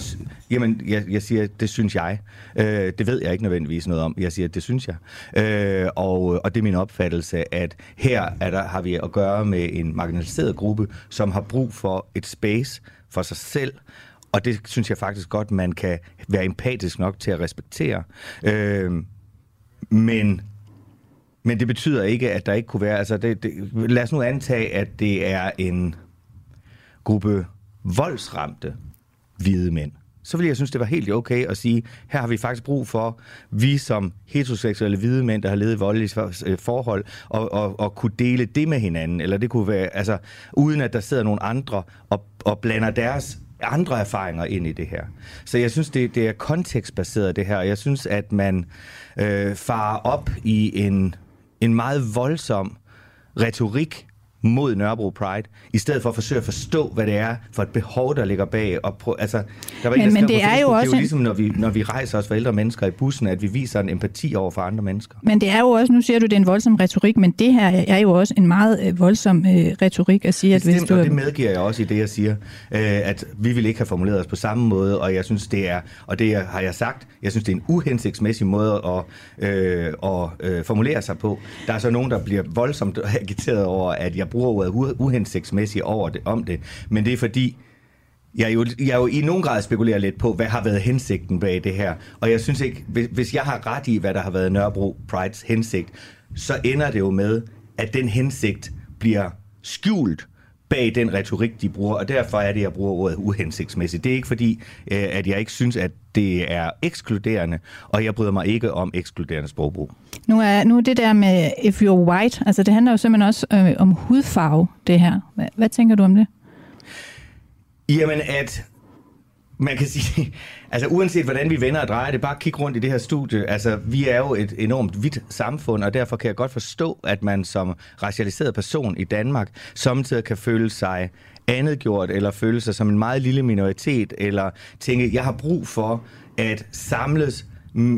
jamen, jeg, jeg siger, det synes jeg. Øh, det ved jeg ikke nødvendigvis noget om. Jeg siger, det synes jeg. Øh, og, og det er min opfattelse, at her er der, har vi at gøre med en marginaliseret gruppe, som har brug for et space for sig selv, og det synes jeg faktisk godt, man kan være empatisk nok til at respektere. Øh, men, men det betyder ikke, at der ikke kunne være... Altså det, det, lad os nu antage, at det er en gruppe voldsramte hvide mænd så ville jeg synes, det var helt okay at sige, her har vi faktisk brug for, vi som heteroseksuelle hvide mænd, der har levet i voldelige øh, forhold, og, og, og kunne dele det med hinanden. Eller det kunne være, altså, uden at der sidder nogle andre og, og blander deres andre erfaringer ind i det her. Så jeg synes, det, det er kontekstbaseret det her. Jeg synes, at man øh, farer op i en, en meget voldsom retorik mod Nørrebro Pride, i stedet for at forsøge at forstå, hvad det er for et behov, der ligger bag. Og prøv, altså, der var Men- en, der men det er jo også det er jo ligesom, når vi, når vi rejser os for ældre mennesker i bussen, at vi viser en empati over for andre mennesker. Men det er jo også, nu siger du, det er en voldsom retorik, men det her er jo også en meget øh, voldsom øh, retorik at sige, at hvis du... og det medgiver jeg også i det, jeg siger, øh, at vi vil ikke have formuleret os på samme måde, og jeg synes, det er, og det har jeg sagt, jeg synes, det er en uhensigtsmæssig måde at, øh, at øh, formulere sig på. Der er så nogen, der bliver voldsomt agiteret over, at jeg bruger ordet uhensigtsmæssigt over det, om det, men det er fordi, jeg jo, jeg jo i nogen grad spekulerer lidt på, hvad har været hensigten bag det her. Og jeg synes ikke, hvis, hvis jeg har ret i, hvad der har været Nørrebro Prides hensigt, så ender det jo med, at den hensigt bliver skjult bag den retorik, de bruger, og derfor er det, jeg bruger ordet uhensigtsmæssigt. Det er ikke fordi, øh, at jeg ikke synes, at det er ekskluderende, og jeg bryder mig ikke om ekskluderende sprogbrug. Nu er, nu er det der med if you're white, altså det handler jo simpelthen også øh, om hudfarve, det her. Hvad, hvad tænker du om det? Jamen, at man kan sige, altså uanset hvordan vi vender og drejer det, bare kig rundt i det her studie. Altså, vi er jo et enormt hvidt samfund, og derfor kan jeg godt forstå, at man som racialiseret person i Danmark samtidig kan føle sig andetgjort, eller føle sig som en meget lille minoritet, eller tænke, jeg har brug for at samles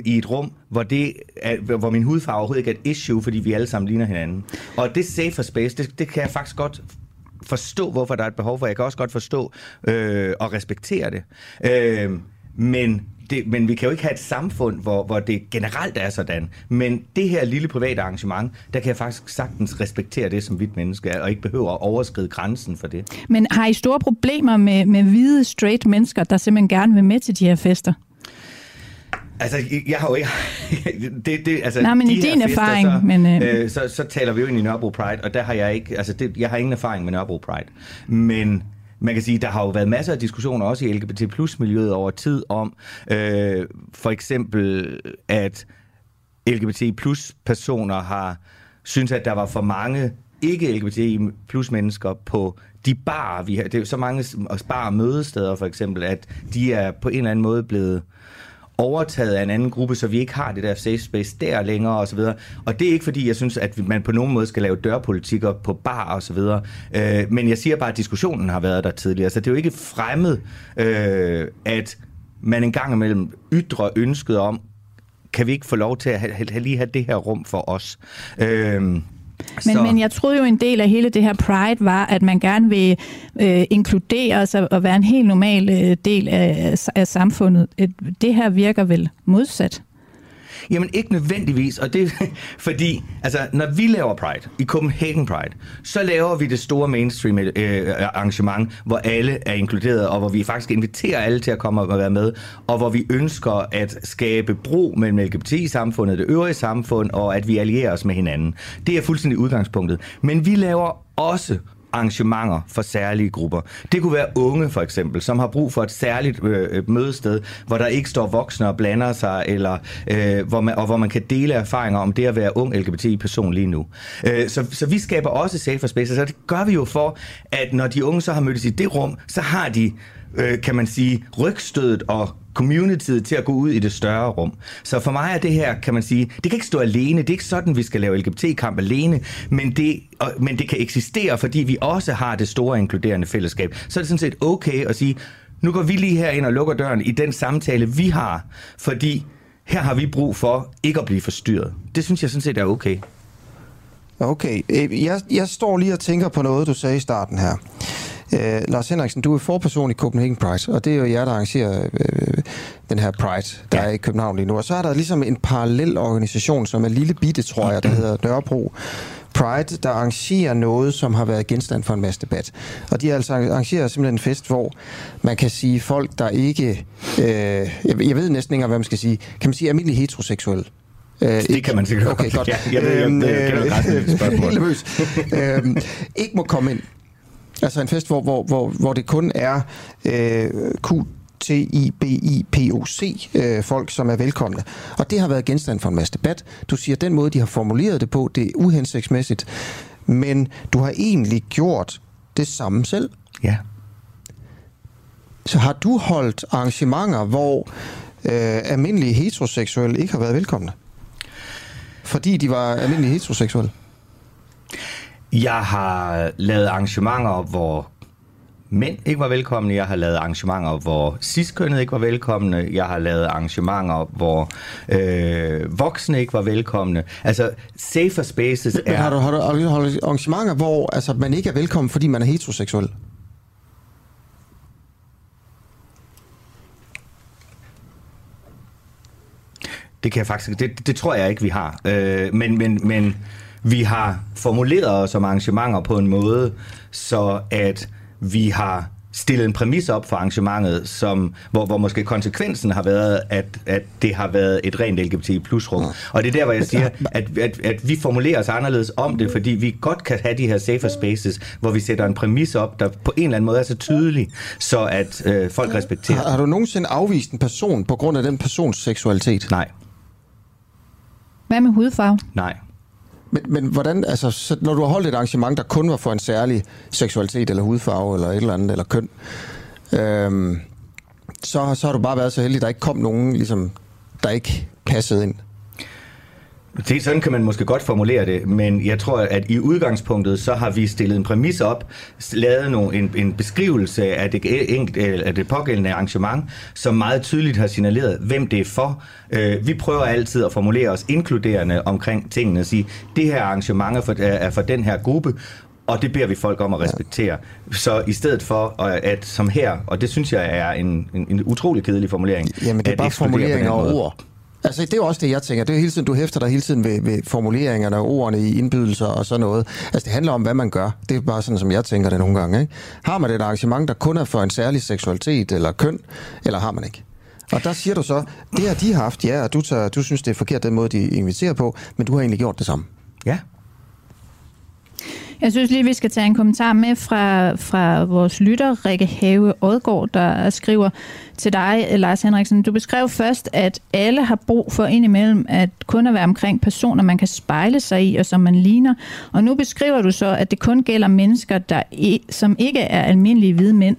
i et rum, hvor, det er, hvor min hudfarve overhovedet ikke er et issue, fordi vi alle sammen ligner hinanden. Og det safer space, det, det kan jeg faktisk godt forstå, hvorfor der er et behov for. Jeg kan også godt forstå øh, og respektere det. Øh, men, det. Men vi kan jo ikke have et samfund, hvor, hvor det generelt er sådan. Men det her lille private arrangement, der kan jeg faktisk sagtens respektere det som hvidt menneske, og ikke behøver at overskride grænsen for det. Men har I store problemer med, med hvide, straight mennesker, der simpelthen gerne vil med til de her fester? Altså, jeg har jo ikke... det, det, altså, Nej, men de i din fester, erfaring, så, men, øh, øh, så, så taler vi jo ind i Nørrebro Pride, og der har jeg ikke... Altså, det, jeg har ingen erfaring med Nørrebro Pride. Men man kan sige, der har jo været masser af diskussioner også i LGBT plus miljøet over tid om øh, for eksempel, at LGBT plus personer har synes, at der var for mange ikke LGBT plus mennesker på de bar, vi har. Det er jo så mange bar mødesteder for eksempel, at de er på en eller anden måde blevet overtaget af en anden gruppe, så vi ikke har det der safe space der længere og så videre. Og det er ikke fordi, jeg synes, at man på nogen måde skal lave dørpolitikker på bar og så videre. Øh, men jeg siger bare, at diskussionen har været der tidligere. Så det er jo ikke fremmed, øh, at man en gang imellem ytrer ønsket om, kan vi ikke få lov til at have, have, lige have det her rum for os? Øh, men, men jeg troede jo, en del af hele det her Pride var, at man gerne vil øh, inkludere sig og være en helt normal øh, del af, af samfundet. Et- Det her virker vel modsat? Jamen ikke nødvendigvis, og det fordi, altså når vi laver Pride, i Copenhagen Pride, så laver vi det store mainstream øh, øh, arrangement, hvor alle er inkluderet, og hvor vi faktisk inviterer alle til at komme og være med, og hvor vi ønsker at skabe bro mellem LGBT-samfundet, det øvrige samfund, og at vi allierer os med hinanden. Det er fuldstændig udgangspunktet. Men vi laver også arrangementer for særlige grupper. Det kunne være unge for eksempel, som har brug for et særligt øh, øh, mødested, hvor der ikke står voksne og blander sig, eller øh, hvor man, og hvor man kan dele erfaringer om det at være ung LGBT-person lige nu. Øh, så, så vi skaber også safer spaces, og det gør vi jo for, at når de unge så har mødtes i det rum, så har de øh, kan man sige, rygstødet og communityet til at gå ud i det større rum. Så for mig er det her, kan man sige, det kan ikke stå alene. Det er ikke sådan, vi skal lave LGBT-kamp alene, men det, og, men det kan eksistere, fordi vi også har det store inkluderende fællesskab. Så er det sådan set okay at sige, nu går vi lige her ind og lukker døren i den samtale, vi har, fordi her har vi brug for ikke at blive forstyrret. Det synes jeg sådan set er okay. Okay, øh, jeg, jeg står lige og tænker på noget, du sagde i starten her. Øh, Lars Henriksen, du er forperson i Copenhagen Pride, og det er jo jer, der arrangerer øh, den her Pride, der ja. er i København lige nu. Og så er der ligesom en parallel organisation, som er lille bitte, tror jeg, der hedder Nørrebro Pride, der arrangerer noget, som har været genstand for en masse debat. Og de altså arrangerer simpelthen en fest, hvor man kan sige folk, der ikke... Øh, jeg, jeg ved næsten ikke, hvad man skal sige. Kan man sige almindelig heteroseksuel? Øh, det kan man sikkert Okay, godt. Ja, jeg ved, jeg, jeg resten af dit spørgsmål. Helt nervøs. øhm, ikke må komme ind. Altså en fest, hvor, hvor, hvor, hvor det kun er øh, QTIBIPOC øh, folk, som er velkomne. Og det har været genstand for en masse debat. Du siger, at den måde, de har formuleret det på, det er uhensigtsmæssigt. Men du har egentlig gjort det samme selv. Ja. Så har du holdt arrangementer, hvor øh, almindelige heteroseksuelle ikke har været velkomne? Fordi de var almindelige heteroseksuelle? Jeg har lavet arrangementer, hvor mænd ikke var velkomne. Jeg har lavet arrangementer, hvor ciskønnet ikke var velkomne. Jeg har lavet arrangementer, hvor øh, voksne ikke var velkomne. Altså, safer spaces Men er... har du, har du holdt arrangementer, hvor altså, man ikke er velkommen, fordi man er heteroseksuel? Det kan jeg faktisk... Det, det tror jeg ikke, vi har. Øh, men, men, men vi har formuleret os som arrangementer på en måde, så at vi har stillet en præmis op for arrangementet, som, hvor, hvor måske konsekvensen har været, at, at det har været et rent LGBT plus rum. Og det er der, hvor jeg siger, at, at, at vi formulerer os anderledes om det, fordi vi godt kan have de her safer spaces, hvor vi sætter en præmis op, der på en eller anden måde er så tydelig, så at øh, folk respekterer. Har, har du nogensinde afvist en person på grund af den persons seksualitet? Nej. Hvad med hudfarve? Nej. Men, men hvordan, altså, så når du har holdt et arrangement, der kun var for en særlig seksualitet, eller hudfarve, eller et eller andet, eller køn, øhm, så, så har du bare været så heldig, at der ikke kom nogen, ligesom, der ikke passede ind. Det, sådan kan man måske godt formulere det, men jeg tror, at i udgangspunktet, så har vi stillet en præmis op, lavet nogle, en, en beskrivelse af det, enkelt, af det pågældende arrangement, som meget tydeligt har signaleret, hvem det er for. Øh, vi prøver altid at formulere os inkluderende omkring tingene og sige, det her arrangement er for, er for den her gruppe, og det beder vi folk om at respektere. Ja. Så i stedet for, at som her, og det synes jeg er en, en, en utrolig kedelig formulering. Jamen det er bare og måde. ord. Altså, det er jo også det, jeg tænker. Det er hele tiden, du hæfter dig hele tiden ved, ved formuleringerne og ordene i indbydelser og sådan noget. Altså, det handler om, hvad man gør. Det er bare sådan, som jeg tænker det nogle gange. Ikke? Har man et arrangement, der kun er for en særlig seksualitet eller køn, eller har man ikke? Og der siger du så, det har de haft, ja, og du, tager, du synes, det er forkert den måde, de inviterer på, men du har egentlig gjort det samme. Ja. Jeg synes lige, vi skal tage en kommentar med fra, fra vores lytter, Rikke Have Odgaard, der skriver til dig, Lars Henriksen. Du beskrev først, at alle har brug for indimellem at kun at være omkring personer, man kan spejle sig i, og som man ligner. Og nu beskriver du så, at det kun gælder mennesker, der i, som ikke er almindelige hvide mænd.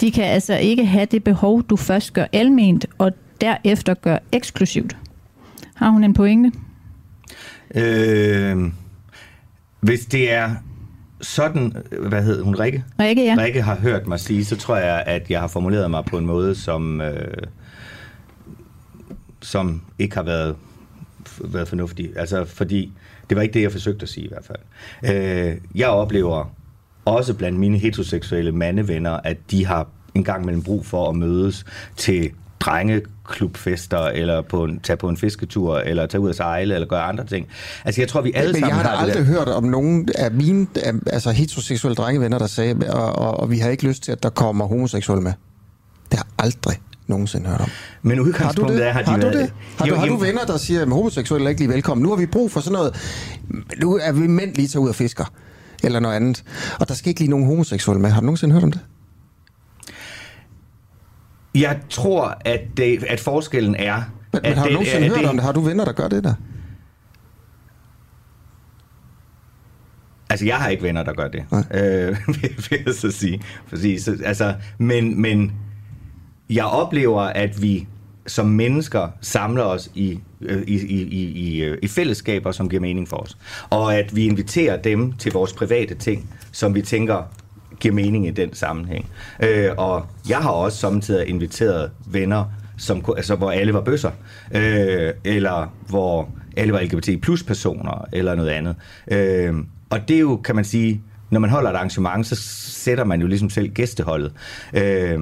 De kan altså ikke have det behov, du først gør alment, og derefter gør eksklusivt. Har hun en pointe? Øh, hvis det er sådan, hvad hed hun, Rikke? Rikke, ja. Rikke har hørt mig sige, så tror jeg, at jeg har formuleret mig på en måde, som, øh, som ikke har været, været fornuftig. Altså, fordi det var ikke det, jeg forsøgte at sige i hvert fald. Øh, jeg oplever også blandt mine heteroseksuelle mandevenner, at de har en gang mellem brug for at mødes til drengeklubfester, eller på en, tage på en fisketur, eller tage ud at sejle, eller gøre andre ting. Altså, jeg tror, vi alle Men sammen jeg har da har det aldrig der. hørt om nogen af mine altså heteroseksuelle drengevenner, der sagde, og, og, og vi har ikke lyst til, at der kommer homoseksuelle med. Det har jeg aldrig nogensinde hørt om. Men har udgangspunktet det? er, har de har du det? Har, Jo, du, har du venner, der siger, at homoseksuelle er ikke lige velkommen? Nu har vi brug for sådan noget. Nu er vi mænd lige tage ud og fisker. Eller noget andet. Og der skal ikke lige nogen homoseksuelle med. Har du nogensinde hørt om det? Jeg tror, at, det, at forskellen er... Men, at men har du det, nogensinde hørt om det? Har du venner, der gør det der? Altså, jeg har ikke venner, der gør det, øh, vil jeg så sige. Så, altså, men, men jeg oplever, at vi som mennesker samler os i, øh, i, i, i, i, øh, i fællesskaber, som giver mening for os. Og at vi inviterer dem til vores private ting, som vi tænker giver mening i den sammenhæng. Øh, og jeg har også samtidig inviteret venner, som, altså, hvor alle var bøsser, øh, eller hvor alle var LGBT plus personer, eller noget andet. Øh, og det er jo, kan man sige, når man holder et arrangement, så sætter man jo ligesom selv gæsteholdet. Øh,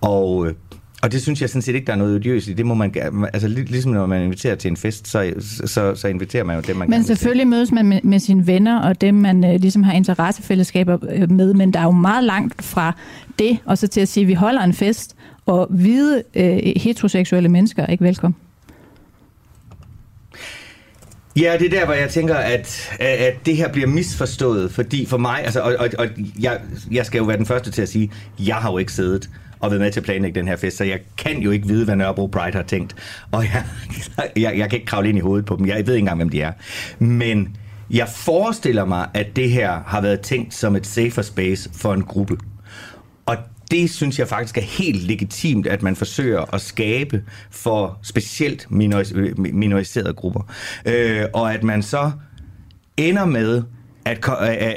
og, øh, og det synes jeg sådan set ikke, der er noget odiøst i. Det må man, altså lig- ligesom når man inviterer til en fest, så, så, så inviterer man jo dem, man Men selvfølgelig mødes man med, med sine venner og dem, man øh, ligesom har interessefællesskaber øh, med, men der er jo meget langt fra det, og så til at sige, at vi holder en fest, og hvide øh, heteroseksuelle mennesker er ikke velkommen. Ja, det er der, hvor jeg tænker, at, at det her bliver misforstået, fordi for mig, altså, og, og, og jeg, jeg skal jo være den første til at sige, jeg har jo ikke siddet og været med til at planlægge den her fest, så jeg kan jo ikke vide, hvad Nørrebro Pride har tænkt. Og jeg, jeg, jeg kan ikke kravle ind i hovedet på dem. Jeg ved ikke engang, hvem de er. Men jeg forestiller mig, at det her har været tænkt som et safer space for en gruppe. Og det synes jeg faktisk er helt legitimt, at man forsøger at skabe for specielt minoris- minoriserede grupper. Øh, og at man så ender med at,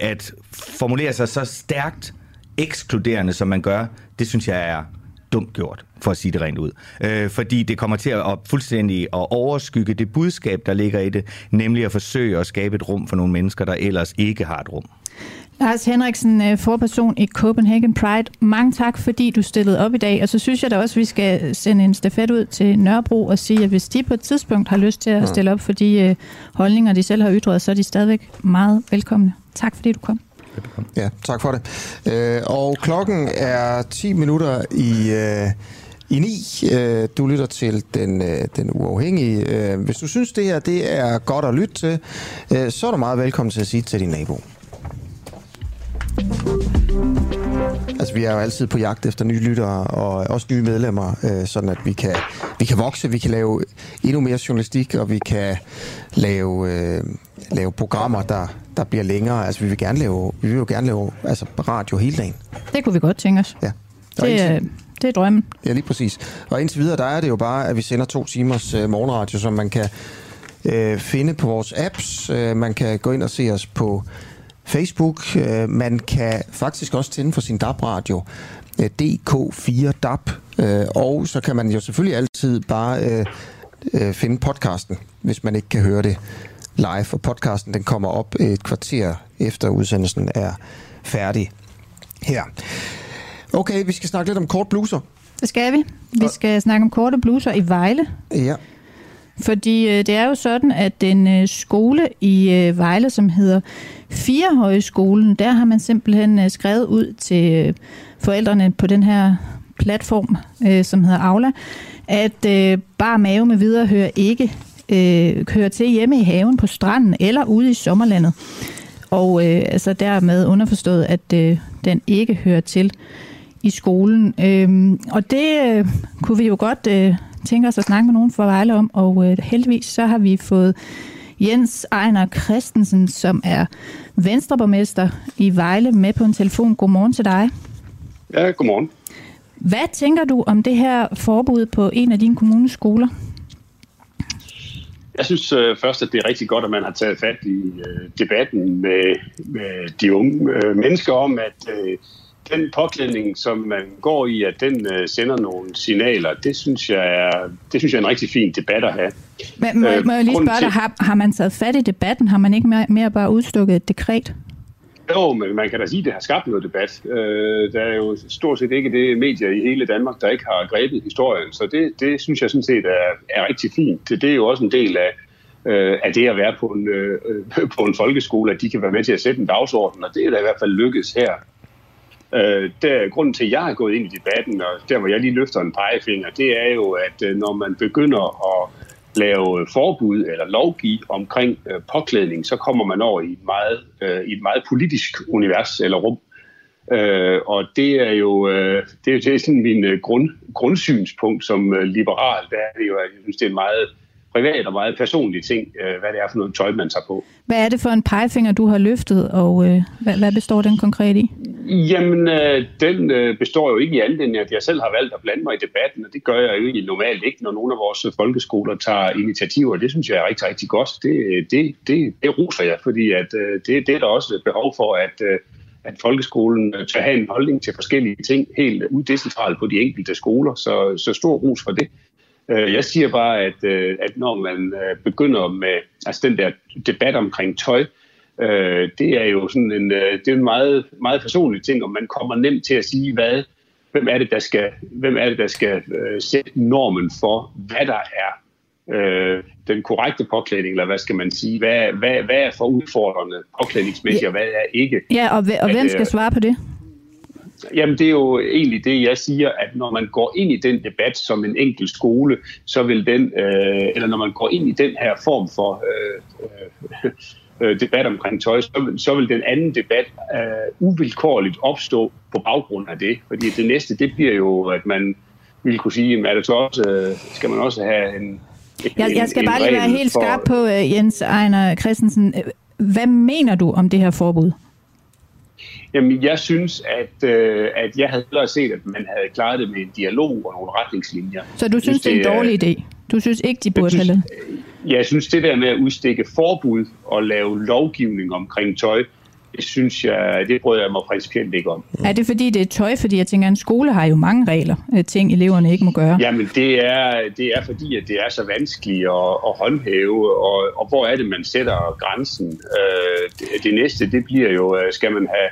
at formulere sig så stærkt ekskluderende, som man gør, det synes jeg er dumt gjort, for at sige det rent ud. Øh, fordi det kommer til at fuldstændig at overskygge det budskab, der ligger i det, nemlig at forsøge at skabe et rum for nogle mennesker, der ellers ikke har et rum. Lars Henriksen, øh, forperson i Copenhagen Pride. Mange tak, fordi du stillede op i dag. Og så synes jeg da også, at vi skal sende en stafet ud til Nørrebro og sige, at hvis de på et tidspunkt har lyst til at stille op for de øh, holdninger, de selv har ytret, så er de stadigvæk meget velkomne. Tak fordi du kom. Ja, tak for det. Øh, og klokken er 10 minutter i... Øh i 9. Øh, du lytter til den, øh, den uafhængige. Øh, hvis du synes, det her det er godt at lytte til, så er du meget velkommen til at sige til din nabo. Altså, vi er jo altid på jagt efter nye lyttere og også nye medlemmer, øh, sådan at vi kan, vi kan vokse, vi kan lave endnu mere journalistik, og vi kan lave, øh, lave programmer, der, der bliver længere. Altså, vi vil, gerne lave, vi vil jo gerne lave altså, radio hele dagen. Det kunne vi godt tænke os. Ja. Det, er, det er drømmen. Ja, lige præcis. Og indtil videre, der er det jo bare, at vi sender to timers øh, morgenradio, som man kan øh, finde på vores apps. Øh, man kan gå ind og se os på Facebook. Øh, man kan faktisk også tænde for sin DAB-radio, øh, DK4 DAB, øh, og så kan man jo selvfølgelig altid bare finde podcasten, hvis man ikke kan høre det live. Og podcasten den kommer op et kvarter efter udsendelsen er færdig her. Okay, vi skal snakke lidt om kort bluser. Det skal vi. Vi skal snakke om korte bluser i Vejle. Ja. Fordi øh, det er jo sådan, at den øh, skole i øh, Vejle, som hedder Firehøjskolen, der har man simpelthen øh, skrevet ud til øh, forældrene på den her platform, øh, som hedder Aula, at øh, bare mave med videre hører ikke øh, hører til hjemme i haven på stranden eller ude i sommerlandet. Og øh, altså dermed underforstået, at øh, den ikke hører til i skolen. Øh, og det øh, kunne vi jo godt øh, tænke os at snakke med nogen fra Vejle om, og øh, heldigvis så har vi fået Jens Ejner Christensen, som er venstreborgmester i Vejle, med på en telefon. Godmorgen til dig. Ja, godmorgen. Hvad tænker du om det her forbud på en af dine kommunes skoler? Jeg synes øh, først, at det er rigtig godt, at man har taget fat i øh, debatten med, med de unge øh, mennesker om, at øh, den påklædning, som man går i, at den øh, sender nogle signaler, det synes, jeg er, det synes jeg er en rigtig fin debat at have. Men, må, øh, må jeg lige spørge dig, har, har man taget fat i debatten? Har man ikke mere, mere bare udstukket et dekret? Jo, men man kan da sige, at det har skabt noget debat. Øh, der er jo stort set ikke det medier i hele Danmark, der ikke har grebet historien, så det, det synes jeg sådan set er, er rigtig fint. Det, det er jo også en del af, øh, af det at være på en, øh, på en folkeskole, at de kan være med til at sætte en dagsorden, og det er da i hvert fald lykkedes her. Øh, der, grunden til, at jeg er gået ind i debatten, og der hvor jeg lige løfter en pegefinger, det er jo, at øh, når man begynder at lave forbud eller lovgive omkring øh, påklædning, så kommer man over i et meget, øh, i et meget politisk univers eller rum. Øh, og det er jo øh, det er, det er sådan min øh, grund, grundsynspunkt som øh, liberal. Der er det jo, at jeg synes, det er en meget privat og meget personlige ting, øh, hvad det er for noget tøj, man tager på. Hvad er det for en pegefinger, du har løftet, og øh, hvad, hvad består den konkret i? Jamen, øh, den øh, består jo ikke i andet end, at jeg selv har valgt at blande mig i debatten, og det gør jeg jo normalt ikke, når nogle af vores folkeskoler tager initiativer. Det synes jeg er rigtig, rigtig godt. Det, det, det, det roser jeg, fordi at, øh, det, det er der også behov for, at, øh, at folkeskolen øh, tager have en holdning til forskellige ting, helt udecentralt på de enkelte skoler. Så, så stor ros for det. Øh, jeg siger bare, at, øh, at når man øh, begynder med altså den der debat omkring tøj, det er jo sådan en, det er en meget, meget personlig ting, og man kommer nemt til at sige, hvad, hvem er det, der skal, hvem er det, der skal sætte normen for, hvad der er øh, den korrekte påklædning, eller hvad skal man sige? Hvad, hvad, hvad er for udfordrende påklædningsmæssigt, ja. og hvad er ikke? Ja, og, og hvem skal svare på det? Jamen, det er jo egentlig det, jeg siger, at når man går ind i den debat som en enkelt skole, så vil den, øh, eller når man går ind i den her form for øh, øh, øh debat omkring tøj, så, så vil den anden debat øh, uvilkårligt opstå på baggrund af det. Fordi det næste, det bliver jo, at man vil kunne sige, at det så også, øh, skal man også have en, jeg, jeg skal bare lige være helt skarp på, uh, Jens Ejner Christensen. Hvad mener du om det her forbud? Jamen, jeg synes, at, øh, at jeg havde hellere set, at man havde klaret det med en dialog og nogle retningslinjer. Så du synes, synes det er en dårlig idé? Du synes ikke, de burde have det? Jeg synes, det der med at udstikke forbud og lave lovgivning omkring tøj, det synes jeg, det bryder jeg mig principielt ikke om. Er det fordi, det er tøj? Fordi jeg tænker, at en skole har jo mange regler, øh, ting eleverne ikke må gøre. Jamen, det er, det er fordi, at det er så vanskeligt at, at håndhæve, og, og hvor er det, man sætter grænsen? Øh, det, det næste, det bliver jo, øh, skal man have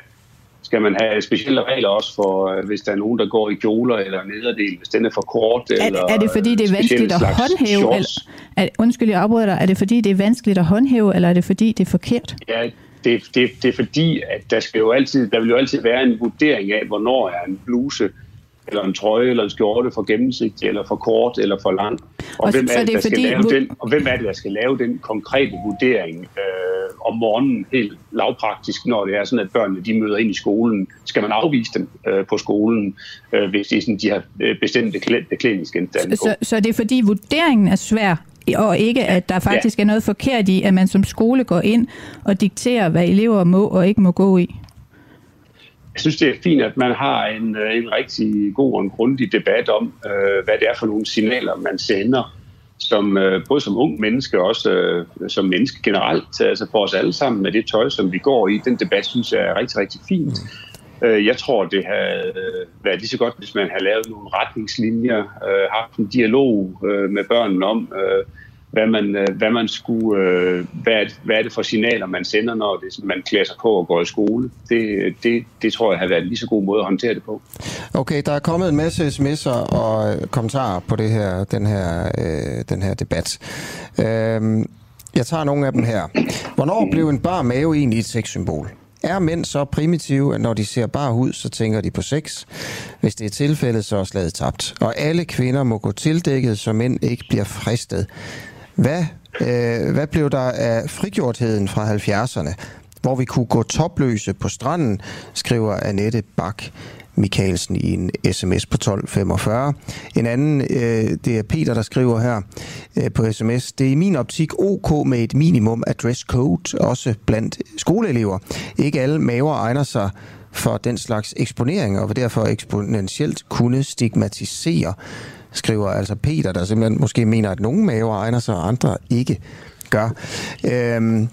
skal man have specielle regler også for, øh, hvis der er nogen, der går i kjoler eller nederdel, hvis den er for kort? Er, eller er det fordi, det er vanskeligt at håndhæve? Eller, er, undskyld, jeg afbryder dig. Er det fordi, det er vanskeligt at håndhæve, eller er det fordi, det er forkert? Ja, det, det, det er fordi, at der, skal jo altid, der vil jo altid være en vurdering af, hvornår er en bluse eller en trøje eller en skjorte for gennemsigtig, eller for kort, eller for lang. Og, og hvem, er det, det er der fordi, skal lave den, og hvem er det, der skal lave den konkrete vurdering øh, om morgenen, helt lavpraktisk, når det er sådan, at børnene de møder ind i skolen? Skal man afvise dem øh, på skolen, øh, hvis det er sådan, de har øh, bestemte beklædningsgenstande på? Så, så det er fordi vurderingen er svær, og ikke at der faktisk ja. er noget forkert i, at man som skole går ind og dikterer, hvad elever må og ikke må gå i? Jeg synes, det er fint, at man har en, øh, en rigtig god og en grundig debat om, øh, hvad det er for nogle signaler, man sender, som, øh, både som ung menneske og også øh, som menneske generelt, altså for os alle sammen med det tøj, som vi går i. Den debat synes jeg er rigtig, rigtig fint. Øh, jeg tror, det har øh, været lige så godt, hvis man har lavet nogle retningslinjer, haft en dialog med børnene om, øh, hvad man, øh, hvad man skulle, øh, hvad, er det, hvad er det for signaler, man sender, når det, man klæder sig på og går i skole. Det, det, det tror jeg har været en lige så god måde at håndtere det på. Okay, der er kommet en masse sms'er og øh, kommentarer på det her, den, her, øh, den her debat. Øh, jeg tager nogle af dem her. Hvornår blev en bar mave egentlig et sexsymbol? Er mænd så primitive, at når de ser bare hud, så tænker de på sex? Hvis det er tilfældet, så er slaget tabt. Og alle kvinder må gå tildækket, så mænd ikke bliver fristet. Hvad, øh, hvad blev der af frigjortheden fra 70'erne, hvor vi kunne gå topløse på stranden, skriver Annette Bak Michaelsen i en sms på 1245. En anden, øh, det er Peter, der skriver her øh, på sms. Det er i min optik ok med et minimum af dress code, også blandt skoleelever. Ikke alle maver egner sig for den slags eksponering, og vil derfor eksponentielt kunne stigmatisere skriver altså Peter, der simpelthen måske mener, at nogle maver egner sig, og andre ikke gør. Øhm,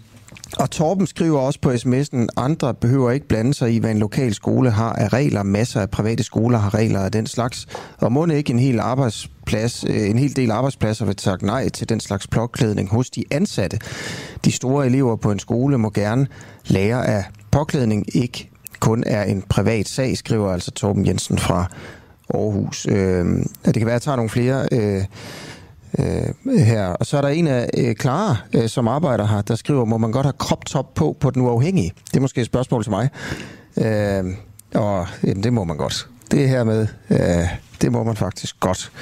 og Torben skriver også på sms'en, andre behøver ikke blande sig i, hvad en lokal skole har af regler. Masser af private skoler har regler af den slags. Og må ikke en hel arbejdsplads, øh, en hel del arbejdspladser vil tage nej til den slags påklædning hos de ansatte. De store elever på en skole må gerne lære af påklædning, ikke kun er en privat sag, skriver altså Torben Jensen fra Aarhus. Øh, det kan være, at jeg tager nogle flere øh, øh, her. Og så er der en af øh, Clara, øh, som arbejder her, der skriver, må man godt have crop top på på den uafhængige? Det er måske et spørgsmål til mig. Øh, og jamen, det må man godt. Det her med, øh, det må man faktisk godt.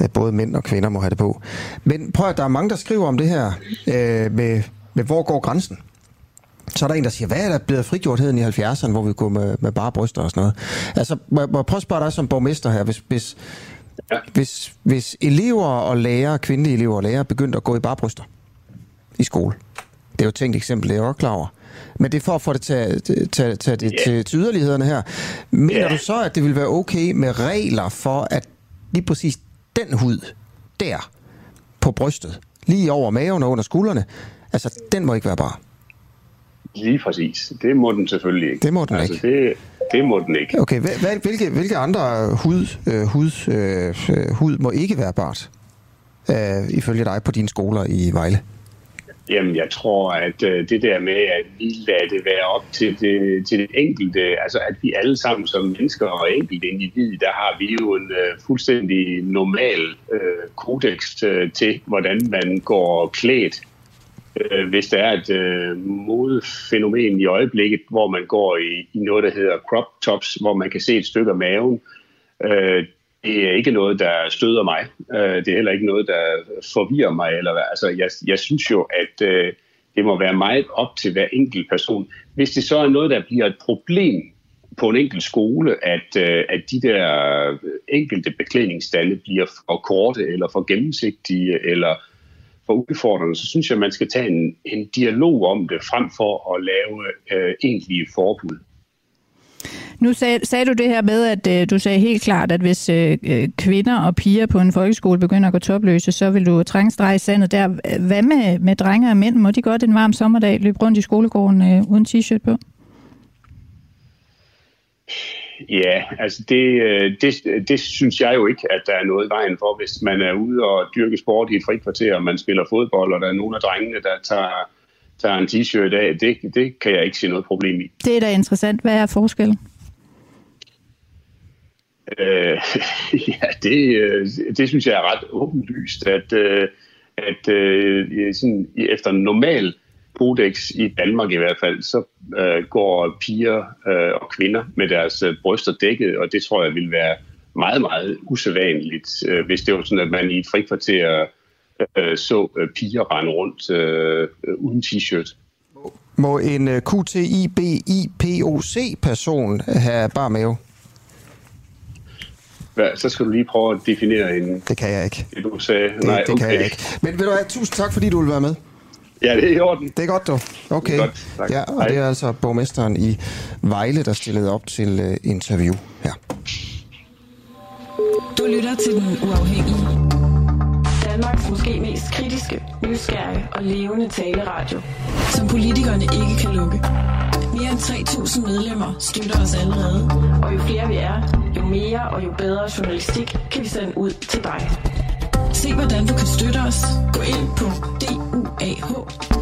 Øh, både mænd og kvinder må have det på. Men prøv at der er mange, der skriver om det her øh, med, med, hvor går grænsen? Så er der en, der siger, hvad er der blevet frigjortheden i 70'erne, hvor vi går med, med bare bryster og sådan noget? Altså, må, må jeg prøve at spørge dig som borgmester her, hvis, hvis, ja. hvis, hvis elever og lærere, kvindelige elever og lærere, begyndte at gå i bare bryster i skole. Det er jo et tænkt eksempel, det er jeg også klar over. Men det er for at få det til, til, til, til, yeah. til, til yderlighederne her. Mener yeah. du så, at det vil være okay med regler for, at lige præcis den hud, der på brystet, lige over maven og under skuldrene, altså den må ikke være bare? Lige præcis. Det må den selvfølgelig ikke. Det må den altså, ikke. Det, det må den ikke. Okay, hvilke, hvilke andre hud, øh, hud, øh, hud må ikke være bart, øh, ifølge dig på dine skoler i Vejle? Jamen, jeg tror, at øh, det der med, at vi lader det være op til det, til det enkelte, altså at vi alle sammen som mennesker og enkelte individ, der har vi jo en øh, fuldstændig normal øh, kodex øh, til, hvordan man går klædt øh, hvis der er et øh, modefænomen i øjeblikket, hvor man går i, i noget, der hedder crop tops, hvor man kan se et stykke af maven. Øh, det er ikke noget, der støder mig. Øh, det er heller ikke noget, der forvirrer mig. Eller hvad. Altså, jeg, jeg synes jo, at øh, det må være meget op til hver enkelt person. Hvis det så er noget, der bliver et problem på en enkelt skole, at, øh, at de der øh, enkelte beklædningsstande bliver for korte, eller for gennemsigtige, eller for udfordrende, så synes jeg, at man skal tage en, en dialog om det, frem for at lave øh, egentlige forbud. Nu sag, sagde du det her med, at øh, du sagde helt klart, at hvis øh, øh, kvinder og piger på en folkeskole begynder at gå topløse, så vil du trænge streg i sandet der. Hvad med, med drenge og mænd? Må de godt en varm sommerdag løbe rundt i skolegården øh, uden t-shirt på? Ja, altså det, øh, det, det synes jeg jo ikke, at der er noget i vejen for, hvis man er ude og dyrke sport i et frikvarter, og man spiller fodbold, og der er nogle af drengene, der tager, tager en t-shirt af. Det, det kan jeg ikke se noget problem i. Det er da interessant. Hvad er forskellen? Øh, ja, det, øh, det synes jeg er ret åbenlyst, at, øh, at øh, sådan, efter normal kodex i Danmark i hvert fald, så øh, går piger øh, og kvinder med deres øh, bryster dækket, og det tror jeg vil være meget, meget usædvanligt, øh, hvis det var sådan, at man i et frikvarter øh, så øh, piger rende rundt øh, uden t-shirt. Må en øh, QTIBIPOC-person have bar mave? Hvad, så skal du lige prøve at definere en... Det kan jeg ikke. Det, du sagde. Det, Nej, det okay. kan jeg ikke. Men ved du hvad, tusind tak, fordi du vil være med. Ja, det er i orden. Det er godt, du. Okay. Det er godt, tak. Ja, og Hej. det er altså borgmesteren i Vejle, der stillede op til uh, interview her. Du lytter til Den Uafhængige. Danmarks måske mest kritiske, nysgerrige og levende taleradio. Som politikerne ikke kan lukke. Mere end 3.000 medlemmer støtter os allerede. Og jo flere vi er, jo mere og jo bedre journalistik kan vi sende ud til dig. Se hvordan du kan støtte os. Gå ind på duah.dk.